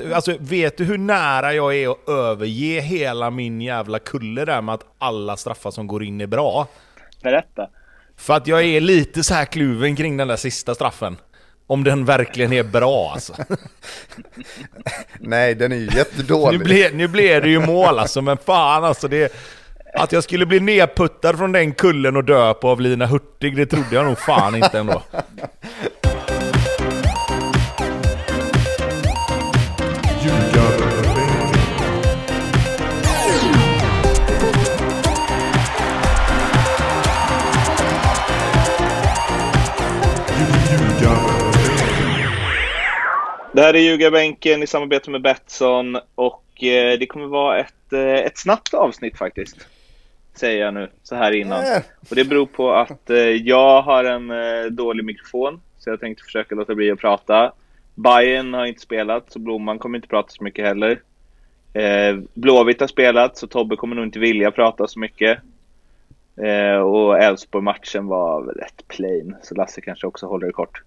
Alltså, vet du hur nära jag är att överge hela min jävla kulle där med att alla straffar som går in är bra? Berätta. För att jag är lite så här kluven kring den där sista straffen. Om den verkligen är bra alltså. Nej, den är ju jättedålig. Nu blev, nu blev det ju mål alltså, men fan alltså det... Att jag skulle bli nedputtad från den kullen och dö på av Lina Hurtig, det trodde jag nog fan inte ändå. Det här är Ljugarbänken i samarbete med Betsson och eh, det kommer vara ett, eh, ett snabbt avsnitt faktiskt. Säger jag nu så här innan. Äh. Och det beror på att eh, jag har en eh, dålig mikrofon så jag tänkte försöka låta bli att prata. Bayern har inte spelat så Blomman kommer inte prata så mycket heller. Eh, Blåvitt har spelat så Tobbe kommer nog inte vilja prata så mycket. Eh, och Elfsborg-matchen var rätt plain så Lasse kanske också håller det kort.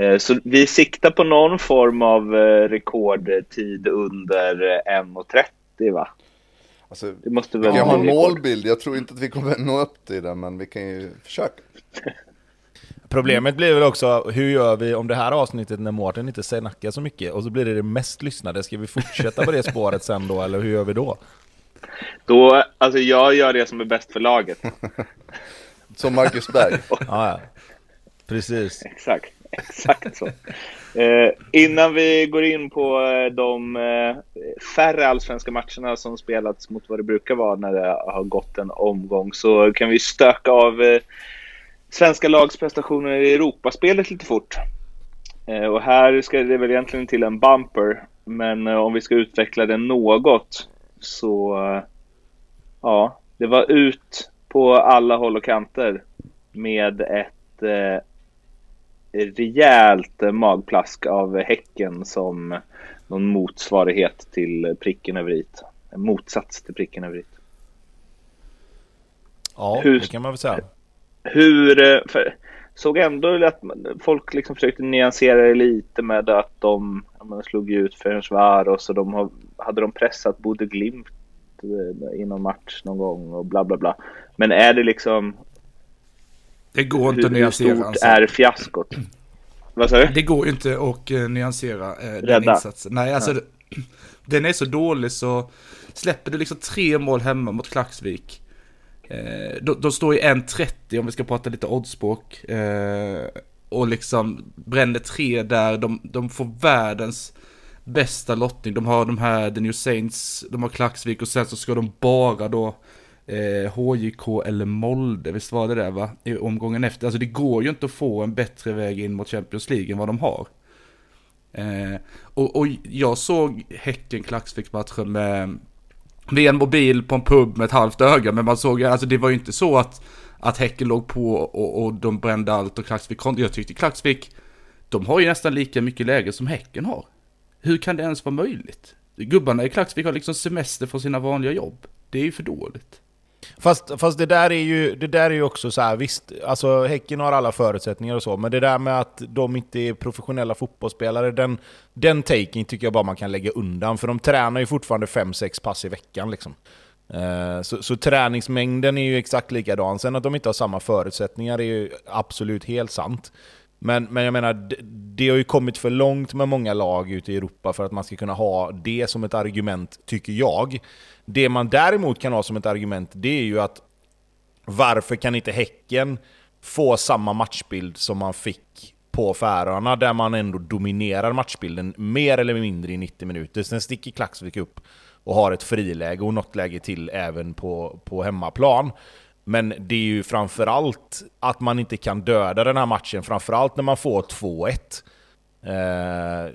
Eh, Så vi siktar på någon form av eh, rekordtid under 1.30 va? Alltså, Det måste vi väl kan ha en målbild, jag tror inte att vi kommer nå upp till den, men vi kan ju försöka. Problemet blir väl också, hur gör vi om det här avsnittet när Mårten inte snackar så mycket och så blir det det mest lyssnade? Ska vi fortsätta på det spåret sen då, eller hur gör vi då? Då, alltså jag gör det som är bäst för laget. Som Marcus Berg. Ja. Precis. Exakt, exakt så. Eh, innan vi går in på eh, de eh, färre allsvenska matcherna som spelats mot vad det brukar vara när det har gått en omgång så kan vi stöka av eh, svenska lags prestationer i Europaspelet lite fort. Eh, och här ska det väl egentligen till en bumper, men eh, om vi ska utveckla den något så eh, ja, det var ut på alla håll och kanter med ett eh, rejält magplask av Häcken som någon motsvarighet till pricken över it. En motsats till pricken över it. Ja, Hur- det kan man väl säga. Hur, eh, för, såg ändå att folk liksom försökte nyansera det lite med att de man slog ut Ferencvaros och de hade de pressat Bodø Glimt eh, i någon match någon gång och bla bla bla. Men är det liksom, Det går inte hur, att hur nyansera. stort Alltså. är fiaskot? Vad sa du? Det går inte att eh, nyansera eh, den insatsen. Nej, alltså det- den är så dålig så släpper du liksom tre mål hemma mot Klaxvik. Eh, de, de står i 1.30 om vi ska prata lite oddspråk. Eh, och liksom bränner tre där. De, de får världens bästa lottning. De har de här The New Saints, de har Klaxvik och sen så ska de bara då eh, HJK eller Molde, visst var det där va? I omgången efter. Alltså det går ju inte att få en bättre väg in mot Champions League än vad de har. Eh, och, och jag såg Häcken-Klaxvik-matchen med, med en mobil på en pub med ett halvt öga. Men man såg ju, alltså det var ju inte så att, att Häcken låg på och, och de brände allt och Klaxvik kom. Jag tyckte Klaxvik, de har ju nästan lika mycket läge som Häcken har. Hur kan det ens vara möjligt? Gubbarna i Klaxvik har liksom semester från sina vanliga jobb. Det är ju för dåligt. Fast, fast det där är ju det där är ju också så här, visst, alltså Häcken har alla förutsättningar och så, men det där med att de inte är professionella fotbollsspelare, den, den taking tycker jag bara man kan lägga undan, för de tränar ju fortfarande 5-6 pass i veckan liksom. Eh, så, så träningsmängden är ju exakt likadan. Sen att de inte har samma förutsättningar är ju absolut helt sant. Men, men jag menar, det, det har ju kommit för långt med många lag ute i Europa för att man ska kunna ha det som ett argument, tycker jag. Det man däremot kan ha som ett argument, det är ju att varför kan inte Häcken få samma matchbild som man fick på Färöarna, där man ändå dominerar matchbilden mer eller mindre i 90 minuter. Sen sticker Klaxvik upp och har ett friläge och något läge till även på, på hemmaplan. Men det är ju framförallt att man inte kan döda den här matchen, framförallt när man får 2-1. Eh,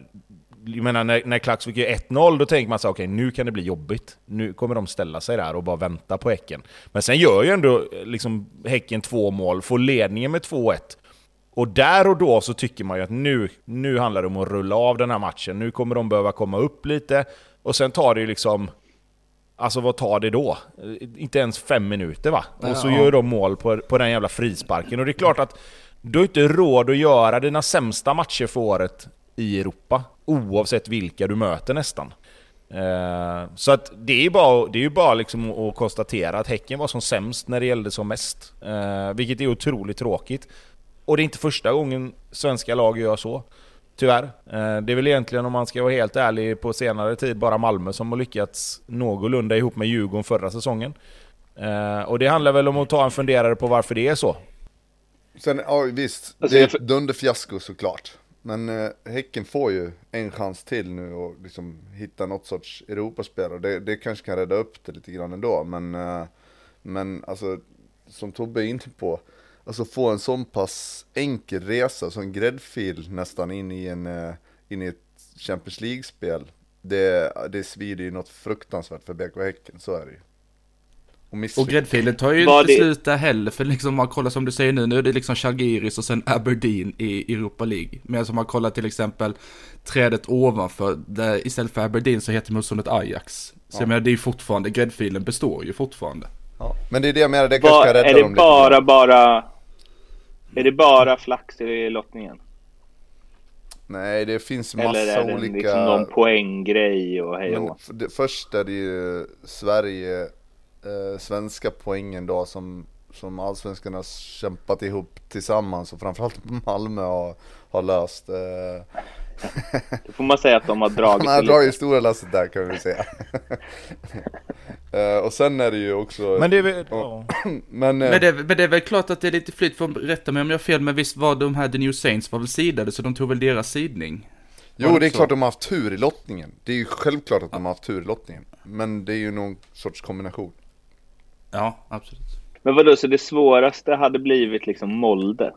jag menar, när, när Klaxvik gör 1-0, då tänker man så okej, okej, nu kan det bli jobbigt. Nu kommer de ställa sig där och bara vänta på Häcken. Men sen gör ju ändå eh, liksom, Häcken två mål, får ledningen med 2-1. Och där och då så tycker man ju att nu, nu handlar det om att rulla av den här matchen. Nu kommer de behöva komma upp lite. Och sen tar det ju liksom... Alltså vad tar det då? Inte ens fem minuter va? Och så Ja. gör de mål på, på den jävla frisparken. Och det är klart att du har inte råd att göra dina sämsta matcher för året i Europa. Oavsett vilka du möter nästan. Eh, så att det är ju bara, det är bara liksom att konstatera att Häcken var som sämst när det gällde som mest. Eh, vilket är otroligt tråkigt. Och det är inte första gången svenska lag gör så. Tyvärr. Eh, det är väl egentligen om man ska vara helt ärlig på senare tid bara Malmö som har lyckats någorlunda ihop med Djurgården förra säsongen. Och det handlar väl om att ta en funderare på varför det är så. Sen, ja visst, det är ett dunderfiasko såklart. Men eh, Häcken får ju en chans till nu och liksom hitta något sorts Europaspel och det, det kanske kan rädda upp det lite grann ändå. Men, eh, men alltså, som Tobbe är inne på, alltså få en sån pass enkel resa, så en gräddfil nästan in i, en, eh, in i ett Champions League-spel. Det, det svider ju något fruktansvärt för BK Häcken, så är det ju. Och, Och gräddfilen tar ju inte det- slut där heller, för liksom om man kollar som du säger nu, nu är det liksom Žalgiris och sen Aberdeen i Europa League. Men om man kollar till exempel trädet ovanför, där istället för Aberdeen så heter motståndet Ajax. Så jag menar, det är ju fortfarande, gräddfilen består ju fortfarande. Ja. Men det är det jag menar, det kanske kan rädda är dem det lite bara, grann. bara... Är det bara flax i lottningen? Nej, det finns massa Eller är det olika... liksom någon poänggrej och hej och Men först är det ju Sverige, eh, svenska poängen då som, som allsvenskarna har kämpat ihop tillsammans och framförallt Malmö har, har löst. Eh, Då får man säga att de har dragit man har dragit stora lasset där kan vi säga. eh, och sen är det ju också... Men det är väl... Ja. men, eh, Men det, men det är väl klart att det är lite flyt, för rätta mig om jag har fel, men visst var de här The New Saints var väl sidade, så de tog väl deras sidning? Jo, det är så? klart de har haft tur i lottningen. Det är ju självklart att de har haft tur i lottningen. Men det är ju någon sorts kombination. Ja, absolut. Men vadå, så det svåraste hade blivit liksom Molde?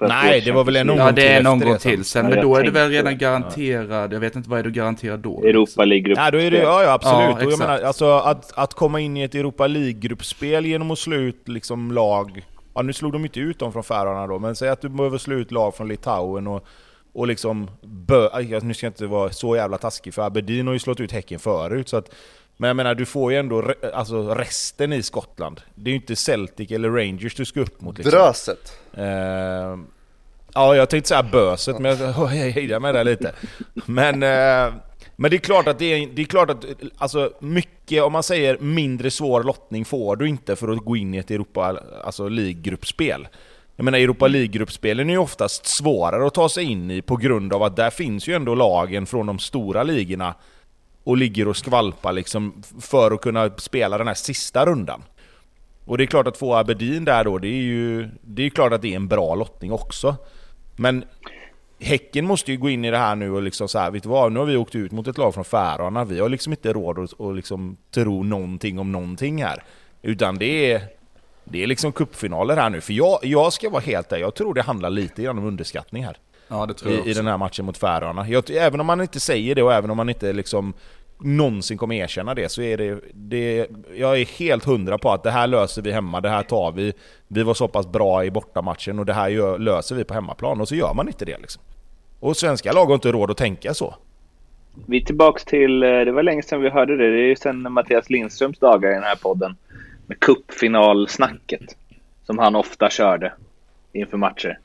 Nej, det var väl en någon Ja, det är till någon efter gång det sen. till sen, men då är det väl redan garanterad, jag vet inte vad är du garanterad då? Europa League-grupp. Ja, då är det, ja, ja absolut. Ja, och jag menar, alltså, att, att komma in i ett Europa League-gruppspel genom att slå ut liksom, lag... Ja, nu slog de inte ut dem från Färöarna då, men säg att du behöver slå ut lag från Litauen och, och liksom... Bö, nu ska jag inte vara så jävla taskig, för Aberdeen har ju slått ut Häcken förut. Så att, men jag menar, du får ju ändå re, alltså, resten i Skottland. Det är ju inte Celtic eller Rangers du ska upp mot. Liksom. Dröset. Eh, ja, jag tänkte säga böset, men jag hejdar mig där lite. Men, eh, men det är klart att det är, det är klart att, alltså mycket, om man säger mindre svår lottning får du inte för att gå in i ett Europa alltså League-gruppspel. Jag menar Europa League-gruppspelen är ju oftast svårare att ta sig in i på grund av att där finns ju ändå lagen från de stora ligorna och ligger och skvalpar liksom för att kunna spela den här sista rundan. Och det är klart att få Aberdeen där då, det är ju det är klart att det är en bra lottning också. Men Häcken måste ju gå in i det här nu och liksom så här, vet du vad? Nu har vi åkt ut mot ett lag från Färöarna. Vi har liksom inte råd att, och liksom tro någonting om någonting här. Utan det är, det är liksom cupfinaler här nu. För jag, jag ska vara helt där, jag tror det handlar lite grann om underskattning här Ja, det tror jag i, i den här matchen mot Färöarna. Jag, även om man inte säger det och även om man inte liksom någonsin kommer erkänna det så är det, det... Jag är helt hundra på att det här löser vi hemma, det här tar vi. Vi var så pass bra i bortamatchen och det här gör, löser vi på hemmaplan och så gör man inte det liksom. Och svenska lag har inte råd att tänka så. Vi är tillbaks till, eh, det var länge sedan vi hörde det. Det är ju sedan Mattias Lindströms dagar i den här podden. Med cupfinalsnacket. Som han ofta körde inför matcher.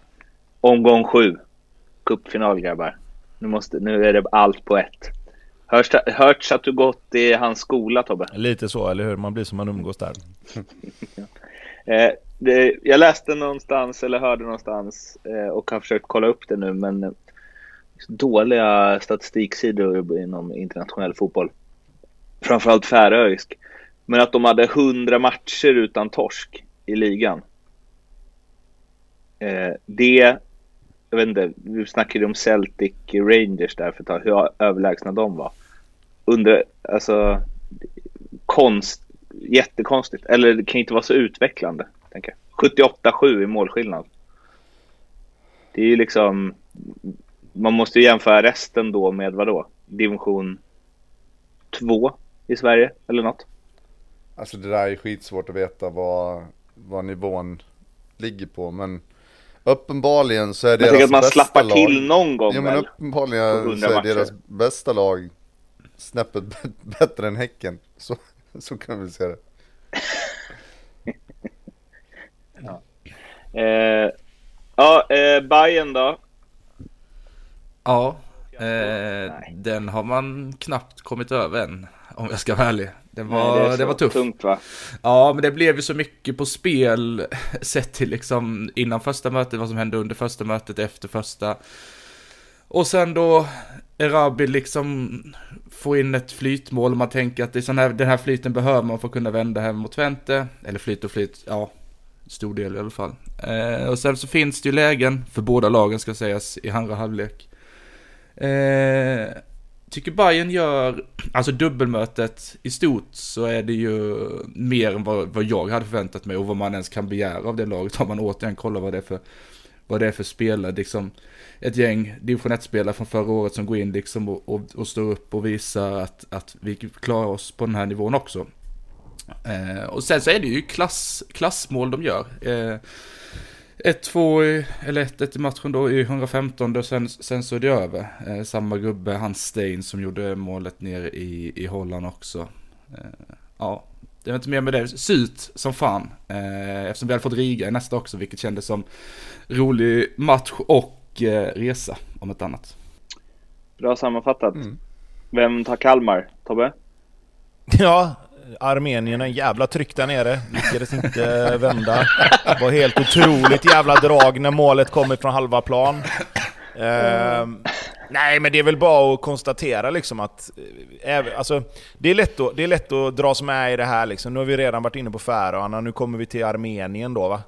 Omgång sju. Cupfinal grabbar. Nu, måste, nu är det allt på ett. Hörs, hörts att du gått i hans skola Tobbe? Lite så, eller hur? Man blir som man umgås där. Eh, det, jag läste någonstans eller hörde någonstans eh, och har försökt kolla upp det nu men eh, dåliga statistiksidor inom internationell fotboll. Framförallt färöisk. Men att de hade 100 matcher utan torsk i ligan. Eh, det, jag vet inte, vi snackade om Celtic Rangers där för ett tag, hur överlägsna de var. Under, alltså, konst, jättekonstigt. Eller det kan inte vara så utvecklande. Tänker jag. 78-7 i målskillnad. Det är ju liksom... Man måste ju jämföra resten då med vadå? Division 2 i Sverige eller något. Alltså det där är skitsvårt att veta vad, vad nivån ligger på men uppenbarligen så är Jag deras tänker att man bästa slappar lag, till någon gång Ja men väl? uppenbarligen 100 så är matcher. deras bästa lag snäppet bättre än Häcken. Så, så kan vi säga det. Eh, ja, eh, Bayern då. Ja, Eh, den har man knappt kommit över än, om jag ska vara ärlig. Det var, Nej, det, det, var tufft. Tungt, va? Ja, men det blev ju så mycket på spel sett till liksom innan första mötet, vad som hände under första mötet, efter första. Och sen då Erabi liksom få in ett flytmål och man tänker att det är sån här, den här flyten behöver man för att kunna vända hem mot Twente. Eller flyt och flyt, ja, stor del i alla fall. Eh, och sen så finns det ju lägen för båda lagen ska sägas i andra halvlek. Eh, tycker Bayern gör, alltså dubbelmötet i stort så är det ju mer än vad, vad jag hade förväntat mig och vad man ens kan begära av det laget. Om man återigen kollar vad det är för, vad det är för spelare, liksom ett gäng division 1-spelare från förra året som går in liksom och, och, och står upp och visar att, att vi klarar oss på den här nivån också. Eh, och sen så är det ju klass, klassmål de gör. Eh, 1-2, eller 1-1 i matchen då i 115 och sen, sen så är det över. Eh, samma gubbe, Hans Stein, som gjorde målet nere i, i Holland också. Eh, ja, det är inte mer med det. Surt som fan. Eh, eftersom vi hade fått Riga i nästa också, vilket kändes som rolig match och eh, resa, om ett annat. Bra sammanfattat. Mm. Vem tar Kalmar? Tobbe? Ja, Armenien en jävla tryck där nere. Lyckades inte vända. Det var helt otroligt jävla drag när målet kommer från halva plan. Mm. nej, men det är väl bara att konstatera liksom att... Eh, alltså, det, är lätt att, det är lätt att dras med i det här liksom. Nu har vi redan varit inne på Färöarna, nu kommer vi till Armenien då va.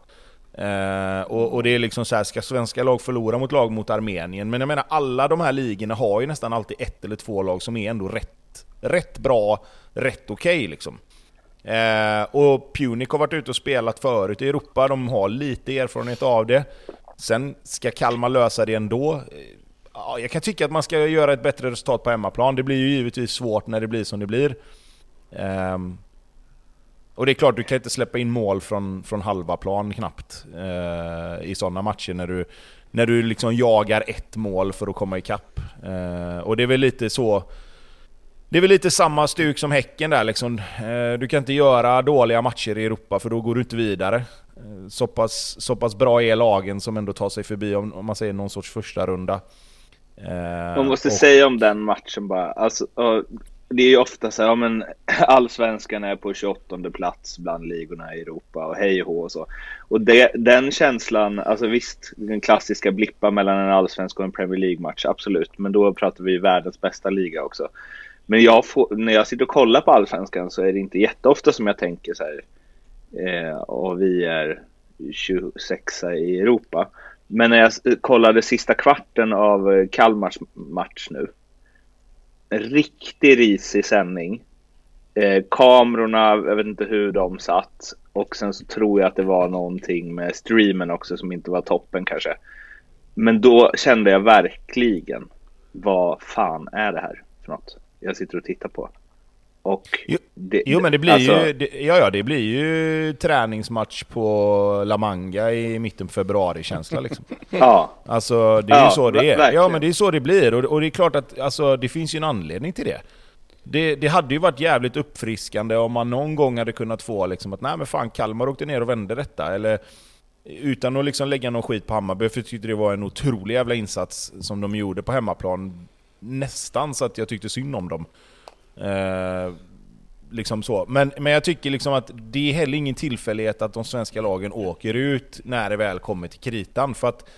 Eh, och, och, det är liksom så här, ska svenska lag förlora mot lag mot Armenien? Men jag menar, alla de här ligorna har ju nästan alltid ett eller två lag som är ändå rätt, rätt bra rätt okej okay, liksom. Eh, och Punic har varit ute och spelat förut i Europa, de har lite erfarenhet av det. Sen ska Kalmar lösa det ändå. Eh, ja, jag kan tycka att man ska göra ett bättre resultat på hemmaplan. Det blir ju givetvis svårt när det blir som det blir. Eh, och det är klart, du kan inte släppa in mål från, från halva plan knappt eh, i sådana matcher när du, när du liksom jagar ett mål för att komma ikapp. Eh, och det är väl lite så det är väl lite samma stuk som Häcken där liksom. Eh, du kan inte göra dåliga matcher i Europa för då går du inte vidare. Eh, så pass, så pass bra är lagen som ändå tar sig förbi om, om man säger någon sorts första runda. Eh, man måste och... säga om den matchen bara, alltså, det är ju ofta så här, ja men allsvenskan är på 28 plats bland ligorna i Europa och hej och och så. Och det, den känslan, alltså visst, den klassiska blippa mellan en allsvensk och en Premier League-match, absolut. Men då pratar vi världens bästa liga också. Men jag får, när jag sitter och kollar på Allsvenskan så är det inte jätteofta som jag tänker så här. Eh, och vi är 26 i Europa. Men när jag kollade sista kvarten av eh, Kalmars match nu. En riktig risig sändning. Eh, kamerorna, jag vet inte hur de satt. Och sen så tror jag att det var någonting med streamen också som inte var toppen kanske. Men då kände jag verkligen, vad fan är det här för något? Jag sitter och tittar på. Och jo, det, jo men det blir alltså, ju, det, ja, ja, det blir ju träningsmatch på La Manga i mitten på februari-känsla liksom. ja. Alltså det är ja, ju så det är. Ja men det är så det blir och, och det är klart att alltså, det finns ju en anledning till det. det. Det hade ju varit jävligt uppfriskande om man någon gång hade kunnat få liksom att nej men fan Kalmar åkte ner och vände detta. Eller utan att liksom lägga någon skit på Hammarby, för jag tyckte det var en otrolig jävla insats som de gjorde på hemmaplan nästan så att jag tyckte synd om dem. Eh, liksom så. Men, men jag tycker liksom att det är heller ingen tillfällighet att de svenska lagen åker ut när det väl kommer till kritan. För att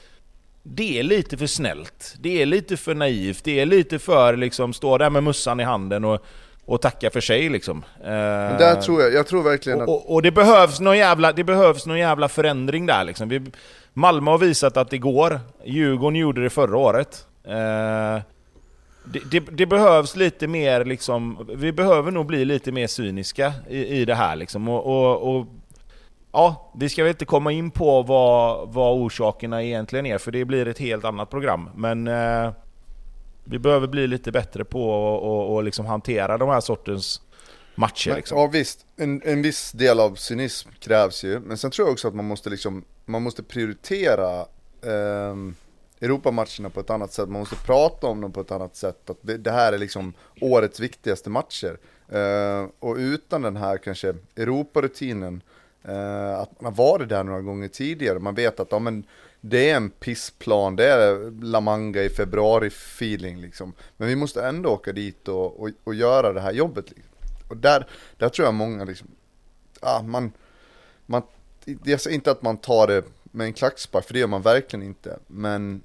det är lite för snällt. Det är lite för naivt. Det är lite för liksom stå där med mussan i handen och, och tacka för sig liksom. Eh, där tror jag, jag tror verkligen att... Och, och, och, det, behövs någon jävla, det behövs någon jävla förändring där liksom. Vi, Malmö har visat att det går. Djurgården gjorde det förra året. Eh, det, det, behövs lite mer liksom, vi behöver nog bli lite mer cyniska i, i det här liksom. Och, och, och, ja, vi ska väl inte komma in på vad, vad orsakerna egentligen är, för det blir ett helt annat program. Men eh, vi behöver bli lite bättre på att liksom hantera de här sortens matcher. Liksom. Ja visst, en, en viss del av cynism krävs ju. Men sen tror jag också att man måste, liksom, man måste prioritera eh, Europamatcherna på ett annat sätt, man måste prata om dem på ett annat sätt. Att det här är liksom årets viktigaste matcher. Uh, och utan den här kanske Europarutinen, uh, att man har varit där några gånger tidigare, man vet att ja, men, det är en pissplan, det är La Manga i februari-feeling liksom. Men vi måste ändå åka dit och, och, och göra det här jobbet. Liksom. Och där, där tror jag många liksom, ah, man, man, jag säger inte att man tar det med en klackspark, för det gör man verkligen inte. Men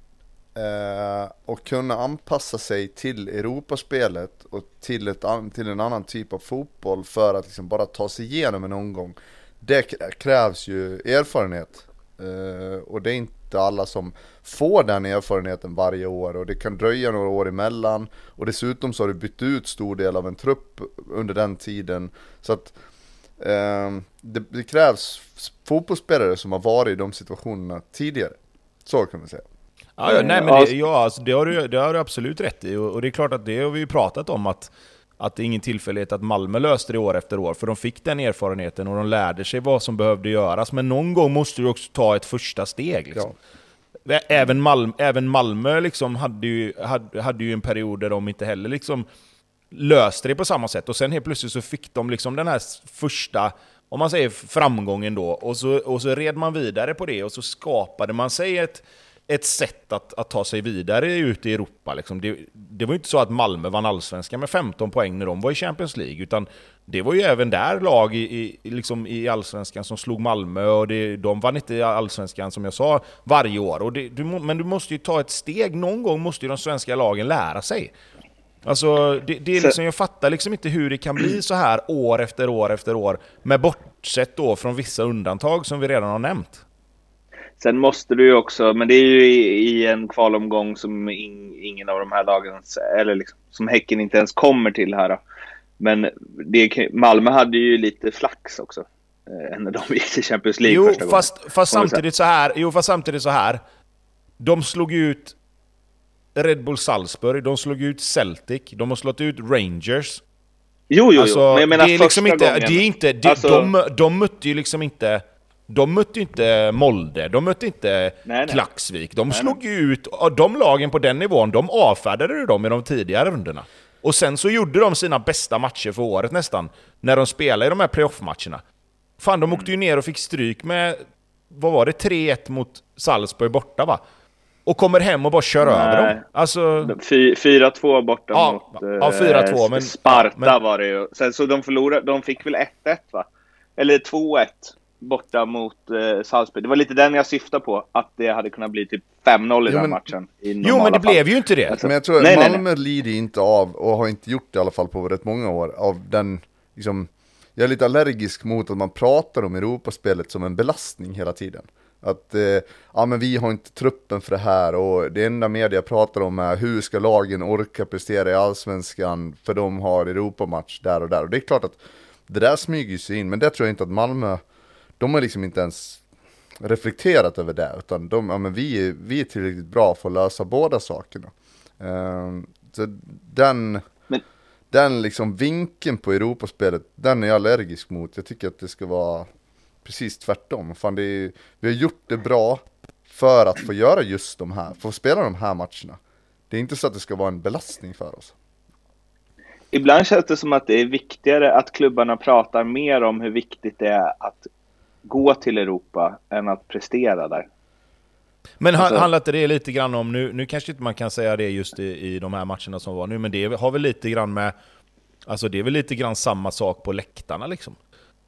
eh, kunna anpassa sig till Europaspelet och till, ett, till en annan typ av fotboll för att liksom bara ta sig igenom en omgång. Det krävs ju erfarenhet. Eh, och det är inte alla som får den erfarenheten varje år och det kan dröja några år emellan. Och dessutom så har du bytt ut stor del av en trupp under den tiden. Så att eh, det, det, krävs fotbollsspelare som har varit i de situationerna tidigare. Så kan man säga. Ja, ja nej men det, ja, alltså, det, har du, det har du absolut rätt i. Och, och det är klart att det har vi ju pratat om att att det är ingen tillfällighet att Malmö löste det år efter år, för de fick den erfarenheten och de lärde sig vad som behövde göras. Men någon gång måste du också ta ett första steg. Liksom. Ja. Även, Malmö, även Malmö liksom hade, ju, hade, hade ju en period där de inte heller liksom löste det på samma sätt. Och sen helt plötsligt så fick de liksom den här första, om man säger framgången då, och så, och så red man vidare på det och så skapade man sig ett ett sätt att, att ta sig vidare ut i Europa. Liksom. Det, det, var ju inte så att Malmö vann allsvenskan med 15 poäng när de var i Champions League, utan det var ju även där lag i, i, liksom i allsvenskan som slog Malmö, och det, de vann inte allsvenskan som jag sa varje år. Det, du, men du måste ju ta ett steg, någon gång måste ju de svenska lagen lära sig. Alltså, det, det är liksom, jag fattar liksom inte hur det kan bli så här år efter år efter år, med bortsett då från vissa undantag som vi redan har nämnt. Sen måste du ju också, men det är ju i, i en kvalomgång som in, ingen av de här lagen, eller liksom, som Häcken inte ens kommer till här. Då. Men det, Malmö hade ju lite flax också. Eh, när de gick till Champions League jo, första fast, gången. Fast samtidigt så här, jo, fast samtidigt så här. De slog ut Red Bull Salzburg, de slog ut Celtic, de har slått ut Rangers. Jo, jo, alltså, jo. Men jag menar det är liksom inte, gången. Det är inte, det, alltså... de, de mötte ju liksom inte de mötte inte Molde, de mötte inte nej, nej. Klaxvik. De nej, slog ju ut, de lagen på den nivån, de avfärdade de i de tidigare rundorna. Och sen så gjorde de sina bästa matcher för året nästan, när de spelade i de här playoff-matcherna. Fan, de åkte ju ner och fick stryk med, vad var det, 3-1 mot Salzburg borta va? Och kommer hem och bara kör Nej. över dem. Alltså... 4-2 borta ja, mot ja, 4-2, eh, men, Sparta men... var det ju. Sen, så de förlorade, de fick väl 1-1 va? Eller 2-1 borta mot eh, Salzburg. Det var lite den jag syftade på, att det hade kunnat bli typ 5-0 i jo, den matchen. I jo, men det fall. blev ju inte det. Alltså, men jag tror nej, Malmö nej, nej. lider inte av, och har inte gjort det i alla fall på rätt många år, av den, liksom, jag är lite allergisk mot att man pratar om Europaspelet som en belastning hela tiden. Att eh, ja, men vi har inte truppen för det här och det enda media pratar om är hur ska lagen orka prestera i allsvenskan för de har Europamatch där och där. Och det är klart att det där smyger sig in, men det tror jag inte att Malmö de har liksom inte ens reflekterat över det, utan de, ja, men vi, är, vi är tillräckligt bra för att lösa båda sakerna. Uh, så den, men... den liksom vinkeln på Europaspelet, den är jag allergisk mot. Jag tycker att det ska vara precis tvärtom. Fan, det är, vi har gjort det bra för att få göra just de här, få spela de här matcherna. Det är inte så att det ska vara en belastning för oss. Ibland känns det som att det är viktigare att klubbarna pratar mer om hur viktigt det är att gå till Europa än att prestera där. Men alltså, handlar inte det lite grann om, nu, nu kanske inte man kan säga det just i, i de här matcherna som var nu, men det har väl lite grann med, alltså det är väl lite grann samma sak på läktarna liksom.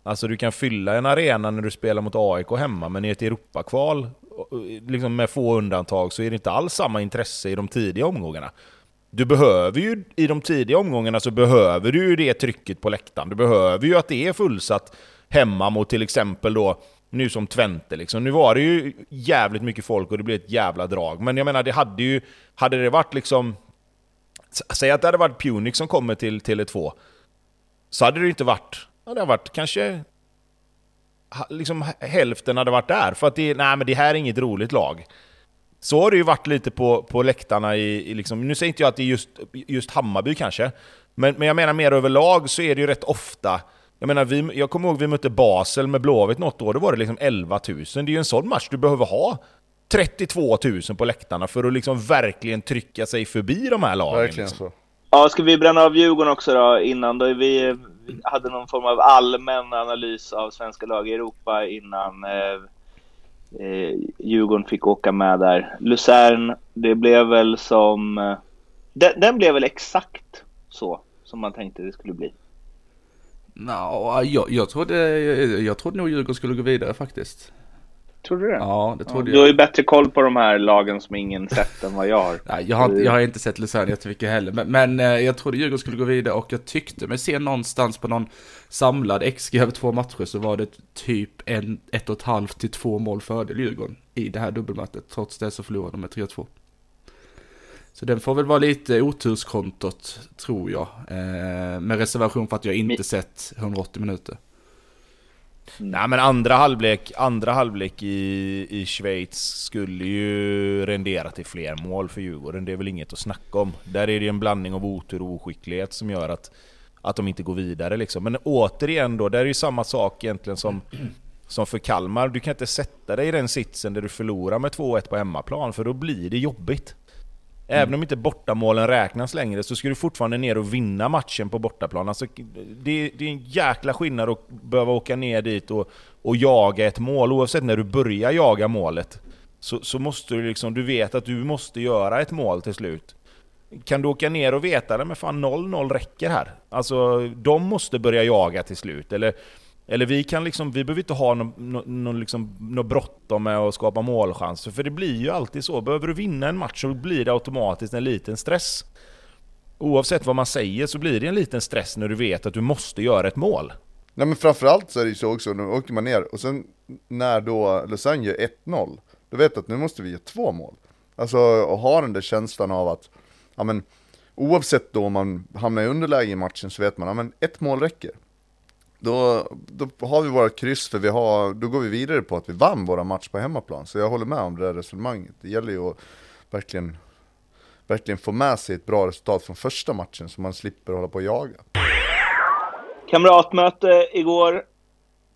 Alltså du kan fylla en arena när du spelar mot AIK hemma, men i ett Europakval, liksom med få undantag, så är det inte alls samma intresse i de tidiga omgångarna. Du behöver ju, i de tidiga omgångarna så behöver du ju det trycket på läktaren. Du behöver ju att det är fullsatt hemma mot till exempel då, nu som Twente liksom. Nu var det ju jävligt mycket folk och det blev ett jävla drag. Men jag menar, det hade ju, hade det varit liksom, säg att det hade varit Punic som kommer till Tele2, så hade det ju inte varit, det hade varit kanske liksom hälften hade varit där. För att det, nej, men det här är inget roligt lag. Så har det ju varit lite på, på läktarna i, i liksom, nu säger inte jag att det är just, just Hammarby kanske, men, men jag menar mer överlag så är det ju rätt ofta jag menar, vi, jag kommer ihåg vi mötte Basel med Blåvitt något år, då var det liksom 11 000. Det är ju en sån match du behöver ha 32 000 på läktarna för att liksom verkligen trycka sig förbi de här lagen. Verkligen liksom. så. Ja, ska vi bränna av Djurgården också då innan? Då vi, hade någon form av allmän analys av svenska lag i Europa innan, eh, eh, Djurgården fick åka med där. Luzern, det blev väl som... Eh, den, den blev väl exakt så som man tänkte det skulle bli. Nå, jag, jag, trodde, jag, jag trodde nog Djurgården skulle gå vidare faktiskt. Tror du det? Ja, det trodde Du har jag. ju bättre koll på de här lagen som ingen sett än vad jag har. Nej, jag, har, inte- jag har inte sett Luzern jättemycket heller, men, men eh, jag trodde Djurgården skulle gå vidare och jag tyckte mig se någonstans på någon samlad XG över två matcher så var det typ en, ett och ett halvt till två mål fördel Djurgården i det här dubbelmötet. Trots det så förlorade de med 3-2. Så den får väl vara lite oturskontot, tror jag. Eh, med reservation för att jag inte sett 180 minuter. Nej men andra halvlek, andra halvlek i, i Schweiz skulle ju rendera till fler mål för Djurgården. Det är väl inget att snacka om. Där är det en blandning av otur och oskicklighet som gör att, att de inte går vidare liksom. Men återigen då, där är ju samma sak egentligen som, som för Kalmar. Du kan inte sätta dig i den sitsen där du förlorar med 2-1 på hemmaplan, för då blir det jobbigt. Mm. Även om inte bortamålen räknas längre så ska du fortfarande ner och vinna matchen på bortaplan. Alltså, det, det är en jäkla skillnad att behöva åka ner dit och, och jaga ett mål. Oavsett när du börjar jaga målet så, så måste du liksom, du vet att du måste göra ett mål till slut. Kan du åka ner och veta det, men fan 0-0 räcker här. Alltså, de måste börja jaga till slut. Eller, eller vi kan liksom, vi behöver inte ha något no, no, liksom, no bråttom med att skapa målchanser, för det blir ju alltid så. Behöver du vinna en match så blir det automatiskt en liten stress. Oavsett vad man säger så blir det en liten stress när du vet att du måste göra ett mål. Nej men framförallt så är det ju så också, nu åker man ner och sen när då Lausanne gör 1-0, då vet du att nu måste vi göra två mål. Alltså och ha den där känslan av att, ja men oavsett då om man hamnar i underläge i matchen så vet man, ja men ett mål räcker. Då, då har vi våra kryss för vi har, då går vi vidare på att vi vann våra match på hemmaplan. Så jag håller med om det där resonemanget. Det gäller ju att verkligen, verkligen få med sig ett bra resultat från första matchen så man slipper hålla på och jaga. Kamratmöte igår.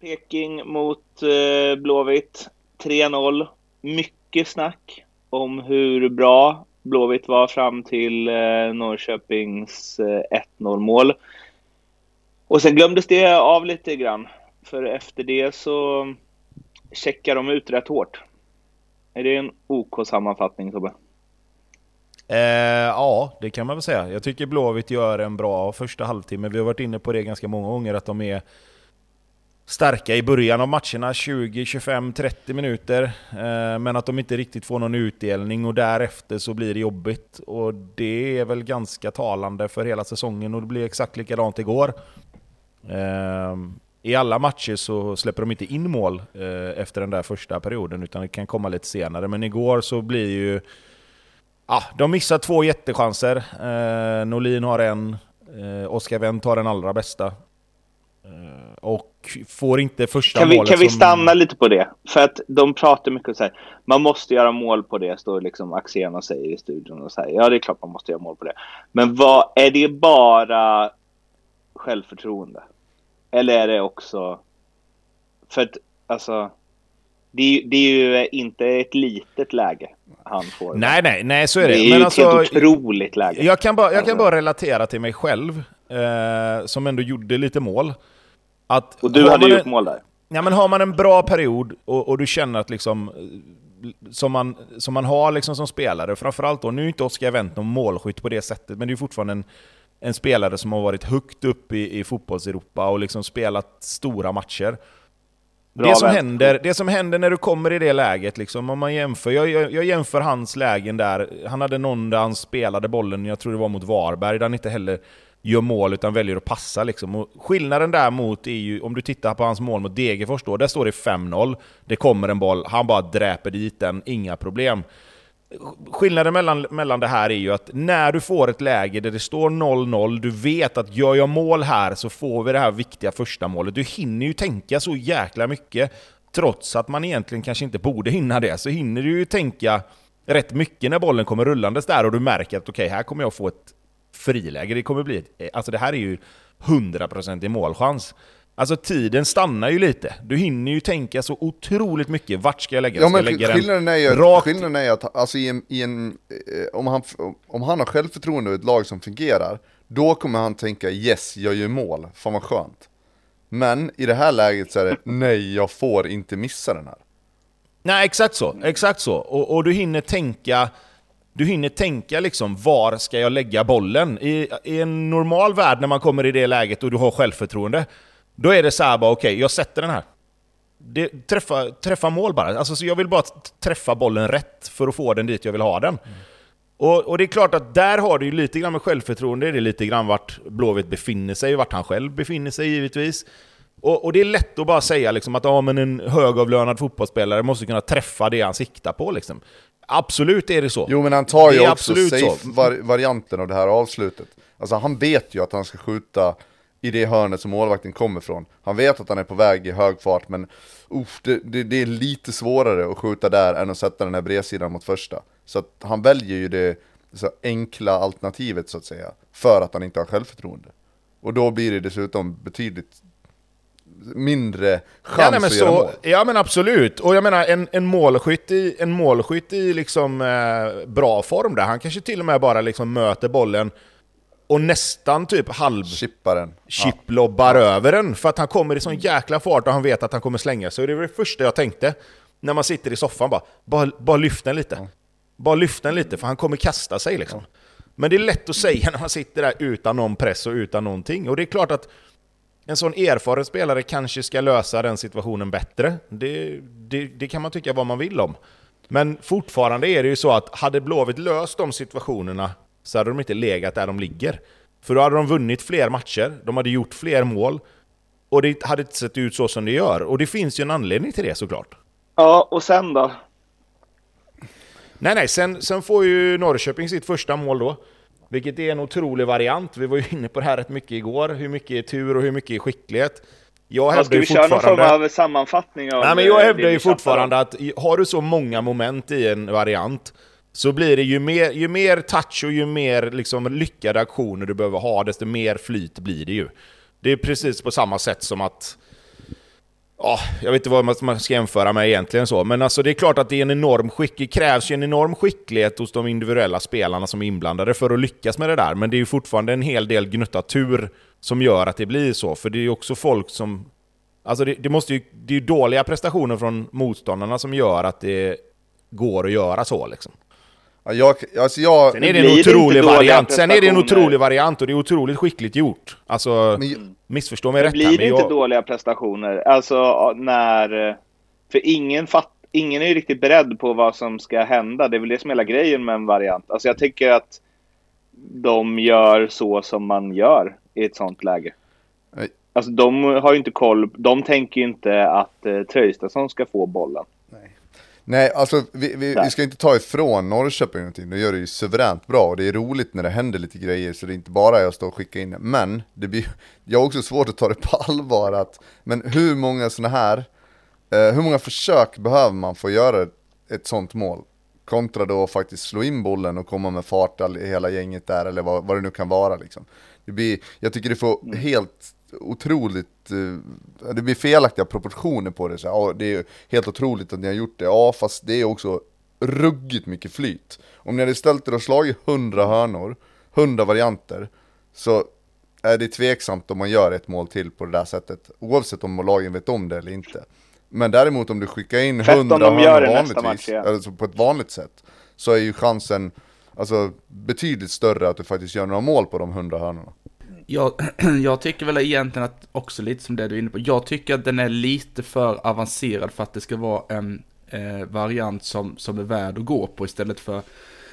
Peking mot eh, Blåvitt. 3-0. Mycket snack om hur bra Blåvitt var fram till eh, Norrköpings eh, 1-0 mål. Och sen glömdes det av lite grann. För efter det så checkar de ut rätt hårt. Är det en OK-sammanfattning Tobbe? Eh, ja, det kan man väl säga. Jag tycker Blåvitt gör en bra första halvtimme. Vi har varit inne på det ganska många gånger, att de är starka i början av matcherna, 20, 25, 30 minuter. Eh, men att de inte riktigt får någon utdelning och därefter så blir det jobbigt. Och det är väl ganska talande för hela säsongen och det blir exakt likadant igår. Eh, I alla matcher så släpper de inte in mål eh, efter den där första perioden, utan det kan komma lite senare. Men igår så blir ju Ja, de missar två jättechanser. Eh, Norlin har en, eh, Oskar Wendt har den allra bästa. Eh, och får inte första Kan vi, målet kan vi stanna lite på det? För att de pratar mycket och säger man måste göra mål på det, står liksom Axén och säger i studion. Och säger, ja, det är klart man måste göra mål på det. Men vad, är det bara självförtroende? Eller är det också... För att, alltså... Det det är ju inte ett litet läge han får. Nej, nej, nej, så är det. det är Men ju alltså, ett helt otroligt läge. jag, kan bara, jag kan Alltså. bara relatera till mig själv, eh, som ändå gjorde lite mål. Att och du har hade gjort en- mål där. Ja, men har man en bra period och, och du känner att liksom som man, som man har liksom som spelare, framförallt då, nu är inte Oskar Wendt någon målskytt på det sättet, men det är fortfarande en, en spelare som har varit högt upp i, i fotbolls-Europa och liksom spelat stora matcher. Bra det, som händer, det som händer när du kommer i det läget, liksom, om man jämför, jag, jag, jag jämför hans lägen där, han hade någon där han spelade bollen, jag tror det var mot Varberg, där han inte heller gör mål utan väljer att passa. Liksom. Och skillnaden där mot är ju, om du tittar på hans mål mot Degerfors då, där står det 5-0, det kommer en boll, han bara dräper dit den, inga problem. Skillnaden mellan, mellan det här är ju att när du får ett läge där det står 0-0, du vet att gör jag mål här så får vi det här viktiga första målet. Du hinner ju tänka så jäkla mycket, trots att man egentligen kanske inte borde hinna det, så hinner du ju tänka rätt mycket när bollen kommer rullandes där och du märker att okej, här kommer jag få ett friläge. Det kommer bli ett, alltså det här är ju 100% i målchans. Alltså tiden stannar ju lite. Du hinner ju tänka så otroligt mycket. Vart ska jag lägga den? Ja men lägga den skillnaden är ju, rakt skillnaden är att alltså i en, i en eh, om, han, om han har självförtroende och ett lag som fungerar, då kommer han tänka yes, jag gör mål, fan vad skönt. Men i det här läget så är det nej, jag får inte missa den här. Nej, exakt så. Exakt så. Och, och du hinner tänka... Du hinner tänka liksom, var ska jag lägga bollen? I, I en normal värld när man kommer i det läget och du har självförtroende, då är det så här bara okej, okay, jag sätter den här. Det, träffa, träffa mål bara. Alltså, så jag vill bara träffa bollen rätt för att få den dit jag vill ha den. Mm. Och, och, det är klart att där har du ju lite grann med självförtroende, det är lite grann vart Blåvitt befinner sig, vart han själv befinner sig givetvis. Och, och, det är lätt att bara säga liksom att ja, men en högavlönad fotbollsspelare måste kunna träffa det han siktar på. Liksom. Absolut är det så. Jo men han tar ju också safe-varianten av det här avslutet. Alltså han vet ju att han ska skjuta i det hörnet som målvakten kommer från. Han vet att han är på väg i hög fart men uff, det, det, det, är lite svårare att skjuta där än att sätta den här bredsidan mot första. Så att han väljer ju det så enkla alternativet så att säga. För att han inte har självförtroende. Och då blir det dessutom betydligt mindre chans ja, nej, men att så, göra mål. Ja men absolut, och jag menar en, en målskytt i, en målskytt i liksom, eh, bra form där, han kanske till och med bara liksom möter bollen och nästan typ halv... Chippar den. Chiplobbar ja. över den, för att han kommer i sån jäkla fart och han vet att han kommer slänga sig. Och det var det första jag tänkte, när man sitter i soffan bara, bara, bara lyft den lite. Ja. Bara lyft den lite, för han kommer kasta sig liksom. Ja. Men det är lätt att säga när man sitter där utan någon press och utan någonting. Och det är klart att en sån erfaren spelare kanske ska lösa den situationen bättre. Det, det, det, kan man tycka vad man vill om. Men fortfarande är det ju så att hade Blåvitt löst de situationerna så hade de inte legat där de ligger. För då hade de vunnit fler matcher, de hade gjort fler mål och det hade inte sett ut så som det gör. Och det finns ju en anledning till det såklart. Ja, och sen då? Nej, nej, sen, sen får ju Norrköping sitt första mål då. Vilket är en otrolig variant. Vi var ju inne på det här rätt mycket igår. Hur mycket är tur och hur mycket är skicklighet. Jag hävdar ska vi köra någon form av sammanfattning av Nej, men jag eh, hävdar ju fortfarande att har du så många moment i en variant så blir det ju mer, ju mer touch och ju mer liksom lyckade aktioner du behöver ha, desto mer flyt blir det ju. Det är precis på samma sätt som att Ja, jag vet inte vad man ska jämföra med egentligen så, men alltså det är klart att det är en enorm skick, det krävs ju en enorm skicklighet hos de individuella spelarna som är inblandade för att lyckas med det där. Men det är ju fortfarande en hel del gnutta tur som gör att det blir så, för det är ju också folk som... Alltså det, det måste ju, det är ju dåliga prestationer från motståndarna som gör att det går att göra så liksom. Ja, jag, alltså jag, Sen är det en otrolig variant, sen är det en otrolig variant och det är otroligt skickligt gjort. Alltså, men, missförstå mig rätt Blir det inte jag... dåliga prestationer? Alltså när... För ingen, fatt, ingen är ju riktigt beredd på vad som ska hända. Det är väl det som är hela grejen med en variant. Alltså jag tycker att de gör så som man gör i ett sånt läge. Alltså de har ju inte koll, de tänker ju inte att eh, Tröjstason ska få bollen. Nej, alltså vi, vi, vi, ska inte ta ifrån Norrköping någonting, de gör det ju suveränt bra och det är roligt när det händer lite grejer så det är inte bara jag står och skickar in det. Men det blir, jag har också svårt att ta det på allvar att, men hur många sådana här, eh, hur många försök behöver man få göra ett sånt mål? Kontra då faktiskt slå in bollen och komma med fart i hela gänget där eller vad, vad det nu kan vara liksom. Det blir, jag tycker det får mm. helt otroligt, eh, det blir felaktiga proportioner på det. Så ja, det är helt otroligt att ni har gjort det. Ja, fast det är också ruggigt mycket flyt. Om ni hade ställt er och slagit 100 hörnor, 100 varianter, så är det tveksamt om man gör ett mål till på det där sättet. Oavsett om lagen vet om det eller inte. Men däremot om du skickar in 100 hörnor vanligtvis, match, ja. alltså på ett vanligt sätt, så är ju chansen alltså, betydligt större att du faktiskt gör några mål på de 100 hörnorna. Jag, jag tycker väl egentligen att, också lite som det du är inne på, jag tycker att den är lite för avancerad för att det ska vara en eh, variant som, som är värd att gå på istället för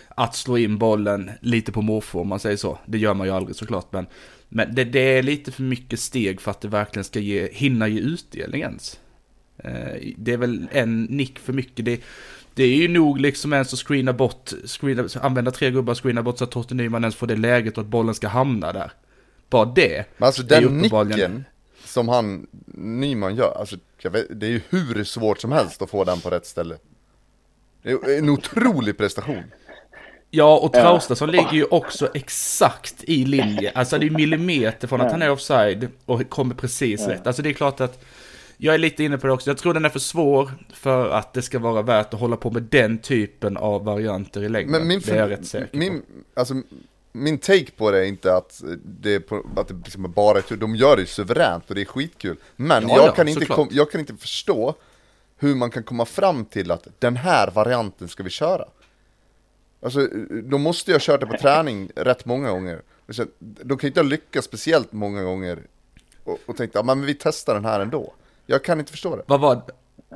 att slå in bollen lite på måfå om man säger så. Det gör man ju aldrig såklart, men, men det, det, är lite för mycket steg för att det verkligen ska ge, hinna ge utdelning ens. Eh, det är väl en nick för mycket. Det, det är ju nog liksom ens att screena bort, screena, använda tre gubbar och screena bort så att Torsten Nyman ens får det läget och att bollen ska hamna där bara det. Men alltså den nicken som han, Nyman gör, alltså vet, det är ju hur svårt som helst att få den på rätt ställe. Det är en otrolig prestation. Ja, och Traustason ja. ligger ju också exakt i linje. Alltså det är millimeter från att han är offside och kommer precis ja. rätt. Alltså det är klart att jag är lite inne på det också. Jag tror den är för svår för att det ska vara värt att hålla på med den typen av varianter i längden. Men min, det är jag rätt säker min, på. Alltså, min take på det är inte att det, är på, att det liksom bara är De gör det suveränt och det är skitkul. Men ja, jag, kan inte kom, jag kan inte förstå hur man kan komma fram till att den här varianten ska vi köra. Alltså, då måste jag ha kört det på träning rätt många gånger. Så De kan inte ha lyckats speciellt många gånger och, och tänkt, ja men vi testar den här ändå. Jag kan inte förstå det. Vad var,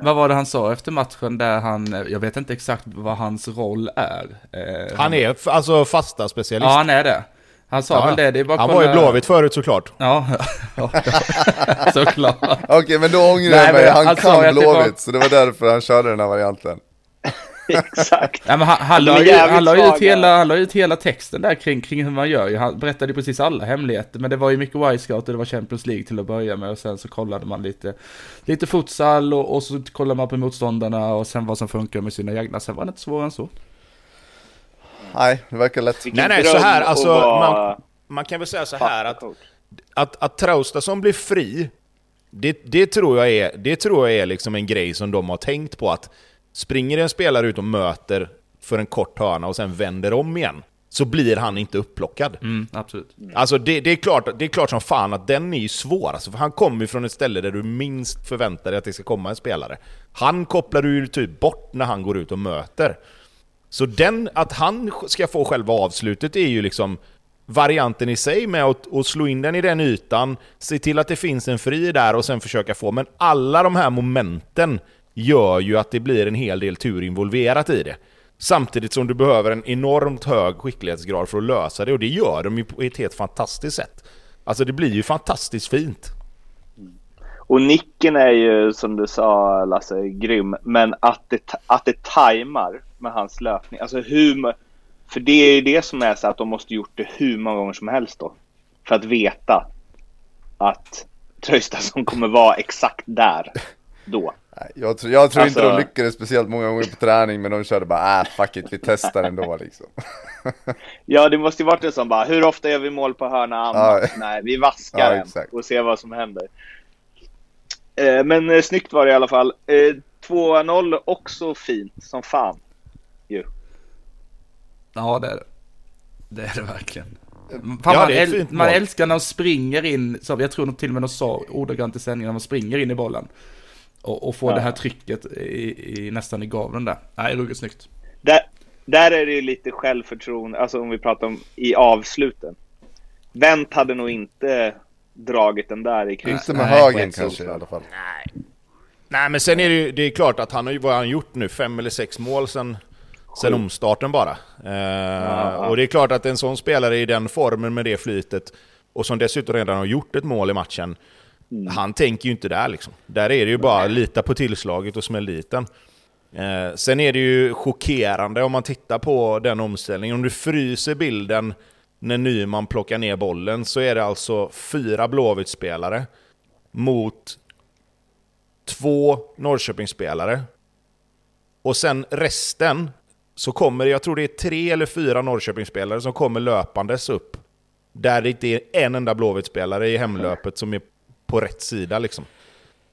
vad var det han sa efter matchen där han, jag vet inte exakt vad hans roll är. Eh, Han är alltså fasta specialist. Ja, han är det. Han sa Ja, väl det, det är bara han att var ju kolla- Blåvitt förut såklart. Ja, ja, såklart. Okej, men då ångrar jag mig. Han han kan det var- Blåvitt, så det var därför han körde den här varianten. Exakt. Ja, men han, la ju, han, la ut hela, han la ut hela texten där kring, kring hur man gör. Han berättade ju precis alla hemligheter. Men det var ju mycket Y-scout och det var Champions League till att börja med. Och sen så kollade man lite, lite futsal och, och så kollade man på motståndarna och sen vad som funkar med sina egna. Sen var det inte svårare än så. Nej, det verkar lätt. Nej, nej, så här, alltså, vara man- Man kan väl säga så här att, att, att Traustason blir fri, det, det, tror jag är, det tror jag är liksom en grej som de har tänkt på att springer en spelare ut och möter för en kort hörna och sen vänder om igen, så blir han inte upplockad. Mm, absolut. Alltså det, det, är klart, det är klart som fan att den är ju svår, alltså, för han kommer ju från ett ställe där du minst förväntar dig att det ska komma en spelare. Han kopplar du ju typ bort när han går ut och möter. Så den, att han ska få själva avslutet är ju liksom varianten i sig med att, att slå in den i den ytan, se till att det finns en fri där och sen försöka få. Men alla de här momenten gör ju att det blir en hel del tur involverat i det. Samtidigt som du behöver en enormt hög skicklighetsgrad för att lösa det och det gör de ju på ett helt fantastiskt sätt. Alltså det blir ju fantastiskt fint. Och nicken är ju som du sa Lasse, grym. Men att det, att det tajmar med hans löpning. Alltså hur... För det är ju det som är så att de måste gjort det hur många gånger som helst då. För att veta att som kommer vara exakt där då. Jag tror, jag tror inte Alltså- de lyckades speciellt många gånger på träning, men de körde bara äh, fuck it, vi testar ändå liksom. Ja, det måste ju varit en sån bara, hur ofta gör vi mål på hörna? Ja. Nej, vi vaskar Ja, den exakt. och ser vad som händer. Eh, men eh, snyggt var det i alla fall. Eh, 2-0 också fint som fan. Ju. Ja, det är det. Det är det verkligen. Fan, Ja, man, det är ett äl- man älskar när de springer in, som jag tror till och med de sa ordagrant i sändningen, när man springer in i bollen. Och, och får Ja. det här trycket i, i, nästan i gaveln där. Nej, ruggigt snyggt. Där, där är det ju lite självförtroende, alltså om vi pratar om i avsluten. Wendt hade nog inte dragit den där i krysset. Inte med Nej, högen kanske i alla fall. Nej men sen är det ju det är klart att han har ju, vad har han gjort nu? Fem eller sex mål sen, sen omstarten bara. Eh, Och det är klart att en sån spelare i den formen med det flytet, och som dessutom redan har gjort ett mål i matchen, Mm. han tänker ju inte där liksom. Där är det ju bara lita på tillslaget och smäll dit den. Eh, sen är det ju chockerande om man tittar på den omställningen. Om du fryser bilden när Nyman plockar ner bollen så är det alltså fyra Blåvitt-spelare mot två Norrköpingsspelare. Och sen resten så kommer det, jag tror det är tre eller fyra Norrköpingsspelare som kommer löpandes upp. Där det inte är en enda Blåvitt-spelare i hemlöpet som är på rätt sida liksom.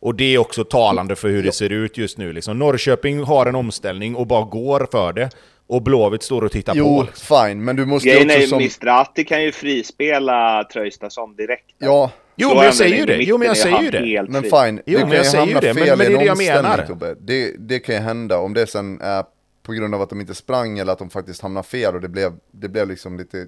Och det är också talande för hur det ser ut just nu. Liksom. Norrköping har en omställning och bara går för det. Och Blåvitt står och tittar på. Jo, Liksom. fine, men du måste Grejen är också ju, som... Mistrati kan ju frispela Traustason direkt. Ja, Jo, men jag säger ju det. Jo, men jag är säger ju det. men fine. Jo, det men kan jag säger ju det, men- fel men det är det jag menar. Tobbe. Det, det kan ju hända. Om det sen är på grund av att de inte sprang eller att de faktiskt hamnade fel och det blev, det blev liksom lite,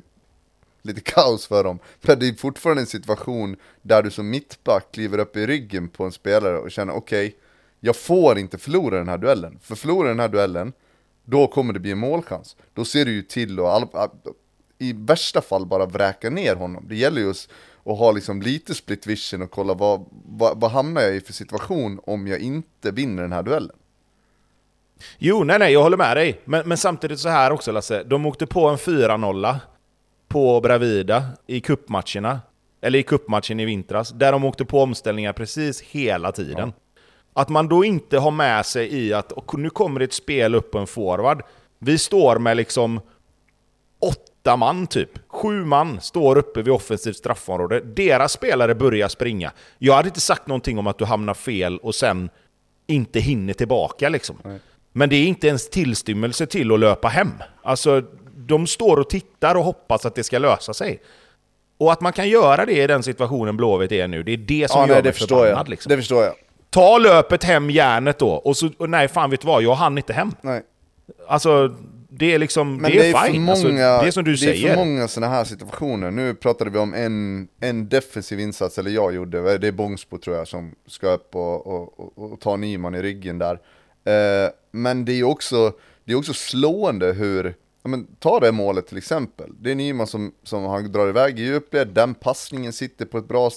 lite kaos för dem. Men det är fortfarande en situation där du som mittback kliver upp i ryggen på en spelare och känner okej, jag får inte förlora den här duellen. För förlorar den här duellen, då kommer det bli en målchans. Då ser du ju till att all, i värsta fall bara vräka ner honom. Det gäller ju att, att ha liksom lite split vision och kolla vad, vad, vad hamnar jag i för situation om jag inte vinner den här duellen. Jo, nej, nej, jag håller med dig. Men, men samtidigt så här också Lasse. De åkte på en 4-0 på Bravida i kuppmatcherna. Eller i kuppmatchen i vintras. Där de åkte på omställningar precis hela tiden. Att man då inte har med sig i att och nu kommer det ett spel upp på en forward. Vi står med liksom åtta man typ. Sju man står uppe vid offensivt straffområde. Deras spelare börjar springa. Jag hade inte sagt någonting om att du hamnar fel och sen inte hinner tillbaka liksom. Men det är inte ens tillstymmelse till att löpa hem. Alltså, de står och tittar och hoppas att det ska lösa sig. Och att man kan göra det i den situationen Blåvitt är nu, det är det som Ja, gör nej, mig det förstår förbannad. jag. Liksom. Det förstår jag. Ta löpet hem järnet då, och så, och nej fan vet du vad, jag hann inte hem. Nej. Alltså, det är liksom, Men det är, det är, fine. många, alltså, det är som du det säger. är för många sådana här situationer. Nu pratade vi om en, en defensiv insats, eller jag gjorde, det är Bångsbo tror jag som ska upp och, och, och, och ta Nyman i ryggen där. Eh, men det är också, det är också slående hur, ja, men, ta det målet till exempel. Det är Nyman som, som han drar iväg i djupled, den passningen sitter på ett bra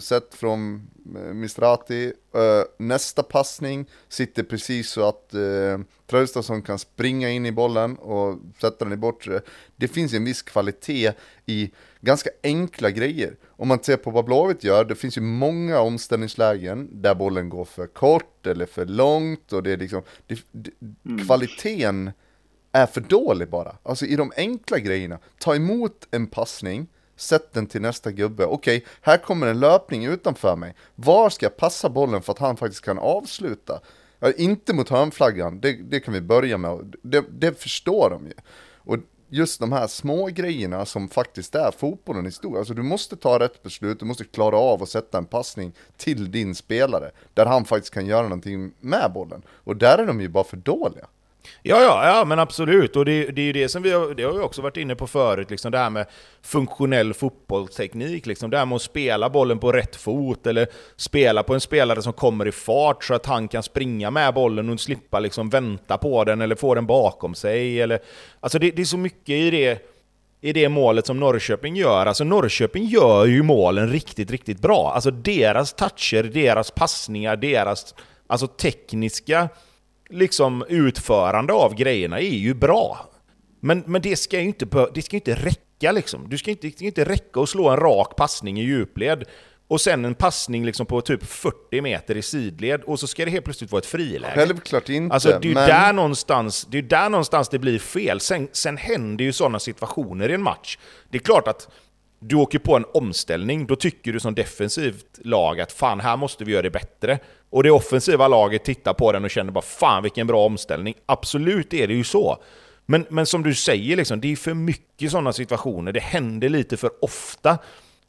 sätt från eh, Mistrati. Eh, nästa passning sitter precis så att eh, Traustason kan springa in i bollen och sätta den i bortre. Det finns en viss kvalitet i ganska enkla grejer. Om man ser på vad Blåvitt gör, det finns ju många omställningslägen där bollen går för kort eller för långt och det är liksom, det, det, kvaliteten är för dålig bara. Alltså i de enkla grejerna, ta emot en passning, sätt den till nästa gubbe. Okej, här kommer en löpning utanför mig. Var ska jag passa bollen för att han faktiskt kan avsluta? Ja, inte mot hörnflaggan, det, det kan vi börja med. Det, det förstår de ju. Och just de här små grejerna som faktiskt är fotbollen i stort. Alltså du måste ta rätt beslut, du måste klara av att sätta en passning till din spelare. Där han faktiskt kan göra någonting med bollen. Och där är de ju bara för dåliga. Ja, ja, ja, men absolut. Och det, det är ju det som vi har, det har vi också varit inne på förut, liksom det här med funktionell fotbollsteknik. Liksom det här med att spela bollen på rätt fot, eller spela på en spelare som kommer i fart så att han kan springa med bollen och slippa liksom vänta på den, eller få den bakom sig. Eller, alltså det, det är så mycket i det, i det målet som Norrköping gör. Alltså Norrköping gör ju målen riktigt, riktigt bra. Alltså deras toucher, deras passningar, deras alltså tekniska liksom utförande av grejerna är ju bra. Men, men det ska ju inte, det ska inte räcka liksom. Du ska inte, det ska inte räcka att slå en rak passning i djupled och sen en passning liksom på typ 40 meter i sidled och så ska det helt plötsligt vara ett friläge. Självklart inte, Alltså det är men... där, någonstans, det är där någonstans det blir fel. Sen, sen händer ju sådana situationer i en match. Det är klart att du åker på en omställning, då tycker du som defensivt lag att fan, här måste vi göra det bättre. Och det offensiva laget tittar på den och känner bara fan vilken bra omställning. Absolut är det ju så. Men, men som du säger, liksom, det är för mycket sådana situationer. Det händer lite för ofta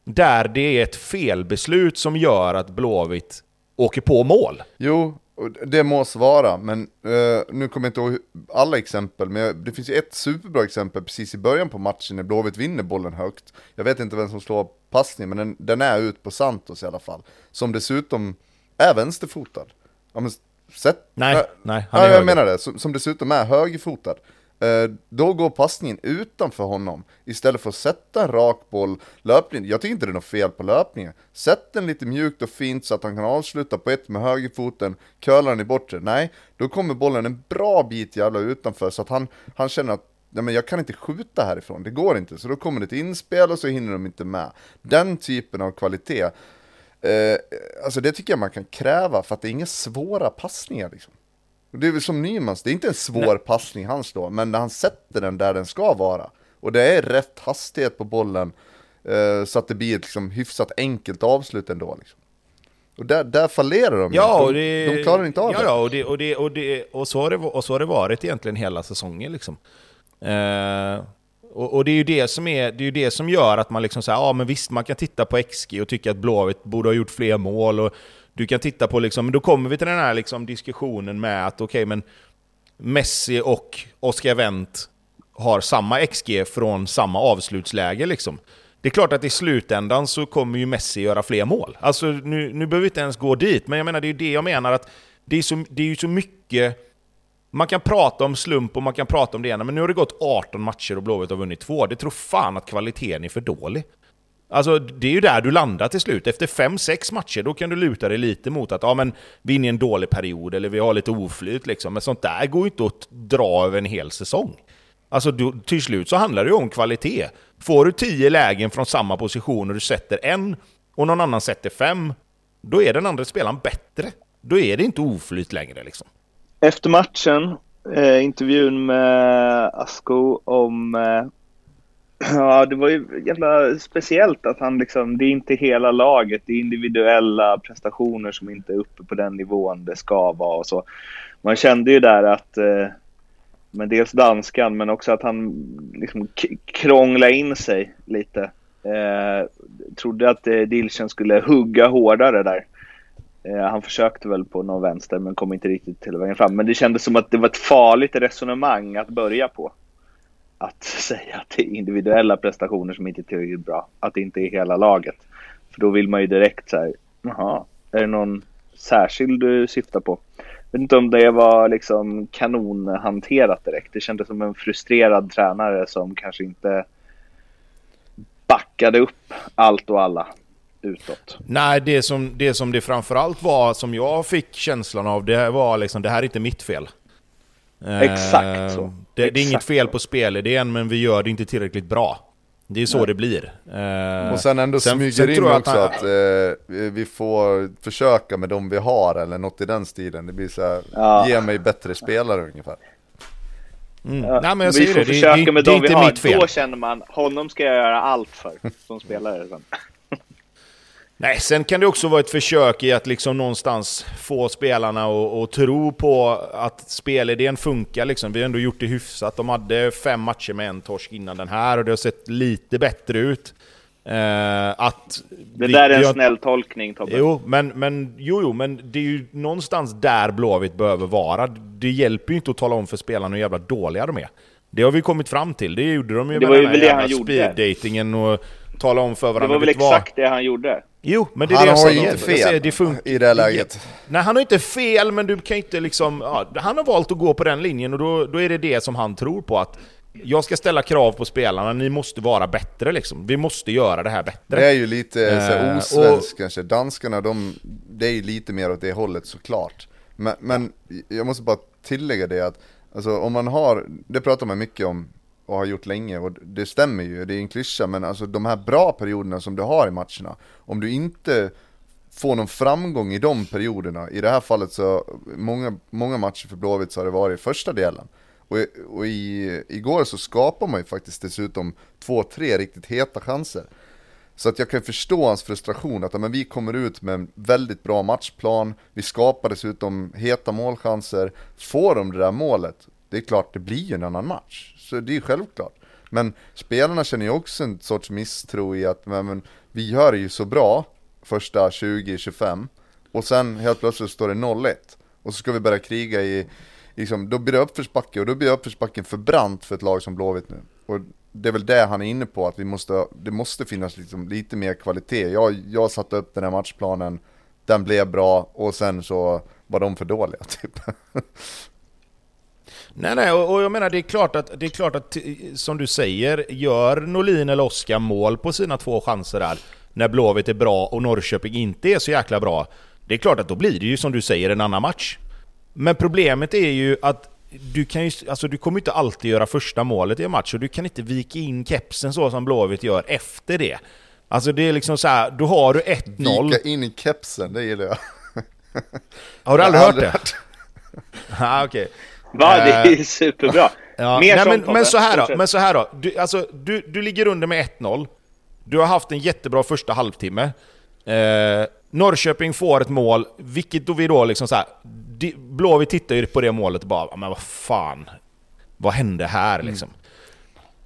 där det är ett felbeslut som gör att Blåvitt åker på mål. Jo, det måste vara, men eh, nu kommer jag inte ihåg alla exempel, men jag- det finns ju ett superbra exempel precis i början på matchen när Blåvitt vinner bollen högt. Jag vet inte vem som slår passningen, men den, den är ut på Santos i alla fall. Som dessutom är vänsterfotad. Ja, men, sätt, Nej, äh, nej, han är ja, jag höger. menar det, som, som dessutom är högerfotad. Eh, då går passningen utanför honom istället för att sätta en rak boll löpning. Jag tycker inte det är något fel på löpningen. Sätt den lite mjukt och fint så att han kan avsluta på ett med högerfoten, curlar den i bortre. Nej, då kommer bollen en bra bit jävla utanför så att han, han känner att Nej men jag kan inte skjuta härifrån, det går inte. Så då kommer det ett inspel och så hinner de inte med. Den typen av kvalitet, eh, alltså det tycker jag man kan kräva för att det är inga svåra passningar liksom. Det är väl som Nymans, det är inte en svår passning han slår, men när han sätter den där den ska vara. Och det är rätt hastighet på bollen, eh, så att det blir ett liksom hyfsat enkelt avslut ändå. Liksom. Och där, där fallerar de. Ja, de, och det, de klarar inte av ja, det. Ja, och, det, och, det, och, det, och, så har det, och så har det varit egentligen hela säsongen. Liksom. Eh, och, och det är ju det som, är, det är ju det som gör att man liksom säger, ja men visst man kan titta på XG och tycka att Blåvitt borde ha gjort fler mål. Och du kan titta på, liksom, men då kommer vi till den här liksom, diskussionen med att okej men Messi och Oscar Wendt har samma XG från samma avslutsläge. Liksom. Det är klart att i slutändan så kommer ju Messi göra fler mål. Alltså nu, nu behöver vi inte ens gå dit, men jag menar det är ju det jag menar att det är, så, det är ju så mycket... Man kan prata om slump och man kan prata om det ena, men nu har det gått 18 matcher och Blåvitt har vunnit två. Det tror fan att kvaliteten är för dålig. Alltså, det är ju där du landar till slut. Efter 5-6 matcher, då kan du luta dig lite mot att ja, men, vi är inne i en dålig period, eller vi har lite oflyt. Liksom. Men sånt där går ju inte att dra över en hel säsong. Alltså, du, till slut så handlar det ju om kvalitet. Får du 10 lägen från samma position och du sätter en, och någon annan sätter fem, då är den andra spelaren bättre. Då är det inte oflyt längre. Liksom. Efter matchen, eh, intervjun med Asko om... Eh, ja, det var ju jävla speciellt att han liksom... Det är inte hela laget, det är individuella prestationer som inte är uppe på den nivån det ska vara och så. Man kände ju där att... Eh, men dels danskan, men också att han liksom krånglade in sig lite. Eh, trodde att eh, Dilchen skulle hugga hårdare där. Eh, han försökte väl på någon vänster men kom inte riktigt till vägen fram. Men det kändes som att det var ett farligt resonemang att börja på. Att säga att det är individuella prestationer som inte är tillräckligt bra. Att det inte är hela laget. För då vill man ju direkt säga, jaha, är det någon särskild du syftar på? Jag vet inte om det var liksom kanonhanterat direkt. Det kändes som en frustrerad tränare som kanske inte backade upp allt och alla utåt. Nej, det som, det som det framförallt var, som jag fick känslan av, det var liksom, det här är inte mitt fel. Exakt så. Det, Exakt det är inget fel på spelidén, men vi gör det inte tillräckligt bra. Det är så Nej. det blir. Eh, Och sen ändå sen- smyger sen in tror jag också han- att, eh, vi får försöka med de vi har eller något i den stilen. Det blir så här, Ja. ge mig bättre spelare ungefär. Mm. Ja, Nej men jag vi säger får det, det, försöka det, med det är de vi inte har. mitt fel. Då känner man, honom ska jag göra allt för som spelare. Nej, sen kan det också vara ett försök i att liksom någonstans få spelarna att, tro på att spelidén funkar. Liksom. Vi har ändå gjort det hyfsat. De hade fem matcher med en torsk innan den här och det har sett lite bättre ut. Eh, att Det vi- där är en har- snäll tolkning Tobbe. Jo, men, men, jo, jo, men det är ju någonstans där Blåvitt behöver vara. Det hjälper ju inte att tala om för spelarna hur jävla dåliga de är. Det har vi kommit fram till. Det gjorde de ju Det med den här gjorde. speeddatingen och tala om för det varandra. var väl exakt det han gjorde. Jo, men det är Han det jag har ju säger. inte Jag säger, fel det i det här läget. Nej, han har inte fel, men du kan inte liksom... Ja, han har valt att gå på den linjen och då, då är det det som han tror på att jag ska ställa krav på spelarna, ni måste vara bättre liksom. Vi måste göra det här bättre. Det är ju lite Eh, osvenskt kanske. Danskarna, de, det är ju lite mer åt det hållet såklart. Men, men jag måste bara tillägga det att, alltså om man har, det pratar man mycket om och har gjort länge och det stämmer ju, det är en klyscha, men alltså de här bra perioderna som du har i matcherna, om du inte får någon framgång i de perioderna, i det här fallet så, många, många matcher för Blåvitt så har det varit i första delen. Och, och i, igår så skapar man ju faktiskt dessutom två, tre riktigt heta chanser. Så att jag kan förstå hans frustration, att men vi kommer ut med en väldigt bra matchplan, vi skapar dessutom heta målchanser, får de det där målet, det är klart det blir ju en annan match. Så det är ju självklart. Men spelarna känner ju också en sorts misstro i att men, men, vi gör det ju så bra första 20-25 och sen helt plötsligt står det 0-1 och så ska vi börja kriga i, liksom, då blir det uppförsbacke och då blir uppförsbacken för brant för ett lag som Blåvitt nu. Och det är väl det han är inne på, att vi måste, det måste finnas liksom lite mer kvalitet. Jag, jag satte upp den här matchplanen, den blev bra och sen så var de för dåliga typ. Nej, nej, och, jag menar det är klart att, det är klart att som du säger, gör Norlin eller Oskar mål på sina två chanser där, när Blåvitt är bra och Norrköping inte är så jäkla bra, det är klart att då blir det ju som du säger en annan match. Men problemet är ju att du, kan ju, alltså du kommer inte alltid göra första målet i en match och du kan inte vika in kepsen så som Blåvitt gör efter det. Alltså det är liksom så här, då har du 1-0. Vika in kepsen, det gillar jag. Har du aldrig har hört aldrig det? Ja, okej. Va, det är Eh, superbra. Ja, Mer nej, men, men så här då, men så här då. Du, alltså, du, du ligger under med 1-0. Du har haft en jättebra första halvtimme. Eh, Norrköping får ett mål, vilket då vi då liksom så här, Blåvitt tittar ju på det målet och bara "Ja, men vad fan, vad hände här liksom?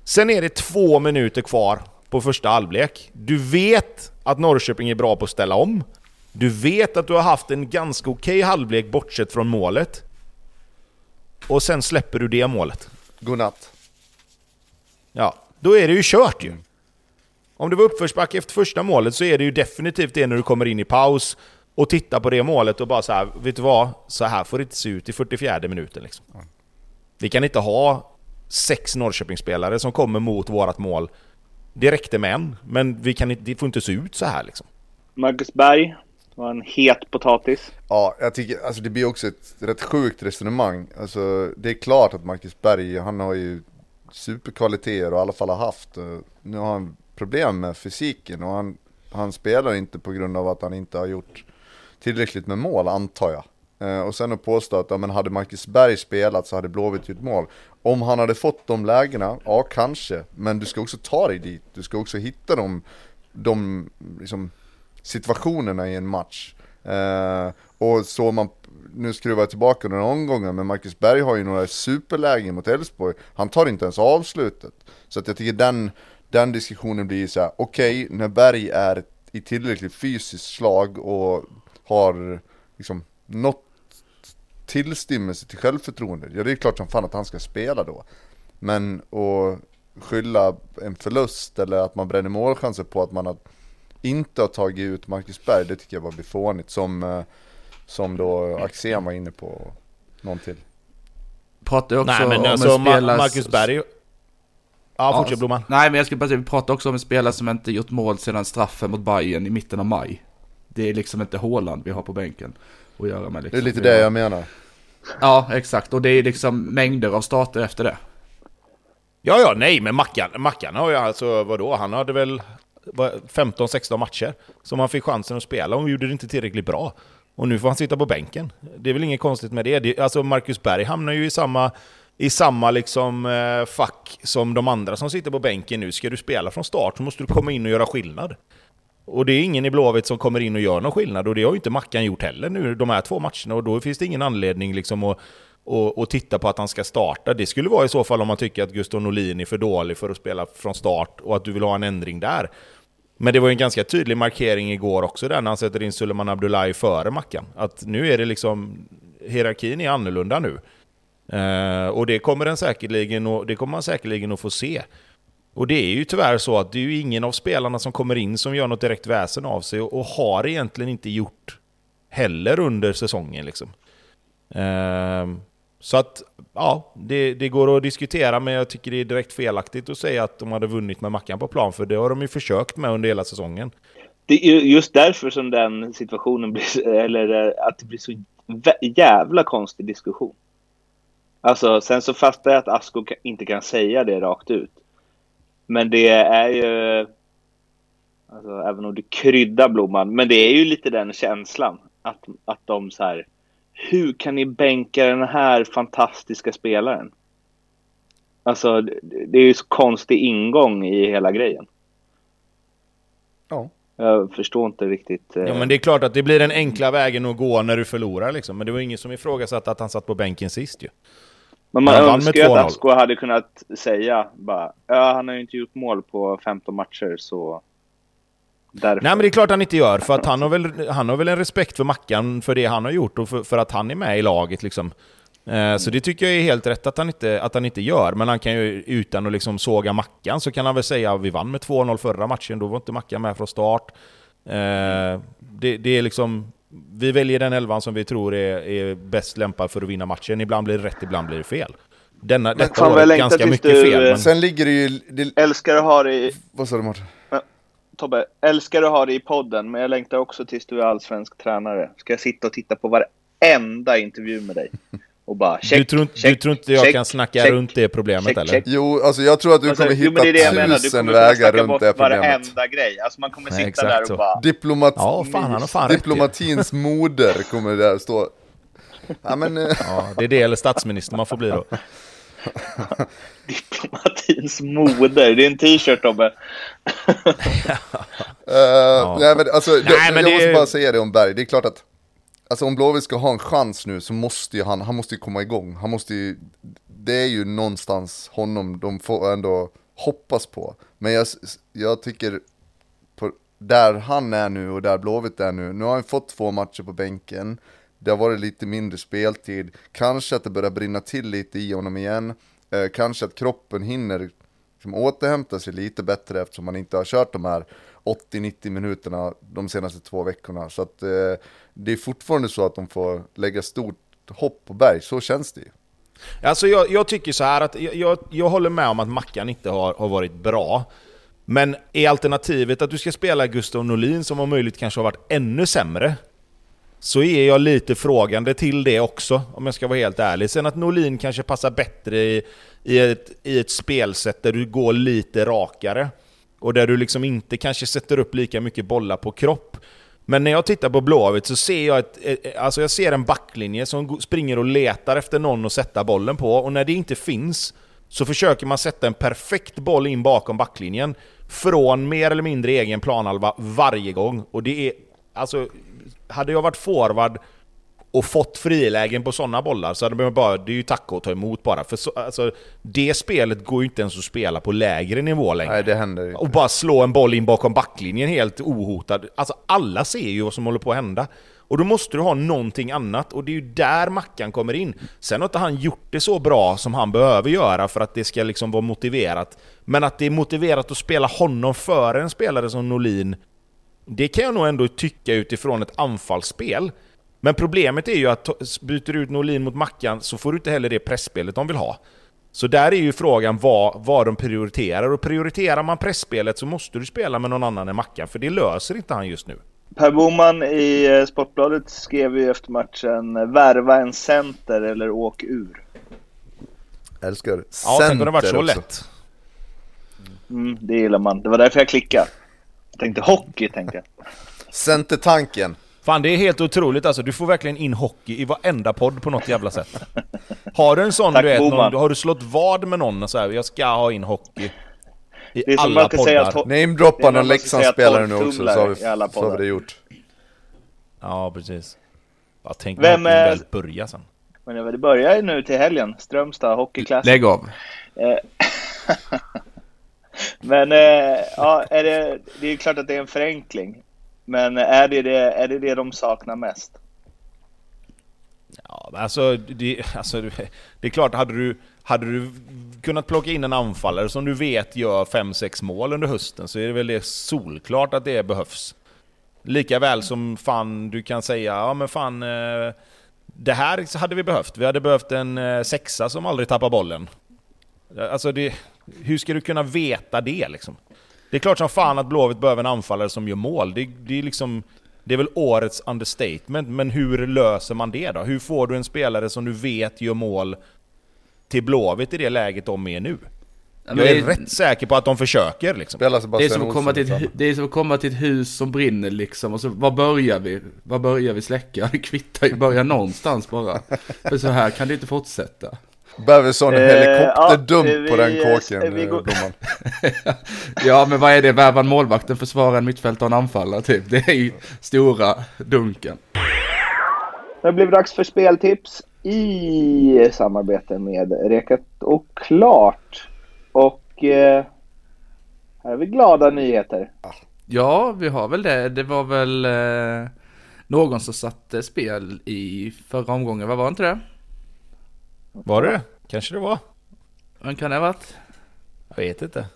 Sen är det två minuter kvar på första halvlek. Du vet att Norrköping är bra på att ställa om. Du vet att du har haft en ganska okej halvlek bortsett från målet. Och sen släpper du det målet. Godnatt. Ja, då är det ju kört ju. Om det var uppförsbacke efter första målet så är det ju definitivt det när du kommer in i paus och tittar på det målet och bara så här, vet du vad? Så här får det inte se ut i 44 minuten liksom. Vi kan inte ha sex Norrköpingsspelare som kommer mot vårat mål. Det räckte med en, men vi kan inte, det får inte se ut så här liksom. Marcus Berg var en het potatis. Ja, jag tycker, alltså det blir också ett rätt sjukt resonemang. Alltså det är klart att Marcus Berg, han har ju superkvaliteter och i alla fall har haft. Nu har han problem med fysiken och han, han spelar inte på grund av att han inte har gjort tillräckligt med mål, antar jag. Eh, och sen att påstå att ja, men hade Marcus Berg spelat så hade Blåvitt gjort mål. Om han hade fått de lägena, ja kanske. Men du ska också ta dig dit. Du ska också hitta de, de liksom, situationerna i en match. Eh, och så man, nu skruvar jag tillbaka några omgångar, men Marcus Berg har ju några superlägen mot Elfsborg. Han tar inte ens avslutet. Så att jag tycker den, den diskussionen blir så här: okej, när Berg är i tillräckligt fysiskt slag och har liksom nått tillstymmelse till självförtroende. Ja det är klart som fan att han ska spela då. Men att skylla en förlust eller att man bränner målchanser på att man har inte har tagit ut Marcus Berg, det tycker jag bara blir fånigt. Som, eh, som då Axén var inne på, någon till. Pratar också Nej men om alltså en spelare... Marcus Berg... Ja, fortsätt Blomman. Nej men jag skulle bara säga, vi pratar också om en spelare som inte gjort mål sedan straffen mot Bayern i mitten av maj. Det är liksom inte Håland vi har på bänken att göra med liksom. Det är lite Vi det jag menar. Ja, exakt. Och det är liksom mängder av starter efter det. Ja, ja, nej, men Mackan, Mackan har ju alltså, vadå, han hade väl 15-16 matcher som han fick chansen att spela och gjorde det inte tillräckligt bra. Och nu får han sitta på bänken. Det är väl inget konstigt med det. det alltså Marcus Berg hamnar ju i samma, i samma liksom, eh, fack som de andra som sitter på bänken nu. Ska du spela från start så måste du komma in och göra skillnad. Och det är ingen i Blåvitt som kommer in och gör någon skillnad och det har ju inte Mackan gjort heller nu de här två matcherna och då finns det ingen anledning liksom att och, och titta på att han ska starta. Det skulle vara i så fall om man tycker att Gustav Norlin är för dålig för att spela från start och att du vill ha en ändring där. Men det var ju en ganska tydlig markering igår också där när han sätter in Suleiman Abdullahi före Mackan. Att nu är det liksom, hierarkin är annorlunda nu. Eh, och det kommer, den säkerligen, det kommer man säkerligen att få se. Och det är ju tyvärr så att det är ju ingen av spelarna som kommer in som gör något direkt väsen av sig och, och har egentligen inte gjort heller under säsongen. Liksom. Eh, så att, ja, det, det går att diskutera men jag tycker det är direkt felaktigt att säga att de hade vunnit med Mackan på plan för det har de ju försökt med under hela säsongen. Det är ju just därför som den situationen blir, eller eh, att det blir så jävla konstig diskussion. Alltså, sen så fattar jag att Asko inte kan säga det rakt ut. Men det är ju, alltså, även om du kryddar blomman, men det är ju lite den känslan. Att, att de så här, hur kan ni bänka den här fantastiska spelaren? Alltså, det, är ju så konstig ingång i hela grejen. Ja. Jag förstår inte riktigt. eh, Ja men det är klart att det blir den enkla vägen att gå när du förlorar liksom. Men det var ingen som ifrågasatte att han satt på bänken sist ju. Men man önskar ju att 2-0. Asko hade kunnat säga bara, ja han har ju inte gjort mål på 15 matcher så därför. Nej men det är klart han inte gör, för att han har väl, han har väl en respekt för Mackan för det han har gjort och för, för att han är med i laget liksom. Eh, Så det tycker jag är helt rätt att han, inte, att han inte gör, men han kan ju utan att liksom såga Mackan så kan han väl säga att vi vann med 2-0 förra matchen, då var inte Mackan med från start. Eh, Det, det är liksom, vi väljer den elvan som vi tror är, är bäst lämpad för att vinna matchen. Ibland blir det rätt, ibland blir det fel. Denna, detta var ganska mycket du, fel. eh, Men... Sen ligger det ju, det, Älskar att ha det i, vad sa du Martin? Tobbe, älskar att ha det i podden, men jag längtar också tills du är allsvensk tränare. Ska jag sitta och titta på varenda intervju med dig? Och bara check, du, tror, inte- check, du tror inte jag check, kan snacka check, runt det problemet check, eller? check. Jo, alltså jag tror att du Alltså, kommer jo, hitta men det är det menar. Du tusen kommer vägar snacka runt bort det problemet. varenda grej. Alltså man kommer Nej, sitta där så. och bara... Diplomat, Ja, fan, han har fan diplomatins moder kommer där stå. Ja men, eh, Ja, det är det eller statsminister man får bli då. Diplomatins moder. Det är en t-shirt Tobbe. nej men alltså, jag, men jag det måste är- bara säga det om Berg, det är klart att Alltså om Blåvitt ska ha en chans nu så måste ju han, han måste ju komma igång. Han måste ju, det är ju någonstans honom de får ändå hoppas på. Men jag, jag tycker, på, där han är nu och där Blåvitt är nu, nu har han fått två matcher på bänken. Det har varit lite mindre speltid, kanske att det börjar brinna till lite i honom igen. Eh, kanske att kroppen hinner liksom återhämta sig lite bättre eftersom man inte har kört de här 80-90 minuterna de senaste två veckorna. Så att eh, det är fortfarande så att de får lägga stort hopp på Berg, så känns det ju. Alltså jag, jag tycker så här att jag, jag, jag håller med om att Mackan inte har, har varit bra. Men är alternativet att du ska spela Gustav Norlin som om möjligt kanske har varit ännu sämre? Så är jag lite frågande till det också, om jag ska vara helt ärlig. Sen att Norlin kanske passar bättre i, i, ett, i ett spelsätt där du går lite rakare. Och där du liksom inte kanske sätter upp lika mycket bollar på kropp. Men när jag tittar på Blåvitt så ser jag, ett, alltså jag ser en backlinje som springer och letar efter någon att sätta bollen på. Och när det inte finns så försöker man sätta en perfekt boll in bakom backlinjen. Från mer eller mindre egen planhalva varje gång. Och det är... Alltså, hade jag varit forward och fått frilägen på sådana bollar så hade man bara, det är ju tacka och ta emot bara. För så, alltså, det spelet går ju inte ens att spela på lägre nivå längre. Nej, det händer inte. Och bara slå en boll in bakom backlinjen helt ohotad. Alltså alla ser ju vad som håller på att hända. Och då måste du ha någonting annat, och det är ju där Mackan kommer in. Sen har inte han gjort det så bra som han behöver göra för att det ska liksom vara motiverat. Men att det är motiverat att spela honom före en spelare som Norlin, det kan jag nog ändå tycka utifrån ett anfallsspel. Men problemet är ju att byter du ut Norlin mot Mackan så får du inte heller det pressspelet de vill ha. Så där är ju frågan vad, vad de prioriterar, och prioriterar man pressspelet så måste du spela med någon annan än Mackan, för det löser inte han just nu. Per Boman i eh, Sportbladet skrev ju efter matchen värva en center eller åk ur. Älskar Ja, tänk om det varit så också. lätt. Mm, det gillar man. Det var därför jag klickade. Jag tänkte hockey, tänkte jag. Centertanken. Fan, det är helt otroligt alltså. Du får verkligen in hockey i varenda podd på något jävla sätt. Har du en sån, Tack, du vet, någon, har du slått vad med någon och så här, jag ska ha in hockey i Det är alla man säga poddar? ho- Namedroppa någon säga Leksandsspelare nu också så har, vi, så har vi det gjort. Ja, precis. Jag tänker Vem Vem är- väl börja sen. Men det börjar ju nu till helgen. Strömstad Hockey Classic. Lägg av. Men eh, ja, är det, det är ju klart att det är en förenkling. Men är det det, är det, det de saknar mest? Ja, men alltså, det, alltså, det är klart, hade du, hade du kunnat plocka in en anfallare som du vet gör 5-6 mål under hösten så är det väl det solklart att det behövs. Lika väl som fan du kan säga, ja men fan, eh, det här hade vi behövt. Vi hade behövt en eh, sexa som aldrig tappar bollen. Alltså det, hur ska du kunna veta det liksom? Det är klart som fan att Blåvitt behöver en anfallare som gör mål. Det, det är liksom... Det är väl årets understatement, men hur löser man det då? Hur får du en spelare som du vet gör mål till Blåvitt i det läget de är nu? Ja, men Jag är det, rätt säker på att de försöker liksom. Det, är som att komma till ett, det är som att komma till ett hus som brinner liksom. Och så, var börjar vi? Var börjar vi släcka? Det kvittar ju, börja någonstans bara. För så här kan det inte fortsätta. Behöver sån Eh, helikopterdump ja, på vi- den kåken, vi eh, går- domaren. Ja, men vad är det? Värva en målvakt, en försvara en mittfältare och en anfallare typ. Det är ju stora dunken. Det blir dags för speltips i samarbete med Rekat och Klart. Och eh, här har vi glada nyheter. Ja, vi har väl det. Det var väl eh, någon som satte spel i förra omgången, vad var inte det? Var det det? Kanske det var? Vem kan det ha varit? Jag vet inte.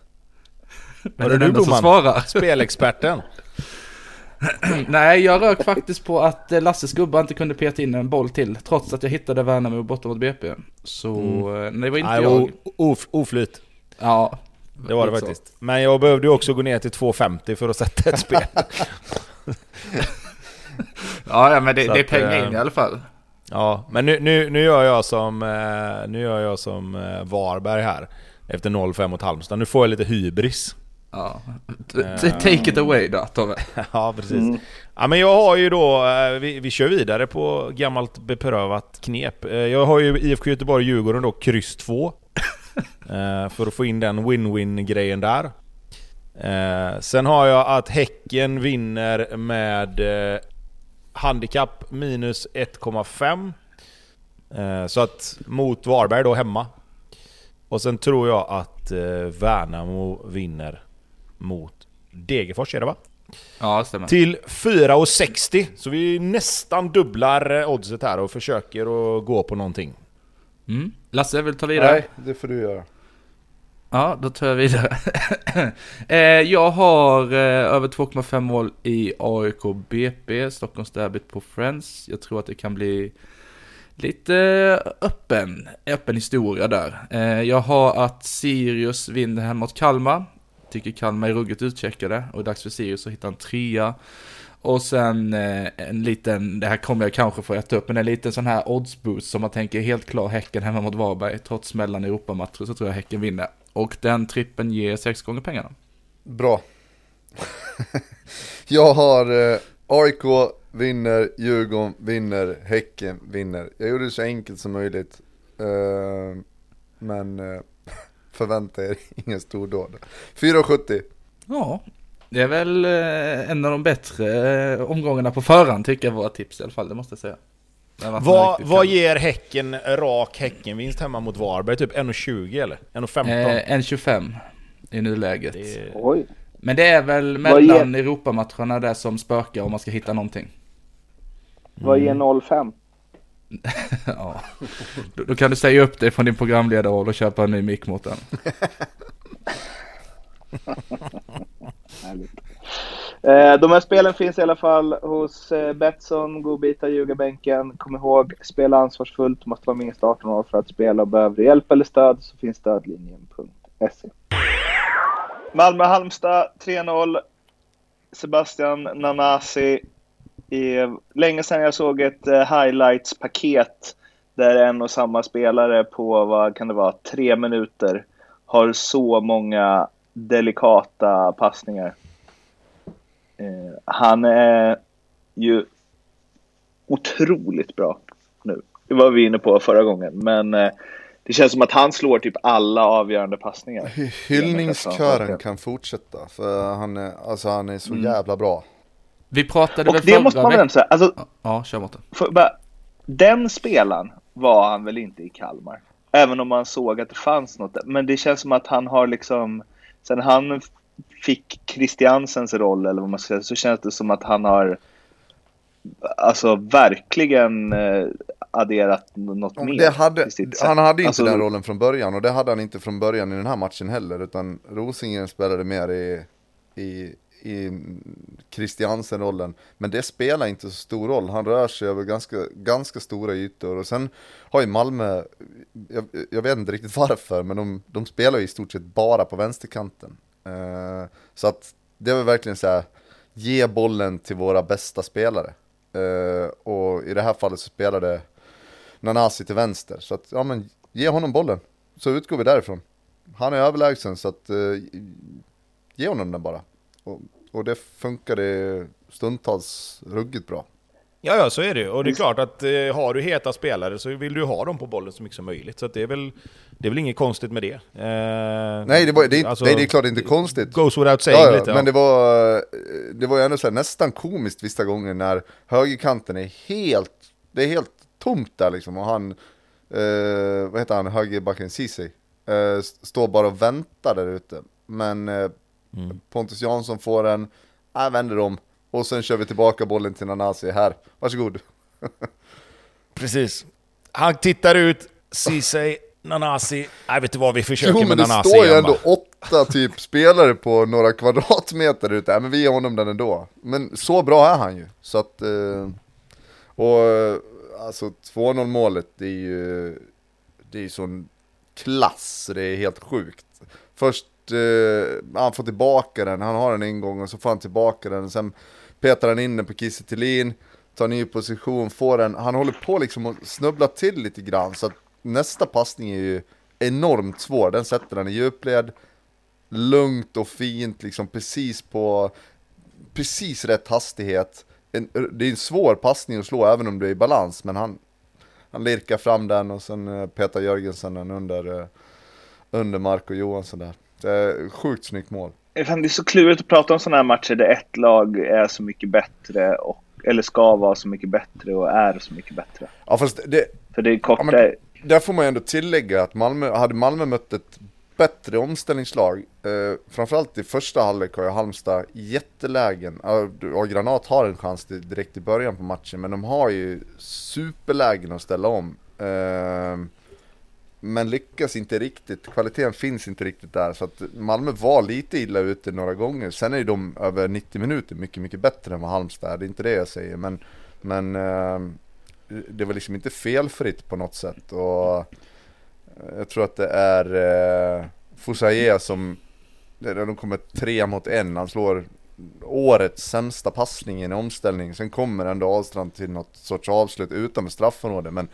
Var det du, svarar. Spelexperten? Nej, jag rök faktiskt på att eh, Lasses gubbar inte kunde peta in en boll till, trots att jag hittade Värnamo borta mot BP. Så, eh, nej, det var inte Nej, jag. of, oflyt. Ja. Det var det lite så. faktiskt. Men jag behövde ju också gå ner till 2,50 för att sätta ett spel. Ja, men det, Så det är pengar eh, in i alla fall. Ja, men nu, nu, nu gör jag som, eh, nu gör jag som eh, Varberg här. Efter 0-5 mot Halmstad. Nu får jag lite hybris. Ja. Take it away då, Tove. ja, precis. Ja, men jag har ju då, eh, vi, vi kör vidare på gammalt beprövat knep. Jag har ju IFK Göteborg-Djurgården då, kryss 2. Eh, För att få in den win-win grejen där. Sen har jag att Häcken vinner med handikapp minus 1,5. Eh, Så att mot Varberg då hemma. Och sen tror jag att eh, Värnamo vinner mot Degerfors, är det va? Ja, stämmer. Till 4,60. Så vi nästan dubblar eh, oddset här och försöker att gå på någonting. Mm. Lasse, vill du ta vidare? Nej, det får du göra. Ja, då tar jag vidare. eh, jag har eh, över 2,5 mål i AIK BP, Stockholmsderbyt på Friends. Jag tror att det kan bli lite öppen, öppen historia där. Eh, jag har att Sirius vinner hemma mot Kalmar. Tycker Kalmar är ruggigt utcheckade och det är dags för Sirius att hitta en trea. Och sen eh, en liten, det här kommer jag kanske få äta upp, men en liten sån här oddsboost som man tänker helt klar Häcken hemma mot Varberg. Trots mellan Europamatcher så tror jag Häcken vinner. Och den trippen ger sex gånger pengarna. Bra. jag har eh, AIK vinner, Djurgården vinner, Häcken vinner. Jag gjorde det så enkelt som möjligt. Eh, men eh, förvänta er ingen stordåd. 4,70. Ja, det är väl eh, en av de bättre omgångarna på förhand tycker jag våra tips i alla fall, det måste jag säga. Vad, vad ger Häcken rak Häckenvinst hemma mot Varberg? Typ 1,20 eller? 1,15? Eh, en 25 i nuläget. Det- Oj. Men det är väl mellan Europamatcherna där som spökar om man ska hitta någonting. Vad ger 05? ja. då, då kan du säga upp dig från din programledarroll och köpa en ny mick mot den. Eh, de här spelen finns i alla fall hos eh, Betsson, godbitar, ljugarbänken. Kom ihåg, spela ansvarsfullt, Du måste vara minst 18 år för att spela och behöver du hjälp eller stöd så finns stödlinjen.se. Malmö-Halmstad 3-0. Sebastian Nanasi. Länge sedan jag såg ett eh, highlights-paket där en och samma spelare på, vad kan det vara, tre minuter har så många delikata passningar. Eh, han är ju otroligt bra nu. Det var vi inne på förra gången, men eh, det känns som att han slår typ alla avgörande passningar. Hy- Hyllningskören kan fortsätta, för han är, alltså han är så jävla bra. Vi pratade Och väl det förra måste man väl säga, alltså, Ja, Ja, kör för, bara, den spelaren var han väl inte i Kalmar. Även om man såg att det fanns något där. Men det känns som att han har liksom, sen han fick Christiansens roll eller vad man ska säga, så känns det som att han har alltså verkligen eh, adderat något Ja, mer. hade, han hade inte Alltså, den rollen från början och det hade han inte från början i den här matchen heller utan Rosengren spelade mer i, i, i Christiansen-rollen. Men det spelar inte så stor roll, han rör sig över ganska, ganska stora ytor och sen har ju Malmö, jag, jag vet inte riktigt varför, men de, de spelar ju i stort sett bara på vänsterkanten. Eh, så att det var verkligen så här, ge bollen till våra bästa spelare. Eh, och i det här fallet så spelade Nanasi till vänster. Så att, ja men, ge honom bollen. Så utgår vi därifrån. Han är överlägsen så att, eh, ge honom den bara. Och, och det funkade stundtals ruggigt bra. Ja, ja, så är det. Och det är klart att eh, har du heta spelare så vill du ha dem på bollen så mycket som möjligt. Så det, är väl, det är väl inget konstigt med det. Eh, Nej, det, var, det, är alltså, nej, det är klart det är inte konstigt. Goes without saying Ja, ja, lite. men det var, det var ju ändå så här, nästan komiskt vissa gånger när högerkanten är helt, det är helt tomt där liksom och han, eh, vad heter han, högerbacken Ceesay, eh, står bara och väntar där ute. Men eh, Pontus Jansson får den, jag vänder om och sen kör vi tillbaka bollen till Nanasi här, varsågod. Precis. Han tittar ut, Ceesay, Nanasi. Nej, vet du vad, vi försöker Jo med men det Nanasi står ju ändå åtta typ spelare på några kvadratmeter ute, ja, men vi ger honom den ändå. Men så bra är han ju, så att... Eh, och alltså 2-0 målet, det är ju... Det är ju sån klass, det är helt sjukt. Först, eh, han får tillbaka den, han har den en gång och så får han tillbaka den, sen petar han in den på Kiese Thelin, tar ny position, får den, han håller på liksom att snubbla till lite grann, så att nästa passning är ju enormt svår, den sätter han i djupled, lugnt och fint, liksom precis på, precis rätt hastighet. En, det är en svår passning att slå även om du är i balans, men han, han lirkar fram den och sen eh, petar Jörgensen den under, eh, under Marco Johansson där. Det är sjukt snyggt mål. Det är så klurigt att prata om sådana här matcher där ett lag är så mycket bättre och, eller ska vara så mycket bättre och är så mycket bättre. Ja fast det, För det är korta... Ja, men där får man ju ändå tillägga att Malmö, hade Malmö mött ett bättre omställningslag, eh, framförallt i första halvlek har ju Halmstad jättelägen, och Granat har en chans direkt i början på matchen, men de har ju superlägen att ställa om. Eh, men lyckas inte riktigt, kvaliteten finns inte riktigt där, så att Malmö var lite illa ute några gånger. Sen är ju de över 90 minuter mycket, mycket bättre än vad Halmstad är, det är inte det jag säger, men, men eh, det var liksom inte felfritt på något sätt. Och eh, jag tror att det är eh, Foussaye som, de kommer tre mot en, han slår årets sämsta passning i en omställning. Sen kommer ändå Ahlstrand till något sorts avslut utanför straffområdet. Men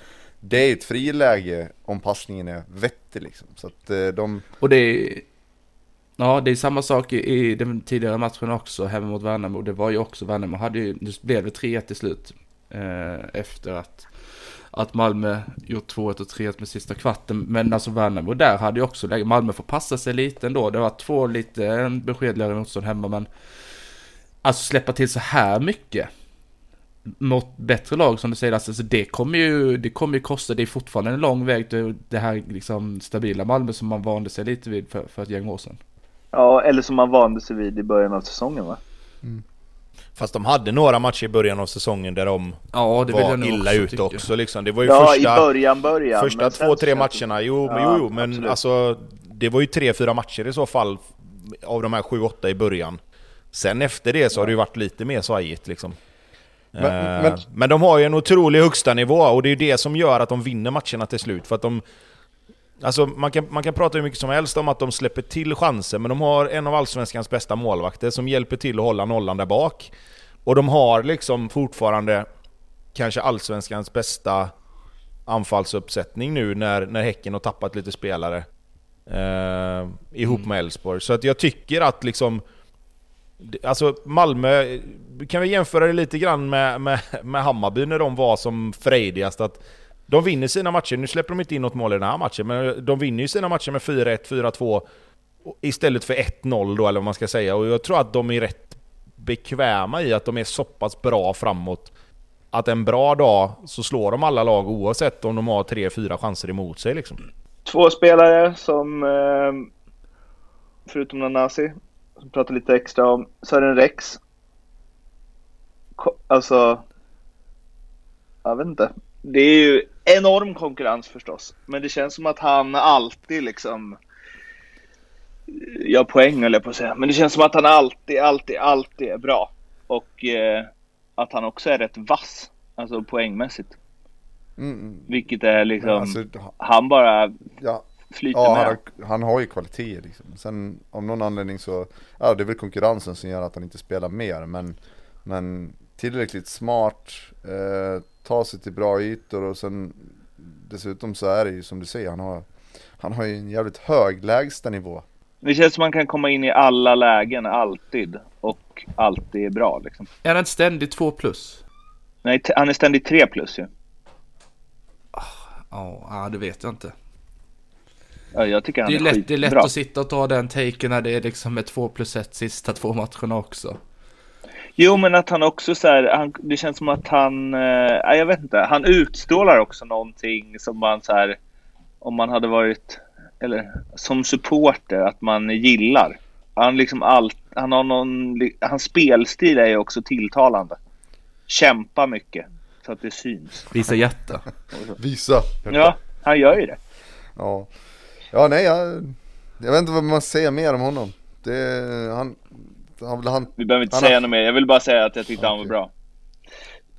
det är ett friläge om passningen är vettig liksom. Så att eh, de, Och det är... Ja, det är samma sak i, den tidigare matchen också, hemma mot Värnamo. Det var ju också, Värnamo hade ju, det blev det 3-1 till slut. Eh, efter att, att Malmö gjort 2-1 och 3-1 med sista kvarten. Men alltså Värnamo där hade ju också läge. Malmö får passa sig lite ändå. Det var två lite eh, beskedligare motstånd hemma, men alltså släppa till så här mycket mot bättre lag som du säger, alltså det kommer ju, det kommer ju kosta, det är fortfarande en lång väg till det här liksom stabila Malmö som man vande sig lite vid för, för ett gäng år sedan. Ja, eller som man vande sig vid i början av säsongen va? Fast de hade några matcher i början av säsongen där de Ja, var illa också ute också liksom. Det var ju Ja, första... i början, början. Första två, tre matcherna, jo, men, Ja, jo, jo men absolut. alltså Det var ju tre, fyra matcher i så fall Av de här sju, åtta i början Sen efter det så har det ju varit lite mer svajigt liksom Men- Eh, men- men de har ju en otrolig högsta nivå och det är ju det som gör att de vinner matcherna till slut för att de Alltså man kan, man kan prata hur mycket som helst om att de släpper till chanser, men de har en av Allsvenskans bästa målvakter som hjälper till att hålla nollan där bak. Och de har liksom fortfarande kanske Allsvenskans bästa anfallsuppsättning nu när, när Häcken har tappat lite spelare. Eh, ihop med Elfsborg. Så att jag tycker att liksom... Alltså Malmö, kan vi jämföra det lite grann med, med, med Hammarby när de var som frejdigast? Att de vinner sina matcher, nu släpper de inte in något mål i den här matchen, men de vinner ju sina matcher med 4-1, 4-2 istället för 1-0 då, eller vad man ska säga. Och jag tror att de är rätt bekväma i att de är så pass bra framåt att en bra dag så slår de alla lag oavsett om de har 3-4 chanser emot sig liksom. Två spelare som, eh, förutom Nanasi, som pratar lite extra om, Sören Rex. Ko- Alltså, jag vet inte. Det är ju enorm konkurrens förstås, men det känns som att han alltid liksom gör poäng eller på att säga. Men det känns som att han alltid, alltid, alltid är bra. Och eh, att han också är rätt vass, alltså poängmässigt. Mm. Vilket är liksom, alltså, han bara ja, flyter ja med. han, har, han har ju kvaliteter liksom. Sen av någon anledning så, ja det är väl konkurrensen som gör att han inte spelar mer. Men, men tillräckligt smart, eh, ta sig till bra ytor och sen dessutom så är det ju som du säger, han har, han har ju en jävligt hög lägstanivå. Det känns som man kan komma in i alla lägen, alltid. Och alltid är bra liksom. Är han ständigt 2 plus? Nej, han är ständigt 3 plus ju. Ja, ja, det vet jag inte. Ja, jag tycker han Det är, är, lätt, det är lätt att sitta och ta den taken när det är liksom med 2 plus 1 sista två matcherna också. Jo, men att han också så här, han, det känns som att han, eh, jag vet inte, han utstrålar också någonting som man så här, om man hade varit, eller som supporter, att man gillar. Han liksom allt, han har någon, hans spelstil är ju också tilltalande. Kämpa mycket, så att det syns. Visa hjärta. Visa! Ja, han gör ju det. Ja, ja nej jag, jag vet inte vad man säger mer om honom. Det, han, han, han Vi behöver inte Han säga något mer. Jag vill bara säga att jag tyckte han var bra.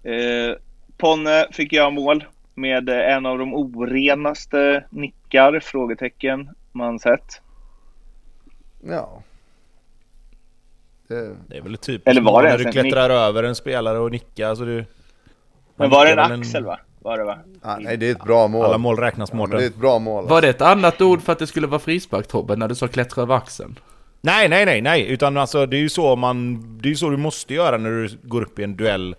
Eh, Ponne fick göra mål med eh, en av de orenaste nickar, frågetecken, man sett. ja. Det, Det är väl typ Eller var det när du en klättrar över en spelare och nickar så du... Men var det en axel va? Var det va? ah, nej det är ett bra mål. Alla mål räknas ja, Mårten. det är ett bra mål. Var det ett annat ord för att det skulle vara frispark Tobbe, när du sa klättra över axeln? Nej, nej, nej, nej. Utan alltså det är ju så man... Det är ju så du måste göra när du går upp i en duell.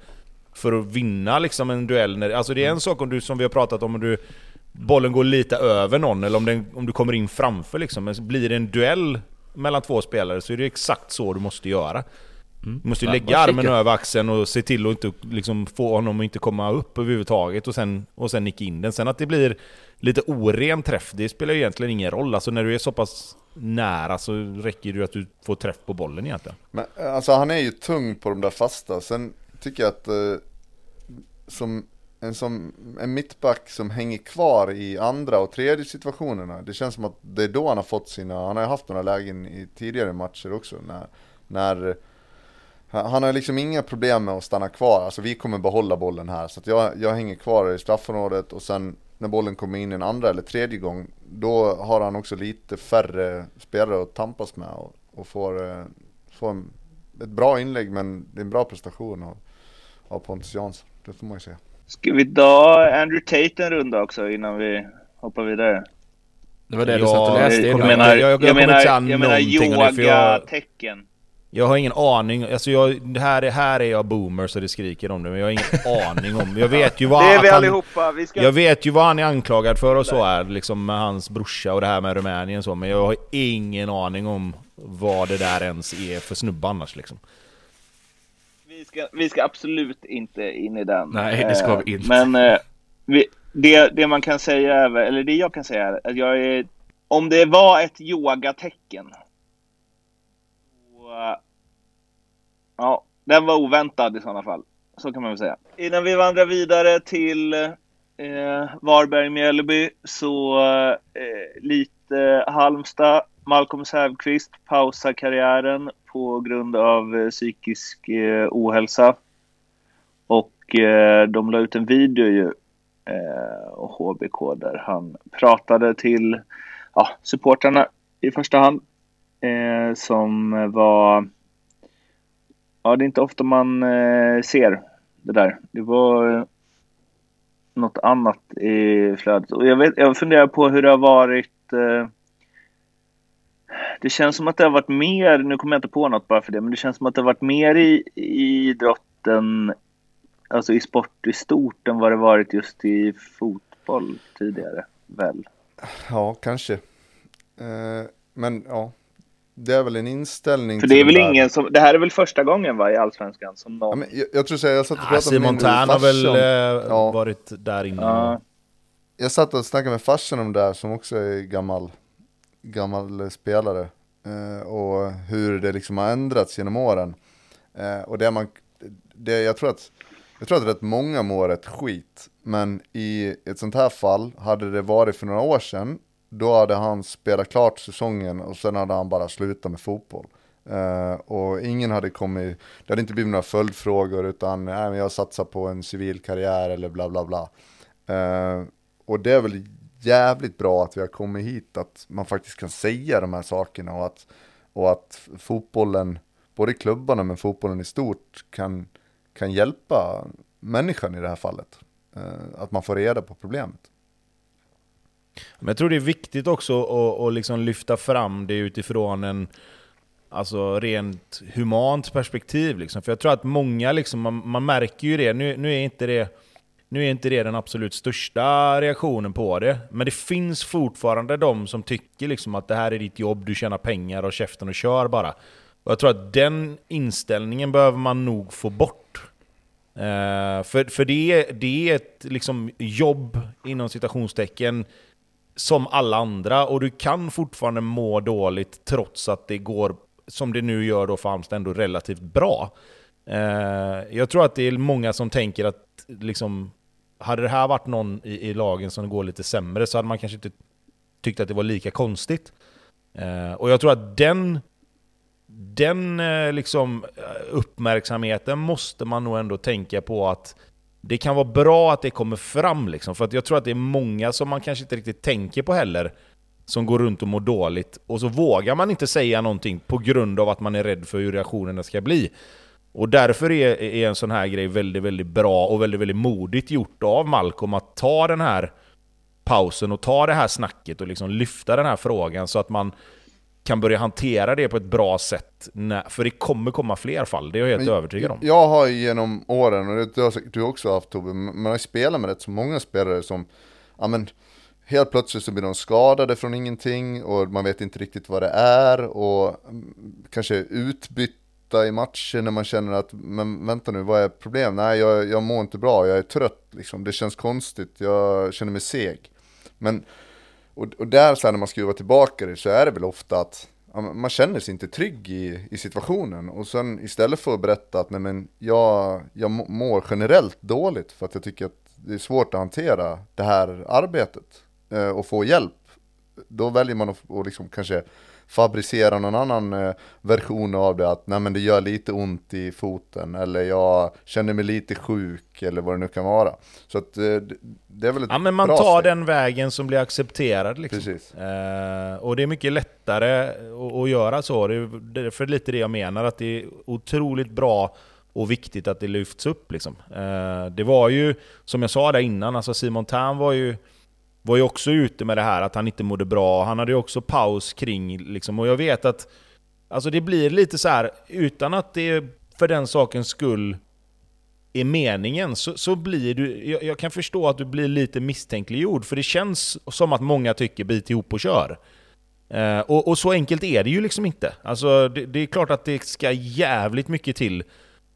För att vinna liksom en duell. När, alltså det är en sak om du, som vi har pratat om, om du... Bollen går lite över någon eller om, den, om du kommer in framför liksom. Men blir det en duell mellan två spelare så är det exakt så du måste göra. Du måste ju lägga armen kika. över axeln och se till att inte liksom få honom att inte komma upp överhuvudtaget och sen, och sen nicka in den. Sen att det blir lite oren träff, det spelar ju egentligen ingen roll. Alltså när du är så pass nära så räcker det ju att du får träff på bollen egentligen. Men alltså han är ju tung på de där fasta. Sen tycker jag att eh, som, en, som en mittback som hänger kvar i andra och tredje situationerna. Det känns som att det är då han har fått sina, han har ju haft några lägen i tidigare matcher också. När, när han har liksom inga problem med att stanna kvar. Alltså vi kommer behålla bollen här. Så att jag, jag hänger kvar i straffområdet och sen när bollen kommer in en andra eller tredje gång. Då har han också lite färre spelare att tampas med. Och, och får, eh, får en, ett bra inlägg men det är en bra prestation av, av Pontus Jansson. Det får man ju säga. Ska vi ta Andrew Tate en runda också innan vi hoppar vidare? Det var det du Ja, satt och läste jag Jag kommer- innan. menar, jag- jag jag, menar, jag menar jag- yogatecken. Jag har ingen aning, alltså jag, det här, är- här är jag boomer så det skriker om det, men jag har ingen aning om Jag vet ju vad Det är vi att han, allihopa. Vi ska... Jag vet ju vad han är anklagad för och så är liksom med hans brorsa och det här med Rumänien och så, men jag har ingen aning om vad det där ens är för snubbe annars liksom. Vi ska, vi ska absolut inte in i den. Nej, det ska vi inte. Men eh, vi, det, det man kan säga, är, eller det jag kan säga är att jag är, om det var ett yogatecken. Och, eh, ja, den var oväntad i sådana fall. Så kan man väl säga. Innan vi vandrar vidare till eh, Varberg-Mjällby så eh, lite Halmstad. Malcolm Säfqvist pausar karriären på grund av eh, psykisk eh, ohälsa. Och eh, de la ut en video ju, eh, och HBK där han pratade till ja, supportrarna i första hand. Eh, som var... Ja, det är inte ofta man eh, ser det där. Det var eh, något annat i flödet. Och jag, vet, jag funderar på hur det har varit eh, det känns som att det har varit mer, nu kommer jag inte på något bara för det, men det känns som att det har varit mer i, i idrotten, alltså i sport i stort än vad det varit just i fotboll tidigare, väl? Ja, kanske. Eh, men ja, det är väl en inställning För det är väl ingen som, det här är väl första gången va, i Allsvenskan som någon... Ja, men jag, jag tror så här, jag satt och Ah, pratade med Simon min Tern har väl eh, Ja. varit där inne. Ja. Jag satt och snackade med farsan om det här som också är gammal, gammal spelare. Eh, och hur det liksom har ändrats genom åren. Eh, och det man, det, jag tror att, jag tror att rätt många mår rätt skit. Men i ett sånt här fall, hade det varit för några år sedan, då hade han spelat klart säsongen och sen hade han bara slutat med fotboll. Uh, och ingen hade kommit, det hade inte blivit några följdfrågor utan nej, men jag satsar på en civil karriär eller bla bla bla. Uh, och det är väl jävligt bra att vi har kommit hit, att man faktiskt kan säga de här sakerna och att, och att fotbollen, både klubbarna men fotbollen i stort, kan, kan hjälpa människan i det här fallet. Uh, att man får reda på problemet. Men jag tror det är viktigt också att, att liksom lyfta fram det utifrån en alltså rent humant perspektiv. Liksom. För jag tror att många, liksom, man, man märker ju det, nu, nu är inte det nu är inte det den absolut största reaktionen på det, men det finns fortfarande de som tycker liksom att det här är ditt jobb, du tjänar pengar och käften och kör bara. Och jag tror att den inställningen behöver man nog få bort. Eh, för för det, är, det är ett liksom, jobb, inom citationstecken, som alla andra, och du kan fortfarande må dåligt trots att det går, som det nu gör då för Halmstad, ändå relativt bra. Eh, jag tror att det är många som tänker att liksom, hade det här varit någon i, i lagen som går lite sämre så hade man kanske inte tyckt att det var lika konstigt. Eh, och jag tror att den, den eh, liksom, eh, uppmärksamheten måste man nog ändå tänka på att det kan vara bra att det kommer fram. Liksom, för att jag tror att det är många som man kanske inte riktigt tänker på heller som går runt och mår dåligt och så vågar man inte säga någonting på grund av att man är rädd för hur reaktionerna ska bli. Och därför är, är en sån här grej väldigt, väldigt bra och väldigt, väldigt modigt gjort av Malcolm att ta den här pausen och ta det här snacket och liksom lyfta den här frågan så att man kan börja hantera det på ett bra sätt. När, för det kommer komma fler fall, det är jag helt Men övertygad om. Jag har genom åren, och det har säkert du också haft Tobbe, man har spelat med rätt så många spelare som, ja men, helt plötsligt så blir de skadade från ingenting och man vet inte riktigt vad det är och mm, kanske utbytta i matcher när man känner att, men vänta nu, vad är problemet? Nej, jag, jag mår inte bra, jag är trött liksom, det känns konstigt, jag känner mig seg. Men, och, och där sen när man skruvar tillbaka det så är det väl ofta att ja, man känner sig inte trygg i, i situationen. Och sen istället för att berätta att nej, men jag, jag mår generellt dåligt för att jag tycker att det är svårt att hantera det här arbetet eh, och få hjälp. Då väljer man att, att liksom kanske fabricera någon annan eh, version av det. Att nej, men det gör lite ont i foten eller jag känner mig lite sjuk eller vad det nu kan vara. Så att eh, det, det är väl ett Ja men man bra tar steg. den vägen som blir accepterad liksom. Precis. Eh, och det är mycket lättare att, att göra så. Det är därför lite det jag menar, att det är otroligt bra och viktigt att det lyfts upp. Liksom. Eh, det var ju, som jag sa där innan, alltså Simon Tern var ju, var ju också ute med det här att han inte mådde bra. Han hade ju också paus kring, liksom, och jag vet att alltså det blir lite så här utan att det för den sakens skull är meningen så, så blir du, jag, jag kan förstå att du blir lite misstänkliggjord, för det känns som att många tycker bit ihop och kör. Eh, och, och så enkelt är det ju liksom inte. Alltså, det, det är klart att det ska jävligt mycket till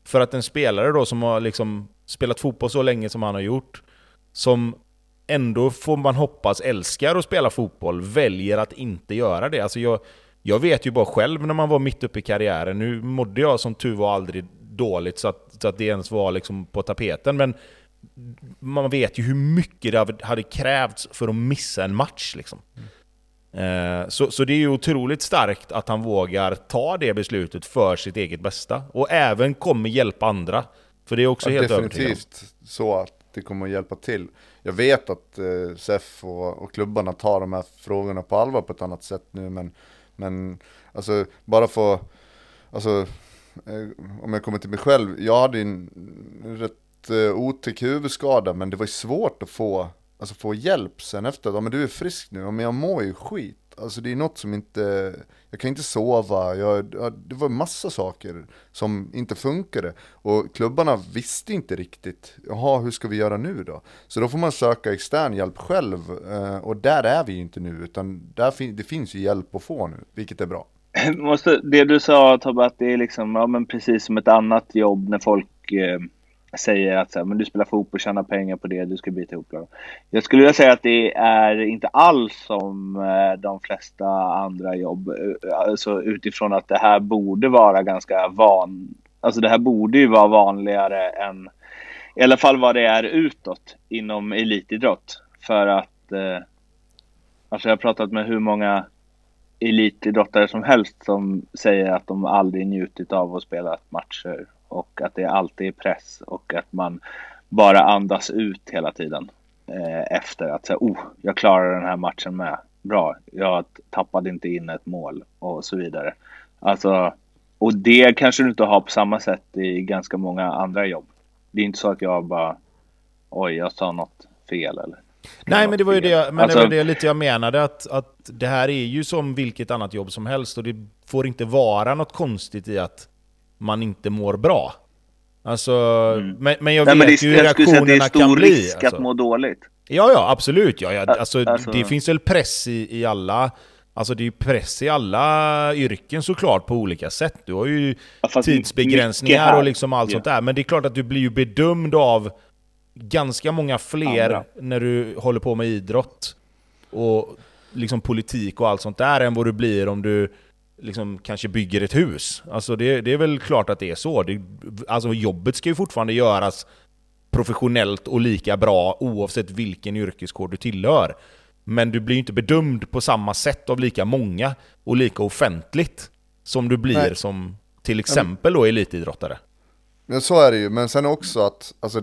För att en spelare då som har liksom spelat fotboll så länge som han har gjort, som ändå får man hoppas älskar att spela fotboll, väljer att inte göra det. Alltså jag, jag vet ju bara själv när man var mitt uppe i karriären, nu mådde jag som tur var aldrig dåligt så att, så att det ens var liksom på tapeten, men man vet ju hur mycket det hade krävts för att missa en match. Liksom. Mm. Så, så det är ju otroligt starkt att han vågar ta det beslutet för sitt eget bästa. Och även kommer hjälpa andra. För det är också ja, helt Definitivt så att det kommer att hjälpa till. Jag vet att eh, SEF och, och klubbarna tar de här frågorna på allvar på ett annat sätt nu, men, men alltså bara för, alltså eh, om jag kommer till mig själv, jag hade en rätt eh, otäck huvudskada, men det var ju svårt att få, alltså få hjälp sen efter. Ja men du är frisk nu, ja, men jag mår ju skit. Alltså det är något som inte, jag kan inte sova, jag, jag, det var massa saker som inte funkade. Och klubbarna visste inte riktigt, jaha hur ska vi göra nu då? Så då får man söka extern hjälp själv, eh, och där är vi ju inte nu, utan där fin det finns ju hjälp att få nu, vilket är bra. Måste, det du sa Tobbe, att det är liksom, ja men precis som ett annat jobb när folk eh säger att så här, men du spelar fotboll, tjänar pengar på det, du ska bita ihop det. Jag skulle vilja säga att det är inte alls som eh, de flesta andra jobb. Eh, alltså utifrån att det här borde vara ganska van... Alltså det här borde ju vara vanligare än... I alla fall vad det är utåt inom elitidrott. För att... Eh, alltså jag har pratat med hur många elitidrottare som helst som säger att de aldrig njutit av att spela matcher och att det alltid är press och att man bara andas ut hela tiden eh, efter att säga oh, jag klarar den här matchen med. Bra, jag tappade inte in ett mål och så vidare. Alltså, och det kanske du inte har på samma sätt i ganska många andra jobb. Det är inte så att jag bara oj, jag sa något fel eller Nej, men det var ju det, men alltså, det, var det lite jag menade, att, att det här är ju som vilket annat jobb som helst och det får inte vara något konstigt i att man inte mår bra. Alltså, mm. men, men jag Nej, vet men det, ju hur reaktionerna kan bli. Det är stor risk alltså. att må dåligt. Ja, ja, absolut. Ja, ja. Alltså, alltså... Det finns väl press i, i alla... Alltså det är ju press i alla yrken såklart på olika sätt. Du har ju ja, tidsbegränsningar och liksom allt ja. sånt där. Men det är klart att du blir ju bedömd av ganska många fler Andra. när du håller på med idrott och liksom politik och allt sånt där än vad du blir om du liksom kanske bygger ett hus. Alltså det, det är väl klart att det är så. Det, alltså jobbet ska ju fortfarande göras professionellt och lika bra oavsett vilken yrkeskår du tillhör. Men du blir ju inte bedömd på samma sätt av lika många och lika offentligt som du blir Nej. som till exempel då elitidrottare. Ja, så är det ju, men sen också att alltså,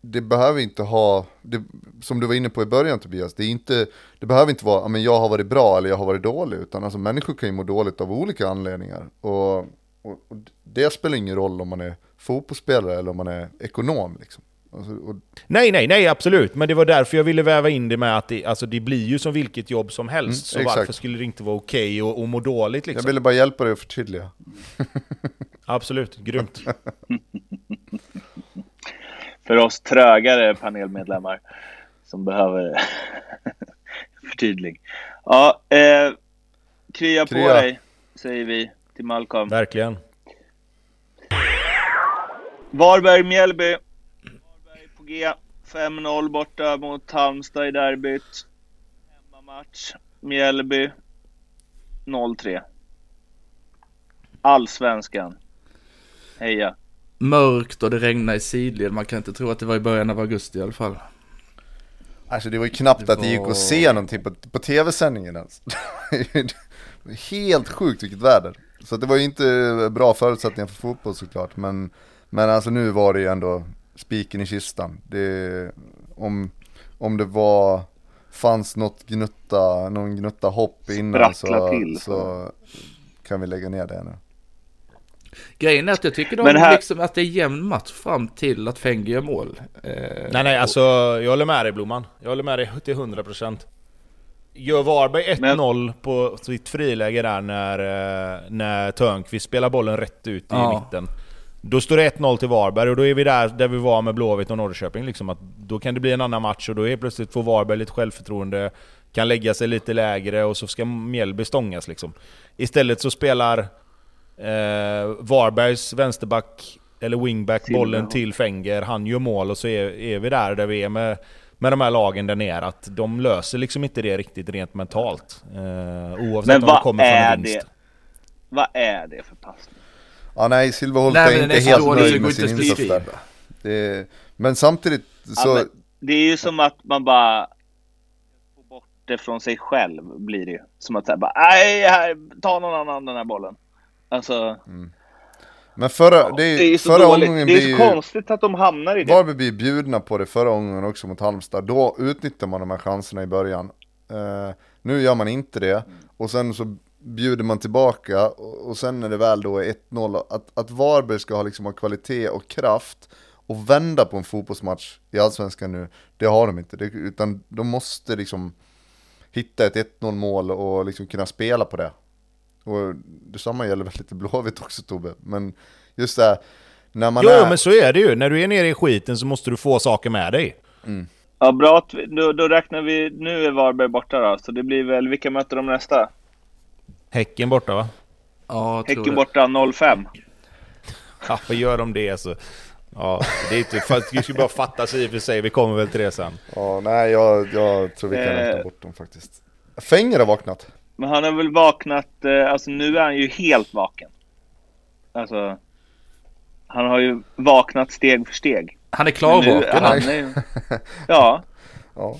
det, behöver inte ha, det, som du var inne på i början Tobias, det, är inte, det behöver inte vara, men jag har varit bra eller jag har varit dålig, utan alltså människor kan ju må dåligt av olika anledningar. Och, och, och det spelar ingen roll om man är fotbollsspelare eller om man är ekonom. Liksom. Alltså, och... Nej, nej, nej, absolut. Men det var därför jag ville väva in det med att det, alltså, det blir ju som vilket jobb som helst. Mm, så varför skulle det inte vara okej okay och, och må dåligt? Liksom? Jag ville bara hjälpa dig att förtydliga. absolut, grymt. för oss trögare panelmedlemmar som behöver förtydling. Ja, eh, krya, krya på dig, säger vi till Malcolm. Verkligen. Varberg-Mjällby. Varberg på G. 5-0 borta mot Halmstad i derbyt. Hemmamatch. Mjällby 0-3. Allsvenskan. Heja mörkt och det regnade i sidled. Man kan inte tro att det var i början av augusti i alla fall. Alltså det var ju knappt det att det gick att se någonting på, på tv-sändningen ens. Helt sjukt vilket väder. Så det var ju inte bra förutsättningar för fotboll såklart. Men, men alltså nu var det ju ändå spiken i kistan. Det, om, om det var, fanns något gnutta, någon gnutta hopp innan så, till, så. så kan vi lägga ner det nu. Grejen är att jag tycker de här... liksom att det är jämn match fram till att Fenger gör mål. Eh, nej nej, alltså jag håller med dig Blomman. Jag håller med dig till 100%. Gör Varberg 1-0 Men... på sitt friläge där när, eh, när Törnqvist spelar bollen rätt ut i ja. mitten. Då står det 1-0 till Varberg och då är vi där, där vi var med Blåvitt och Norrköping. Liksom, att då kan det bli en annan match och då är plötsligt får Varberg lite självförtroende, kan lägga sig lite lägre och så ska Mjällby stångas liksom. Istället så spelar eh, Varbergs vänsterback eller wingback Silva, bollen ja. till Fenger, han gör mål och så är, är vi där där vi är med, med de här lagen där nere. Att de löser liksom inte det riktigt rent mentalt. Eh, oavsett Men om det vad kommer från är en vinst. det? Vad är det för passning? Ja nej, Silverholt är men inte är helt nöjd med inte sin insats där. Det, men samtidigt så... Ja, men det är ju som att man bara får bort det från sig själv blir det ju. Som att säga bara nej, här, ta någon annan den här bollen. Alltså, Men förra, det är, det är förra dåligt. omgången Det är så konstigt att de hamnar i det. Varberg blir bjudna på det förra omgången också mot Halmstad. Då utnyttjar man de här chanserna i början. Eh, nu gör man inte det. Och sen så bjuder man tillbaka. Och, och sen när det väl då är 1-0. Att, att Varberg ska ha, liksom, ha kvalitet och kraft. Och vända på en fotbollsmatch i Allsvenskan nu. Det har de inte. Det, utan de måste liksom hitta ett 1-0 mål och liksom kunna spela på det. Och detsamma gäller väl lite Blåvitt också Tobbe. Men just det här. När man Jo, är... men så är det ju. När du är nere i skiten så måste du få saker med dig. Ja, bra. att vi- Då, då räknar vi. Nu är Varberg borta då. Så det blir väl, vilka möter de nästa? Häcken borta va? Ja, Häcken det. borta 05. Ja, vad gör de det så... Ja, det är inte... För vi skulle bara fatta sig i och för sig. Vi kommer väl till det sen. Ja, nej jag, jag tror vi kan Eh. räkna bort dem faktiskt. Fenger har vaknat. Men han har väl vaknat, eh, alltså nu är han ju helt vaken. Alltså, han har ju vaknat steg för steg. Han är Nu, klarvaken. han är, ju- ja, Ja.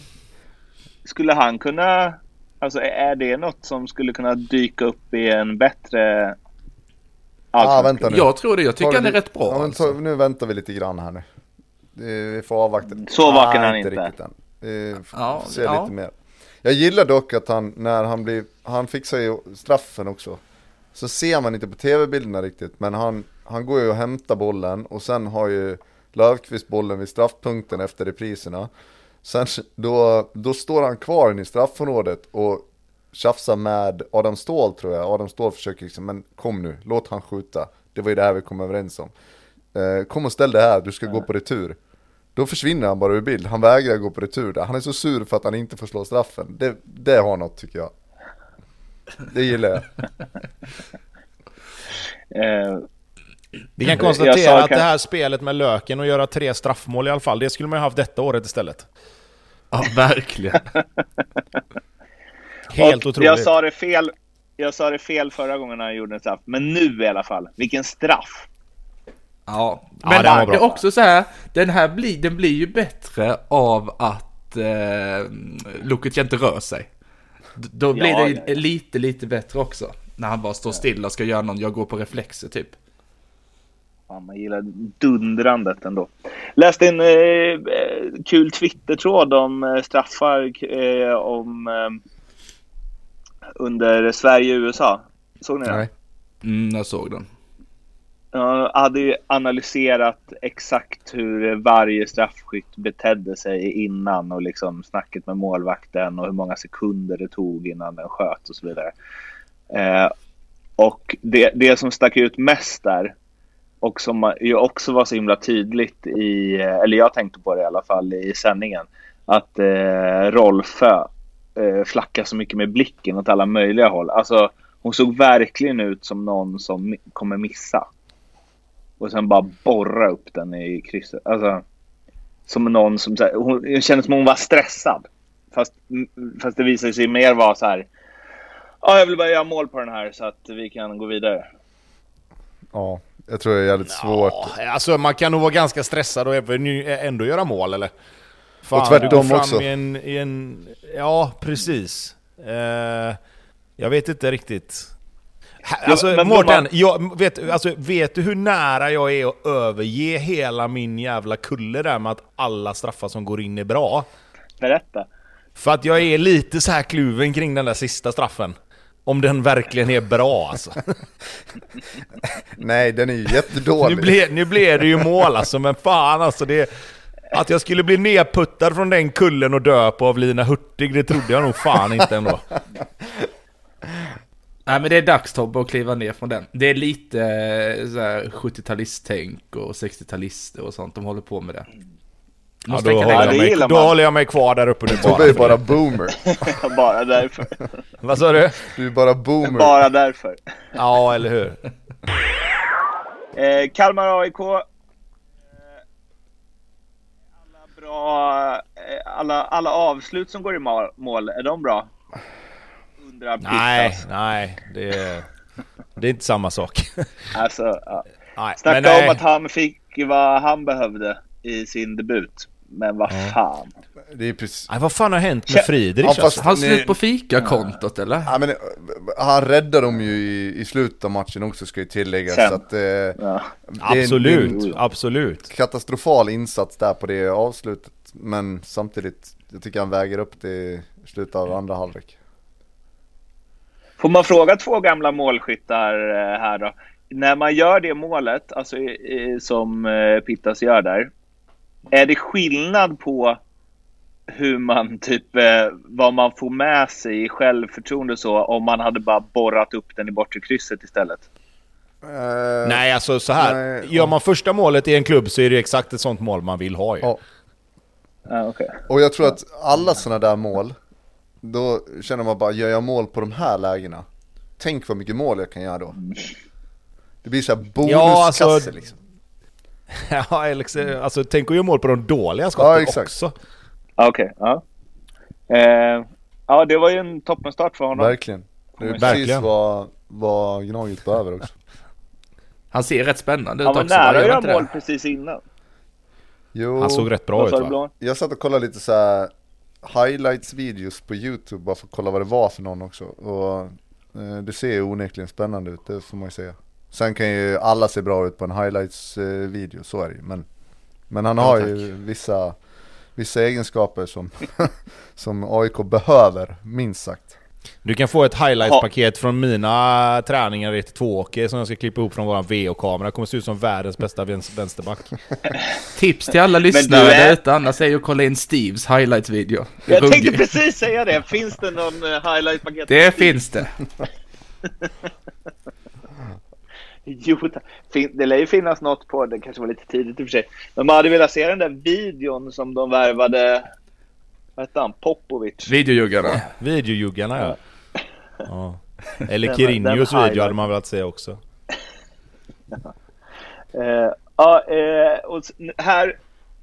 skulle han kunna, alltså är det något som skulle kunna dyka upp i en bättre Ah, vänta nu. Jag tror det. Jag tycker han är rätt bra. Ja, men alltså. nu väntar vi lite grann här nu. Det- Vi får avvakta. Så vaken är Nej, han inte. riktigt än. Vi får Ja, se ja. lite mer. Jag gillar dock att han, när han blir, han fixar ju straffen också. Så ser man inte på tv-bilderna riktigt, men han, han går ju och hämtar bollen och sen har ju Löfqvist bollen vid straffpunkten efter repriserna. Sen då, då står han kvar inne i straffområdet och tjafsar med Adam Ståhl tror jag. Adam Ståhl försöker liksom, men kom nu, låt han skjuta. Det var ju det här vi kom överens om. Eh, kom och ställ dig här, du ska gå på retur. Då försvinner han bara ur bild, han vägrar gå på retur där. Han är så sur för att han inte får slå straffen. Det, det har något tycker jag. Det gillar jag. Eh, Vi kan konstatera att det här spelet med löken och göra tre straffmål i alla fall, det skulle man ju haft detta året istället. Ja, verkligen. Helt och otroligt. Jag sa det fel. Jag sa det fel förra gången han gjorde en straff. Men nu i alla fall. Vilken straff! Ja, Ja, men den var det är också så här, den här blir, den blir ju bättre av att eh, Lukic inte rör sig. D- Då blir Ja, det ja, ja. lite, lite bättre också. När han bara står still och ska göra någon, jag går på reflexer typ. Fan, man gillar dundrandet ändå. Läste en eh, kul Twitter-tråd om eh, straffar eh, om eh, under Sverige-USA. Såg ni det? Nej. Mm, jag såg den. Jag hade ju analyserat exakt hur varje straffskytt betedde sig innan och liksom snacket med målvakten och hur många sekunder det tog innan den sköt och så vidare. Eh, och det, det som stack ut mest där och som ju också var så himla tydligt i, eller jag tänkte på det i alla fall i sändningen, att eh, Rolfö eh, flackar så mycket med blicken åt alla möjliga håll. Alltså hon såg verkligen ut som någon som kommer missa. Och sen bara borra upp den i krysset. Alltså, som någon som... så här- Hon, det kändes som hon var stressad. Fast, fast det visade sig mer vara så här... Ja, jag vill bara göra mål på den här så att vi kan gå vidare. Ja, jag tror det är jävligt svårt. Ja, alltså man kan nog vara ganska stressad och ändå göra mål eller? Fan, Och tvärtom du går fram också. I en, i en, ja, precis. Eh, jag vet inte riktigt. Alltså men Mårten, man- jag, vet, alltså, vet du hur nära jag är att överge hela min jävla kulle där med att alla straffar som går in är bra? Berätta. För att jag är lite så här kluven kring den där sista straffen. Om den verkligen är bra alltså. Nej, den är ju Nu jättedålig. blev, nu blev det ju mål alltså, men fan alltså det... Att jag skulle bli nedputtad från den kullen och dö på av Lina Hurtig, det trodde jag nog fan inte ändå. Nej men det är dags Tobbe att kliva ner från den. Det är lite eh, så här 70-talist-tänk och 60-talister och sånt de håller på med det. Ja, då, håller jag mig, då håller jag mig kvar där uppe nu Tobbe är bara. bara boomer. bara därför. Vad sa du? Du är bara boomer. Bara därför. Ja, eller hur? Eh, Kalmar AIK. Eh, alla bra, eh, alla, alla avslut som går i mål, är de bra? Undrar Nej, Pittas. nej. Det är, det är inte samma sak. Alltså, ja. Nej, Snacka men nej. om att han fick vad han behövde i sin debut. Men vad fan. Det är precis... Nej, vad fan har hänt med Friedrich Ja, alltså? Har han slut på fikakontot eller? Ja, men, han räddade dem ju i, i slutet av matchen också ska ju tilläggas. Sen. Så att, eh, Ja. Absolut, en absolut. katastrofal insats där på det avslutet. Men samtidigt, jag tycker han väger upp det i slutet av andra halvlek. Får man fråga två gamla målskyttar eh, här då? När man gör det målet, alltså som eh, Pittas gör där. Är det skillnad på hur man typ, eh, vad man får med sig i självförtroende så om man hade bara borrat upp den i bortre krysset istället? Eh, Nej, alltså så här. nej, Gör man första målet i en klubb så är det exakt ett sånt mål man vill ha ju. Ja. Ja, okej. Och jag tror att alla sådana där mål, då känner man bara, gör jag mål på de här lägena? Tänk vad mycket mål jag kan göra då. Det blir såhär bonuskasse Ja, alltså- liksom. Ja, eller, alltså tänk att göra mål på de dåliga skotten Ja, exakt. också. Ja, Okej, ja. Eh, ja, det var ju en toppenstart för honom. Verkligen. Det är precis vad, vad Gnaget behöver också. Han ser rätt spännande ut Han var också. nära att gör göra mål precis innan. Jo, Han såg rätt bra ut va? Jag satt och kollade lite så här highlights-videos på YouTube bara för att kolla vad det var för någon också. Och eh, det ser ju onekligen spännande ut, det får man ju säga. Sen kan ju alla se bra ut på en highlights-video, så är det ju. Men, men han Ja, har tack. ju vissa, vissa egenskaper som, som AIK behöver, minst sagt. Du kan få ett highlights-paket från mina träningar i ett tvååker som jag ska klippa ihop från våran VO-kamera. kommer se ut som världens bästa vänster- vänsterback. Tips till alla lyssnare är- där ute annars är ju att kolla in Steves är Jag tänkte ruggig. precis säga det. Finns det någon eh, highlight-paket? Det finns det. Jo, det lär ju finnas något på det. kanske var lite tidigt i och för sig. Men man hade velat se den där videon som de värvade. Vad hette han? Popovic. Videojuggarna. Videojuggarna ja. ja. Eller den video hade man velat se också. Ja, eh, och s- n- här,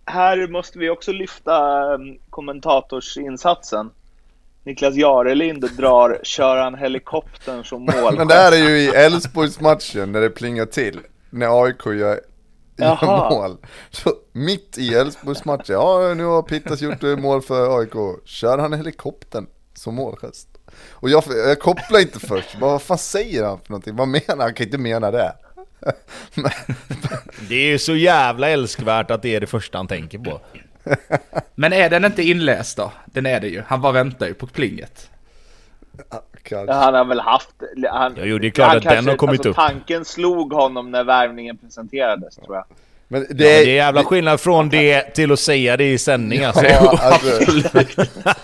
här måste vi också lyfta um, kommentatorsinsatsen. Niklas Jarelind drar kör han helikoptern som mål. Men det här är ju i Elfsborgsmatchen när det plingar till. När AIK gör Jaha. mål. Så mitt i Elfsborgsmatchen, ja nu har Pittas gjort eh, mål för AIK. Kör han helikoptern som målgest? Och jag, jag kopplar inte först, bara, vad fan säger han för någonting? Vad menar han? Han kan inte mena det. Men, Det är ju så jävla älskvärt att det är det första han tänker på. Men är den inte inläst då? Den är det ju. Han bara väntar ju på plinget. Kanske. Ja, han har väl haft... Han, Ja, jo, det är klart att den har kommit alltså, upp. Tanken slog honom när värvningen presenterades, tror jag. Men det, Det, ja, är, det är jävla skillnad från det till att säga det i sändning alltså. Ja, alltså,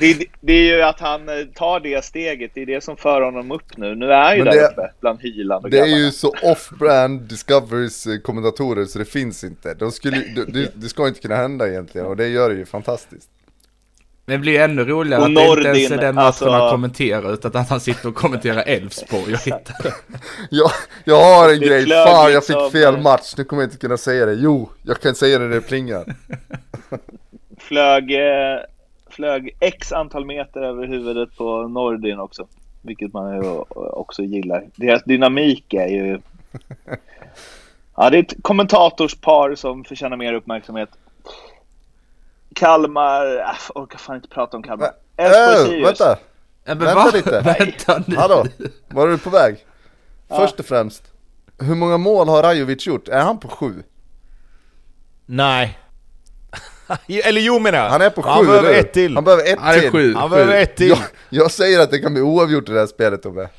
Det, det är ju att han eh, tar det steget, det är det som för honom upp nu. Nu är han ju Men där det- uppe bland Hyland och det är grabbarna. ju så off-brand Discoverys eh, kommentatorer så det finns inte. De skulle, det, det, det ska inte kunna hända egentligen och det gör det ju fantastiskt. Men det blir ju ännu roligare Och att det inte ens Nordin, är den matchen alltså- han kommenterar utan att han sitter och kommenterar Elfsborg och hittar. Jag, jag har en grej, fan jag liksom- fick fel match, nu kommer jag inte kunna säga det. Jo, jag kan säga det när det plingar. flög, eh, flög x antal meter över huvudet på Nordin också. Vilket man ju också gillar. Deras dynamik är ju... Ja, det är ett kommentatorspar som förtjänar mer uppmärksamhet. Kalmar... Äh, jag orkar fan inte prata om Kalmar. Elfsborg Äh, vänta, Ja, men Vänta va? lite. Vänta nu. hallå, var är du på väg? Först och främst, hur många mål har Rajovic gjort? Är han på sju? Nej. Eller jo menar jag. Han är på sju, Han behöver eller ett till. Han behöver ett Han är till. sju. Han behöver ett till. Jag, jag säger att det kan bli oavgjort i det här spelet Tobbe.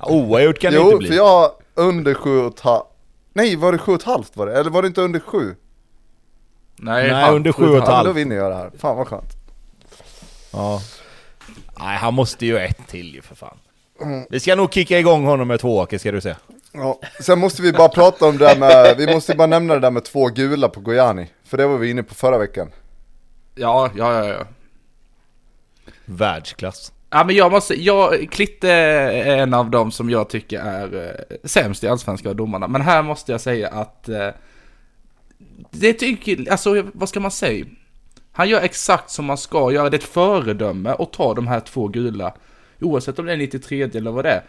Oavgjort kan det Jo, inte bli. för jag har under sju och ett halvt. Nej, var det sju och ett halvt var det? Eller var det inte under sju? Nej, Nej, under sju sju och ett Ja, men halvt. då vinner jag det här. Fan vad skönt. Ja. Nej, han måste ju ett till ju för fan. Vi ska nog kicka igång honom med två åker ska du se. Ja. Sen måste vi bara prata om det där med, vi måste bara nämna det där med två gula på Gojani. För det var vi inne på förra veckan. Ja, ja, ja, ja. Världsklass. Ja men jag måste, jag, Klitte är en av dem som jag tycker är eh, sämst i allsvenska domarna. Men här måste jag säga att eh, det tycker, alltså vad ska man säga? Han gör exakt som man ska göra, det är ett föredöme att ta de här två gula. Oavsett om det är 93 eller vad det är.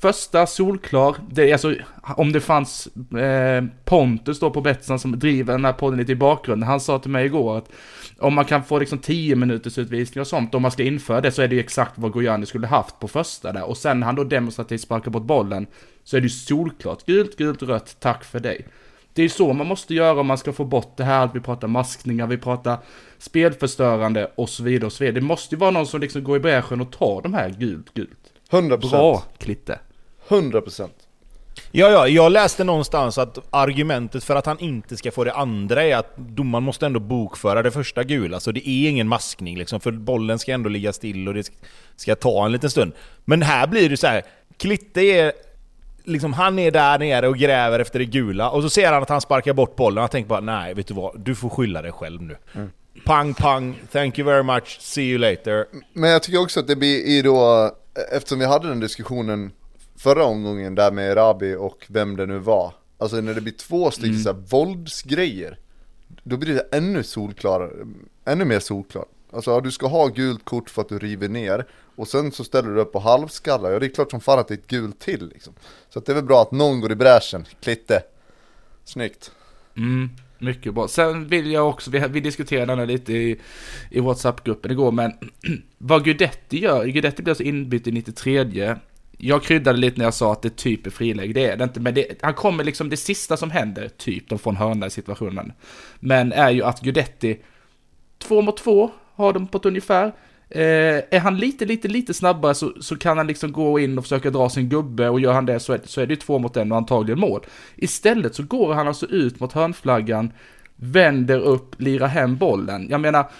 Första solklar, det är alltså om det fanns eh, Pontus då på Betsson som driver den här podden lite i bakgrunden. Han sa till mig igår att om man kan få liksom 10 minuters utvisning och sånt, om man ska införa det så är det ju exakt vad Gojani skulle haft på första där. Och sen när han då demonstrativt sparkar bort bollen så är det ju solklart gult, gult, rött, tack för dig. Det är så man måste göra om man ska få bort det här, att vi pratar maskningar, vi pratar spelförstörande och så vidare och så vidare. Det måste ju vara någon som liksom går i bräschen och tar de här gult, gult. 100%. Bra, Klitte. 100%. Ja, ja, jag läste någonstans att argumentet för att han inte ska få det andra är att domaren måste ändå bokföra det första gula, så det är ingen maskning liksom, för bollen ska ändå ligga still och det ska ta en liten stund. Men här blir det så här, Klitte är liksom, han är där nere och gräver efter det gula, och så ser han att han sparkar bort bollen, och han tänker bara nej, vet du vad, du får skylla dig själv nu. Mm. Pang, pang, thank you very much, see you later. Men jag tycker också att det blir i då, eftersom vi hade den diskussionen förra omgången där med Rabi och vem det nu var. Alltså när det blir två stycken mm. våldsgrejer. Då blir det ännu solklarare, ännu mer solklart. Alltså du ska ha gult kort för att du river ner. Och sen så ställer du upp på halvskallar. Ja det är klart som fan att det är ett gult till liksom. Så att det är väl bra att någon går i bräschen. Klitte. Snyggt. Mm. Mycket bra. Sen vill jag också, vi, vi diskuterade det lite i, i WhatsApp-gruppen igår, men vad Gudetti gör, Gudetti blir alltså inbytt i 93 jag kryddade lite när jag sa att det typ är friläge, det är det inte, men det, han kommer liksom, det sista som händer, typ, de får en hörna i situationen, men är ju att Gudetti, två mot två, har de på ett ungefär, eh, är han lite, lite, lite snabbare så, så kan han liksom gå in och försöka dra sin gubbe och gör han det så är, så är det ju två mot en och antagligen mål. Istället så går han alltså ut mot hörnflaggan, vänder upp, lirar hem bollen. Jag menar,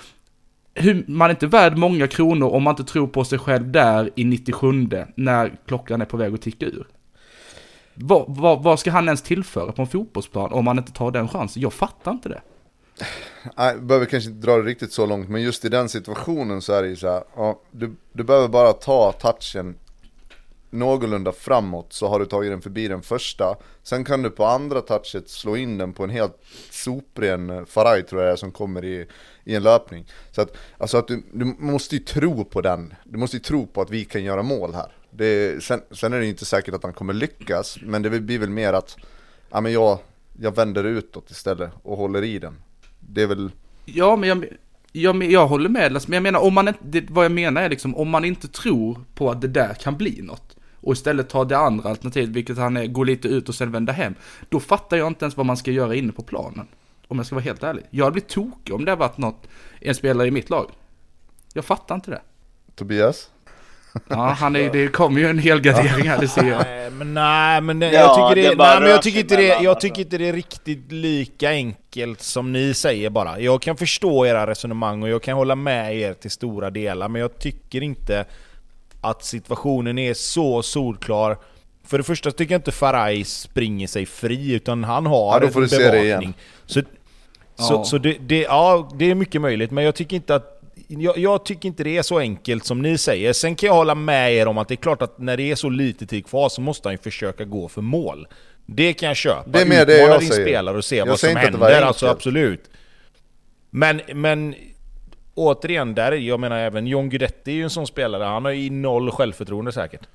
hur, man är inte värd många kronor om man inte tror på sig själv där i 97 när klockan är på väg att ticka ur. Vad, vad, vad ska han ens tillföra på en fotbollsplan om man inte tar den chansen? Jag fattar inte det. Nej, behöver kanske inte dra det riktigt så långt, men just i den situationen så är det ju så här, ja, du, du behöver bara ta touchen någorlunda framåt så har du tagit den förbi den första. Sen kan du på andra touchet slå in den på en helt sopren Faraj tror jag är som kommer i, i en löpning. Så att, alltså att du, du måste ju tro på den. Du måste ju tro på att vi kan göra mål här. Det, sen, sen är det inte säkert att han kommer lyckas, men det blir väl mer att ja, men jag, jag vänder utåt istället och håller i den. Det är väl... Ja, men jag, jag, jag håller med, men jag menar, om man inte, vad jag menar är liksom, om man inte tror på att det där kan bli något, och istället tar det andra alternativet, vilket han är, går lite ut och sen vänder hem, då fattar jag inte ens vad man ska göra inne på planen. Om jag ska vara helt ärlig. Jag hade blivit tokig om det hade varit något, en spelare i mitt lag. Jag fattar inte det. Tobias? Ja, han är, det kommer ju en hel gardering här, det ser jag. Nej, men nej, men jag ja, tycker, det, det nej, men jag tycker inte det, jag tycker inte det är riktigt lika enkelt som ni säger bara. Jag kan förstå era resonemang och jag kan hålla med er till stora delar, men jag tycker inte att situationen är så solklar. För det första tycker jag inte Faraj springer sig fri, utan han har ja, då får du bevakning. Se det igen. Så, ja. så, så det, det, ja, det är mycket möjligt, men jag tycker inte att jag, jag, tycker inte det är så enkelt som ni säger. Sen kan jag hålla med er om att det är klart att när det är så lite tid kvar så måste han ju försöka gå för mål. Det kan jag köpa. Det är mer det jag din säger. spelare och se jag vad som händer. Alltså absolut. Men, men återigen, där, jag menar även John Guidetti är ju en sån spelare, han har ju noll självförtroende säkert.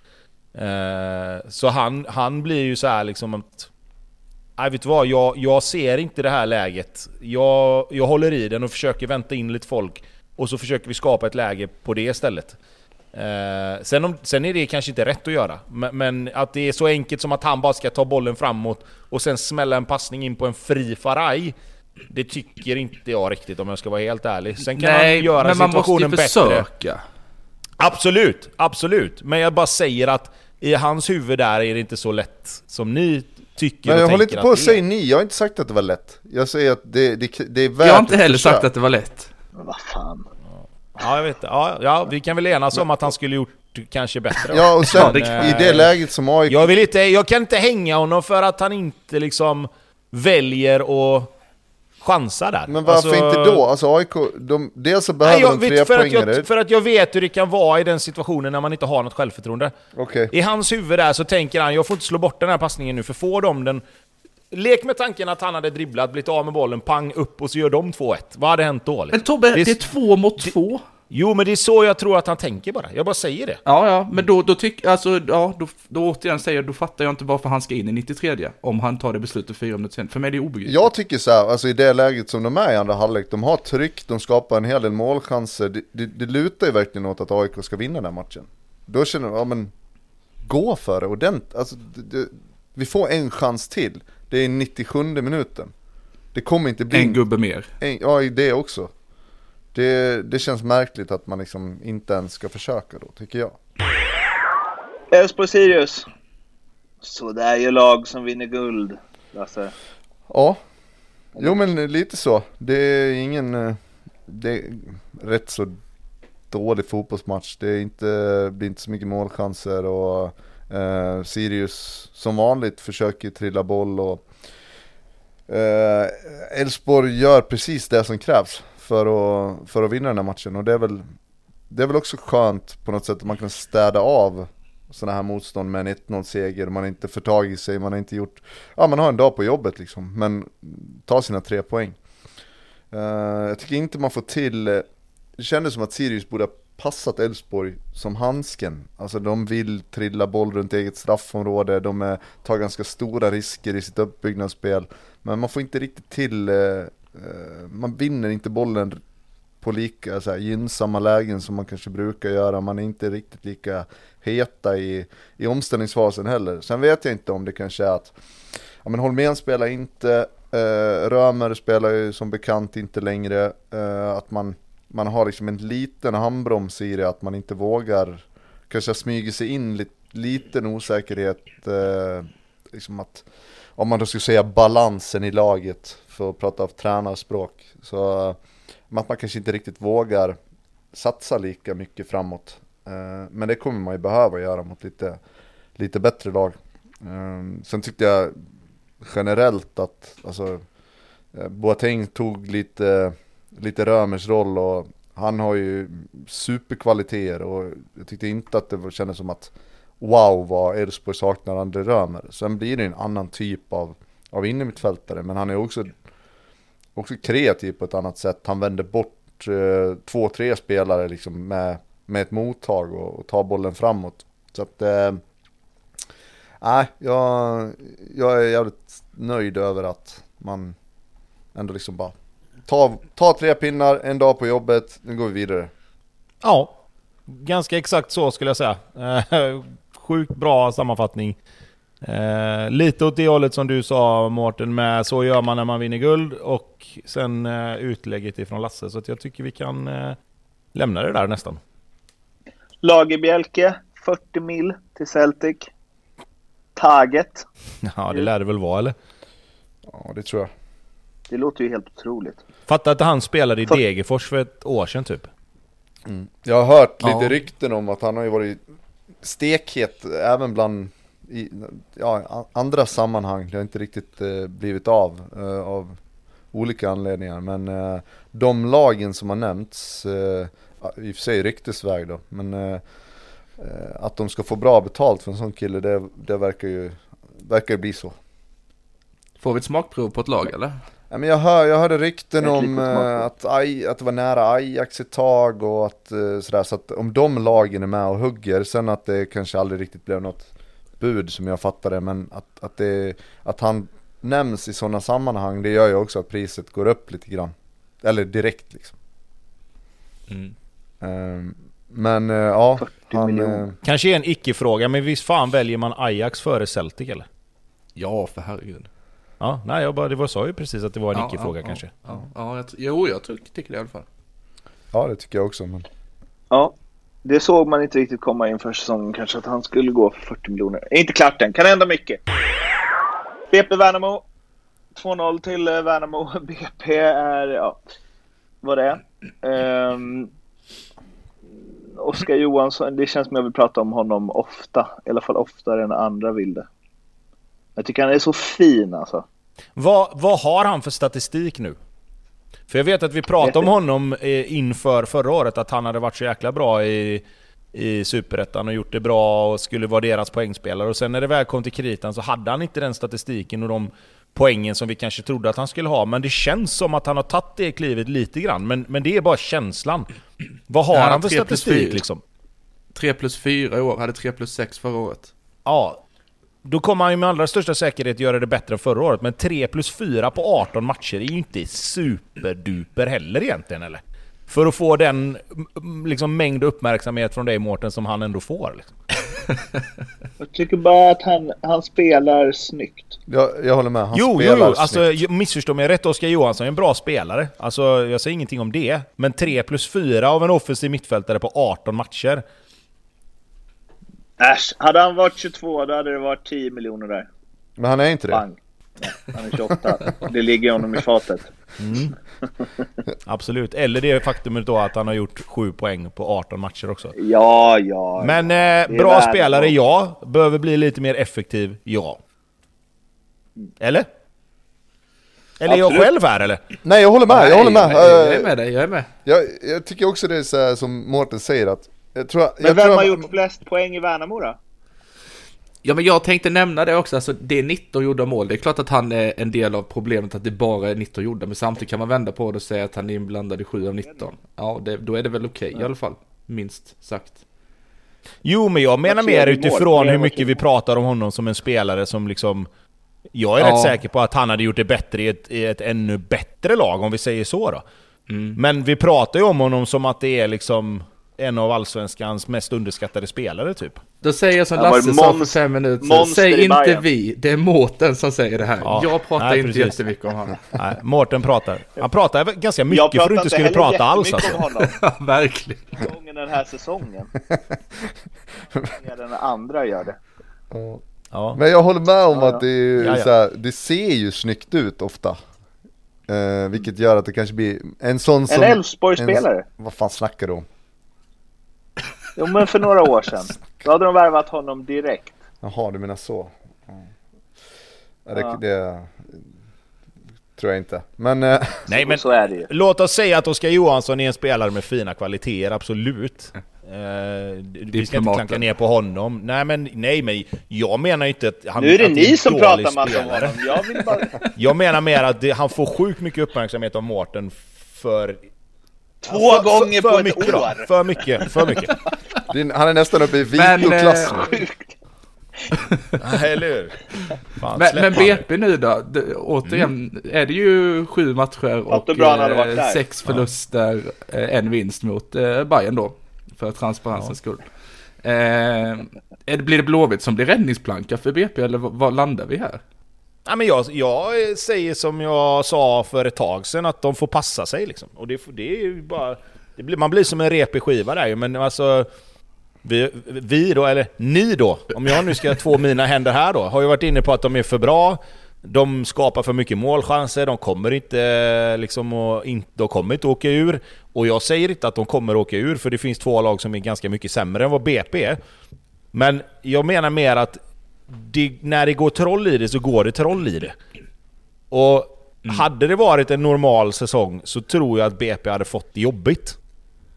Eh, så han, han blir ju så här liksom att... Nej vet du vad, jag, jag ser inte det här läget. Jag, jag håller i den och försöker vänta in lite folk. Och så försöker vi skapa ett läge på det istället. Eh, sen, om, sen är det kanske inte rätt att göra, men, men, att det är så enkelt som att han bara ska ta bollen framåt och sen smälla en passning in på en fri Faraj det tycker inte jag riktigt om jag ska vara helt ärlig. Sen kan Nej, han göra men man situationen måste ju försöka. Absolut, absolut. Men jag bara säger att i hans huvud där är det inte så lätt som ni tycker Men jag håller inte på att säga ni, jag har inte sagt att det var lätt. Jag säger att det, det, det är värt Jag har inte heller sagt att det var lätt. Men vad fan. Ja, jag vet ja, ja, vi kan väl enas om att han skulle gjort kanske bättre. Ja, och sen i det läget som AIK... Jag, vill inte, jag kan inte hänga honom för att han inte liksom väljer att chansa där. Men varför Alltså- inte då? Alltså AIK, de, dels så Nej, behöver jag de tre för, att poängare. jag, för att jag vet hur det kan vara i den situationen när man inte har något självförtroende. Okej. I hans huvud där så tänker han, jag får inte slå bort den här passningen nu, för får de den... Lek med tanken att han hade dribblat, blivit av med bollen, pang upp och så gör de 2-1. Vad hade hänt då? liksom? Men Tobbe, Det är- det är två mot två. Jo, men det är så jag tror att han tänker bara. Jag bara säger det. Ja, ja, men då, då tycker, alltså, ja, då, då återigen säger jag, då fattar jag inte varför han ska in i 93 om han tar det beslutet fyra minuter sen. För mig är det obegripligt. Jag tycker så här, alltså i det läget som de är i andra halvlek, de har tryck, de skapar en hel del målchanser. Det, det, det lutar ju verkligen åt att AIK ska vinna den här matchen. Då känner jag, ja men, gå för det ordentligt. Alltså, det, det, vi får en chans till. Det är 97 minuten. Det kommer inte bli... En gubbe mer. En, ja, i det också. Det, det känns märkligt att man liksom inte ens ska försöka då, tycker jag. Elfsborg-Sirius. Så det är ju lag som vinner guld, Lasse. Ja, jo men lite så. Det är ingen, eh, det är rätt så dålig fotbollsmatch. Det är inte, blir inte så mycket målchanser och eh, Sirius som vanligt försöker trilla boll och eh, Elfsborg gör precis det som krävs för att, för att vinna den här matchen och det är väl det är väl också skönt på något sätt att man kan städa av sådana här motstånd med en 1-0 seger, man har inte förtagit sig, man har inte gjort, ja man har en dag på jobbet liksom, men ta sina tre poäng. Eh, jag tycker inte man får till, eh, det kändes som att Sirius borde ha passat Elfsborg som handsken. Alltså de vill trilla boll runt eget straffområde, de är, tar ganska stora risker i sitt uppbyggnadsspel, men man får inte riktigt till, eh, eh, man vinner inte bollen på lika så här, gynnsamma lägen som man kanske brukar göra. Man är inte riktigt lika heta i, i omställningsfasen heller. Sen vet jag inte om det kanske är att ja, men Holmén spelar inte, eh, Römer spelar ju som bekant inte längre. Eh, att man, man har liksom en liten handbroms i det, att man inte vågar kanske smyger sig in lite liten osäkerhet. Eh, liksom att, om man då skulle säga balansen i laget, för att prata av tränarspråk. Så eh, att man kanske inte riktigt vågar satsa lika mycket framåt. Eh, Men det kommer man ju behöva göra mot lite, lite bättre lag. Eh, Sen tyckte jag generellt att alltså, eh, Boateng tog lite, lite Römers roll och han har ju superkvaliteter och jag tyckte inte att det kändes som att wow vad Elfsborg saknar André Römer. Sen blir det en annan typ av, av innermittfältare men han är också också kreativ på ett annat sätt. Han vänder bort eh, två, tre spelare liksom med, med ett mottag och, och tar bollen framåt. Så att, eh, nej, jag, jag är jävligt nöjd över att man ändå liksom bara ta, ta tre pinnar, en dag på jobbet, nu går vi vidare. Ja, ganska exakt så skulle jag säga. Eh, Sjukt bra sammanfattning. Eh, lite åt det hållet som du sa Mårten, med så gör man när man vinner guld och sen eh, utlägget ifrån Lasse. Så att jag tycker vi kan eh, lämna det där nästan. Lagerbjälke, 40 mil till Celtic. Taget. Ja, det lär det väl vara eller? Ja, det tror jag. Det låter ju helt otroligt. Fatta att han spelade i För- Degerfors för ett år sedan typ. Jag har hört lite Ja. rykten om att han har ju varit stekhet även bland i, ja, andra sammanhang. Det har inte riktigt eh, blivit av eh, av olika anledningar. Men eh, de lagen som har nämnts, eh, i och för sig ryktesväg då, men eh, eh, att de ska få bra betalt för en sån kille, det, det verkar ju verkar ju bli så. Får vi ett smakprov på ett lag eller? Ja, men jag, hör, jag hörde rykten Ett om eh, att, Aj, att det var nära Ajax ett tag och att eh, sådär, så att om de lagen är med och hugger, sen att det kanske aldrig riktigt blev något bud som jag fattade, men att, att, det, att han nämns i sådana sammanhang, det gör ju också att priset går upp lite grann. Eller direkt liksom. Eh, men eh, ja, 40 han, miljoner. Kanske är en icke-fråga, men visst fan väljer man Ajax före Celtic eller? Ja, för herregud. Ja, nej jag bara, det var, sa ju precis att det var en Ja, icke-fråga ja, kanske. Ja, ja jag, jo, jag tycker, tycker det i alla fall. ja det tycker jag också. Men, Ja, det såg man inte riktigt komma inför säsongen kanske att han skulle gå för 40 miljoner. Är inte klart än, kan hända mycket. BP Värnamo. 2-0 till eh, Värnamo. BP är, ja, vad det är. Um, Oskar Johansson, det känns som jag vill prata om honom ofta. I alla fall oftare än andra vill det. Jag tycker han är så fin alltså. Vad, vad har han för statistik nu? För jag vet att vi pratade om honom eh, inför förra året, att han hade varit så jäkla bra i, i Superettan och gjort det bra och skulle vara deras poängspelare. Och sen när det väl kom till kritan så hade han inte den statistiken och de poängen som vi kanske trodde att han skulle ha. Men det känns som att han har tagit det klivet lite grann. Men, men det är bara känslan. Vad har Ja, han för statistik liksom? 3 plus 4 i år, hade 3 plus 6 förra året. Ja, då kommer han ju med allra största säkerhet göra det bättre än förra året. Men 3 plus 4 på 18 matcher är ju inte superduper heller egentligen eller? För att få den liksom, mängd uppmärksamhet från dig Mårten som han ändå får. Liksom. Jag tycker bara att han, han spelar snyggt. Jag, jag håller med, han jo, jo, spelar jo, alltså snyggt. ju- missförstå mig rätt. Oskar Johansson är en bra spelare. Alltså, jag säger ingenting om det. Men 3 plus 4 av en offensiv mittfältare på 18 matcher. Äsch, hade han varit 22 då hade det varit 10 miljoner där. Men han är inte det. Bang. Han är 28. Det ligger honom i fatet. Absolut. Eller det faktumet då att han har gjort 7 poäng på 18 matcher också. Ja, ja. Men eh, bra spelare, på. ja. Behöver bli lite mer effektiv, ja. Eller? Eller är jag Absolut. själv här eller? Nej jag håller med, jag håller med. Nej, Jag är Eh, med dig, jag är med. Jag, jag tycker också det är så här som Mårten säger att jag tror, Men jag vem tror har gjort flest poäng i Värnamo då? Ja men jag tänkte nämna det också, alltså det är 19 gjorda mål. Det är klart att han är en del av problemet att det bara är 19 gjorda, men samtidigt kan man vända på det och säga att han är inblandad i 7 av 19. Ja, det, då är det väl okej i alla fall, minst sagt. Jo, men jag menar mer utifrån hur mycket vi pratar om honom som en spelare som liksom... Jag är Ja. rätt säker på att han hade gjort det bättre i ett, i ett ännu bättre lag, om vi säger så då. Mm. Men vi pratar ju om honom som att det är liksom en av Allsvenskans mest underskattade spelare typ. Då säger jag som Lasse sa för fem minuter sedan, monster säg inte Bayern. vi, det är Mårten som säger det här. Ja. Jag pratar Nej, inte precis. jättemycket om honom. Nej, Mårten pratar. Han pratar ganska Jag mycket för att du inte skulle prata alls jättemycket alltså. om honom. Ja, verkligen. Gången den här säsongen. Den andra gör det. Ja. Ja. Men jag håller med om Ja, att det, är Ja, ja. Så här, det ser ju snyggt ut ofta. Eh, vilket gör att det kanske blir en sån som... En Elfsborg-spelare. en- Vad fan snackar du om? Jo men för några år sedan. Då hade de värvat honom direkt. Jaha, du menar så. Ja. Ja, Det, Ja. det tror jag inte. Men eh, Nej men Så är det ju. låt oss säga att Oskar Johansson är en spelare med fina kvaliteter, absolut. Eh, vi ska inte klanka ner på honom. Nej men, nej, men jag menar ju inte att han Nu är det ni som pratar massa om honom. Jag vill bara... Jag menar mer att det, han får sjukt mycket uppmärksamhet av Mårten för... Två för, gånger för, på för ett mycket då. år. För mycket, för mycket. är- han är nästan uppe i Men, Vito-klass eh, nu. Nej, eller hur? Fan, Men, men. BP nu då, det, återigen, är det ju sju matcher och eh, sex förluster, eh, en vinst mot eh, Bayern då, för transparensens skull. Eh, är det, blir det Blåvitt som blir räddningsplanka för BP eller vad landar vi här? Ja, men jag, jag säger som jag sa för ett tag sedan, att de får passa sig liksom. Och det, det är ju bara... Det blir, man blir som en repig skiva där ju, men alltså... Vi, vi då, eller ni då, om jag nu ska två mina händer här då, har ju varit inne på att de är för bra. De skapar för mycket målchanser, de kommer inte liksom och in, de kommer inte åka ur. Och jag säger inte att de kommer åka ur, för det finns två lag som är ganska mycket sämre än vad BP är. Men jag menar mer att det, när det går troll i det så går det troll i det. Och hade det varit en normal säsong så tror jag att BP hade fått det jobbigt.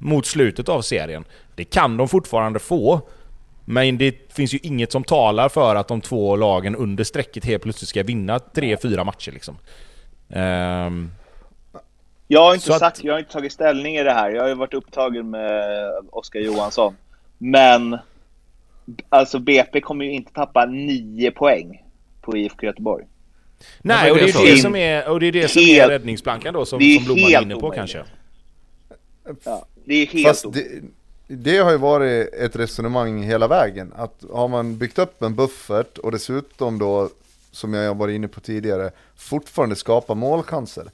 Mot slutet av serien. Det kan de fortfarande få. Men det finns ju inget som talar för att de två lagen under strecket helt plötsligt ska vinna 3-4 matcher liksom. Ehm, Jag har, inte Så att- sagt, jag har inte tagit ställning i det här. Jag har ju varit upptagen med Oskar Johansson. Men alltså BP kommer ju inte tappa nio poäng på IFK Göteborg. nej, och det är är det som är, och det är, det som är Helt- räddningsplankan då som, är som Blomman är inne på omöjligt. kanske. Ja, det är helt Fast det, det har ju varit ett resonemang hela vägen. Att har man byggt upp en buffert och dessutom då, som jag var inne på tidigare, fortfarande skapa målchanser.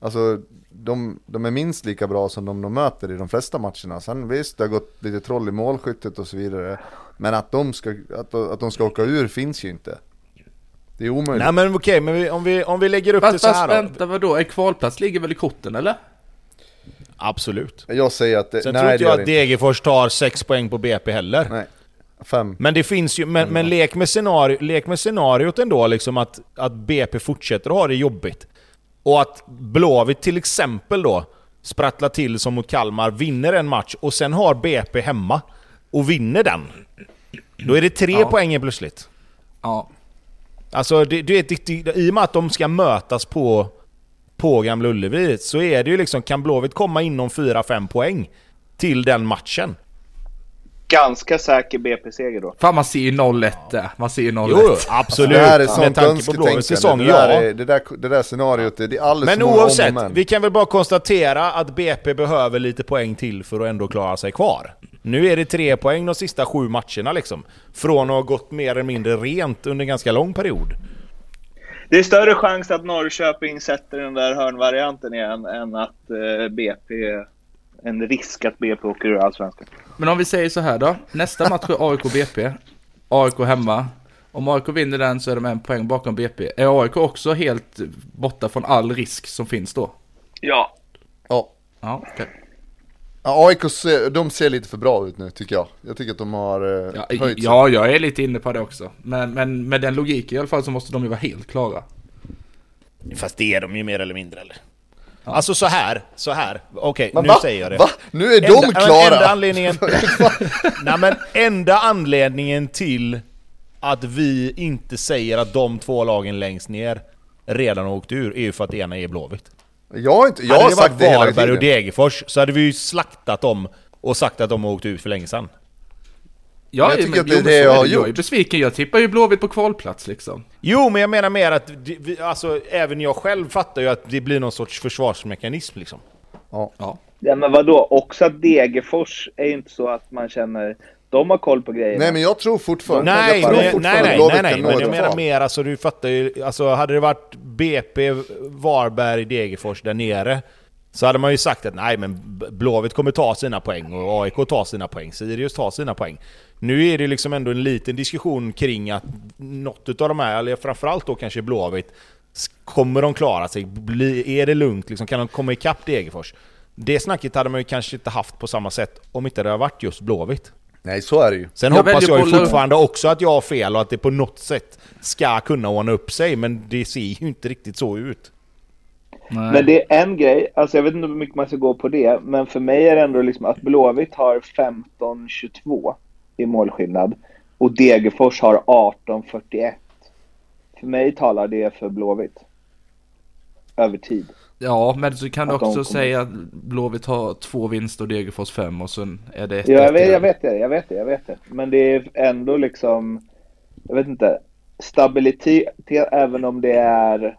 Alltså de, de är minst lika bra som de de möter i de flesta matcherna. Sen visst, det har gått lite troll i målskyttet och så vidare. Men att de ska, att, att de ska åka ur finns ju inte. Det är omöjligt. Nej men okej, men vi, om, vi, om vi lägger upp det Fast, så fast här då. vänta, vadå? En kvalplats ligger väl i korten eller? Absolut. Jag säger att det, Sen nej, tror inte jag att. Degerfors tar 6 poäng på BP heller. Nej, fem. Men det finns ju, men, men lek, med scenario, lek med scenariot ändå liksom att, att BP fortsätter att ha det jobbigt. Och att Blåvitt till exempel då sprattlar till som mot Kalmar, vinner en match och sen har BP hemma och vinner den. Då är det tre Ja. poäng plötsligt. Ja. Alltså, det, det, det, det, i och med att de ska mötas på, på Gamla Ullevi så är det ju liksom, kan Blåvitt komma inom 4-5 poäng till den matchen? Ganska säker BP-seger då. Fan man ser ju 0-1 där. Man ser ju 0-1. Jo, absolut. Det här är Med sånt tanke på önsketänkande. Blåvitts säsong, det, där ja. är, det, där, det där scenariot, det, det är alldeles Men oavsett, om och men. vi kan väl bara konstatera att BP behöver lite poäng till för att ändå klara sig kvar. Nu är det tre poäng de sista sju matcherna liksom. Från att ha gått mer eller mindre rent under en ganska lång period. Det är större chans att Norrköping sätter den där hörnvarianten igen än att eh, BP... En risk att BP åker ur Allsvenskan. Men om vi säger så här då. Nästa match är AIK-BP. AIK hemma. Om AIK vinner den så är de en poäng bakom BP. Är AIK också helt borta från all risk som finns då? Ja. Ja. Ja, okej. Ja, AIK ser, de ser lite för bra ut nu tycker jag. Jag tycker att de har eh, Ja, höjt sig. ja, jag är lite inne på det också. Men, men med den logiken i alla fall så måste de ju vara helt klara. Fast det är de ju mer eller mindre eller? Alltså så här, så här. Okej, Men nu va? säger jag det. Va? Nu är de Enda- klara! Enda anledningen... Nej men enda anledningen till att vi inte säger att de två lagen längst ner redan har åkt ur är ju för att det ena är Blåvitt. Jag har inte, jag hade har det sagt varit det hela Varberg och tiden. Degerfors så hade vi ju slaktat dem och sagt att de har åkt ut för länge sedan. Ja, Jag tycker att det är jo, det så jag har Jag är gjort. besviken, jag tippar ju Blåvitt på kvalplats liksom. Jo, men jag menar mer att det, vi, alltså, även jag själv fattar ju att det blir någon sorts försvarsmekanism liksom. Ja. Ja. ja. Men vadå? Också att Degerfors är ju inte så att man känner... De har koll på grejerna. Nej men jag tror fortfarande, Nej, jag tror men, nej, fortfarande nej, nej, nej, men jag menar mer alltså du fattar ju, alltså hade det varit BP, Varberg, Degerfors där nere så hade man ju sagt att nej men Blåvitt kommer ta sina poäng och AIK tar sina poäng, Sirius tar sina poäng. Nu är det liksom ändå en liten diskussion kring att något utav de här, eller framförallt då kanske Blåvitt, kommer de klara sig? Bli, är det lugnt liksom? Kan de komma ikapp Degerfors? Det snacket hade man ju kanske inte haft på samma sätt om inte det hade varit just Blåvitt. Nej så är det ju. Sen Jag hoppas jag ju fortfarande också att jag har fel och att det på något sätt ska kunna ordna upp sig, men det ser ju inte riktigt så ut. Nej. Men det är en grej, alltså jag vet inte hur mycket man ska gå på det, men för mig är det ändå liksom att Blåvitt har 15-22 i målskillnad och Degerfors har 18-41. För mig talar det för Blåvitt. Över tid. Ja, men så kan du Att också säga att Blåvitt har två vinster och Degerfors fem och sen är det ett Ja, jag, vet, jag vet det, jag vet det, jag vet det. Men det är ändå liksom, jag vet inte, stabilitet även om det är,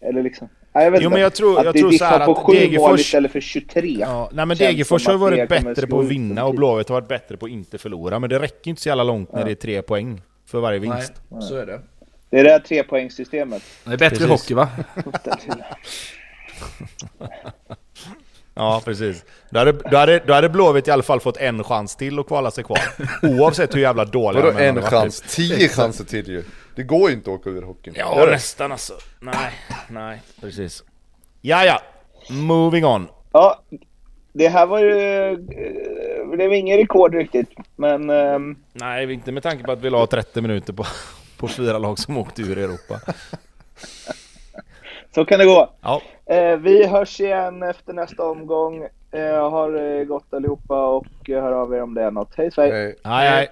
eller liksom, ja, jag vet Jo, inte. men jag tror- att jag det tror så här på att sju mål Degerfors- istället för 23. Ja, nej men Degerfors har varit bättre på att vinna och. Blåvitt har varit bättre på att inte förlora, men det räcker inte så jävla långt när det är tre poäng för varje Nej, vinst. så är det. Det är det här trepoängssystemet. Det är bättre Precis. hockey va? Ja, precis. Då hade, då, hade, då hade Blåvitt i alla fall fått en chans till att kvala sig kvar. Oavsett hur jävla dåliga Vadå en chans? Tio chanser till ju. Det går ju inte att åka ur hockeyn. Ja, Gör det? nästan alltså. Nej, nej, precis. Ja, ja. Moving on. Ja, det här var ju, eh, det blev ingen rekord riktigt, men ehm, Nej, inte med tanke på att vi la 30 minuter på, på fyra lag som åkte ur Europa. Så kan det gå. Ja. Eh, vi hörs igen efter nästa omgång. Eh, ha det eh, gott allihopa och eh, hör av er om det är något. Hej svej! Hej hej! hej.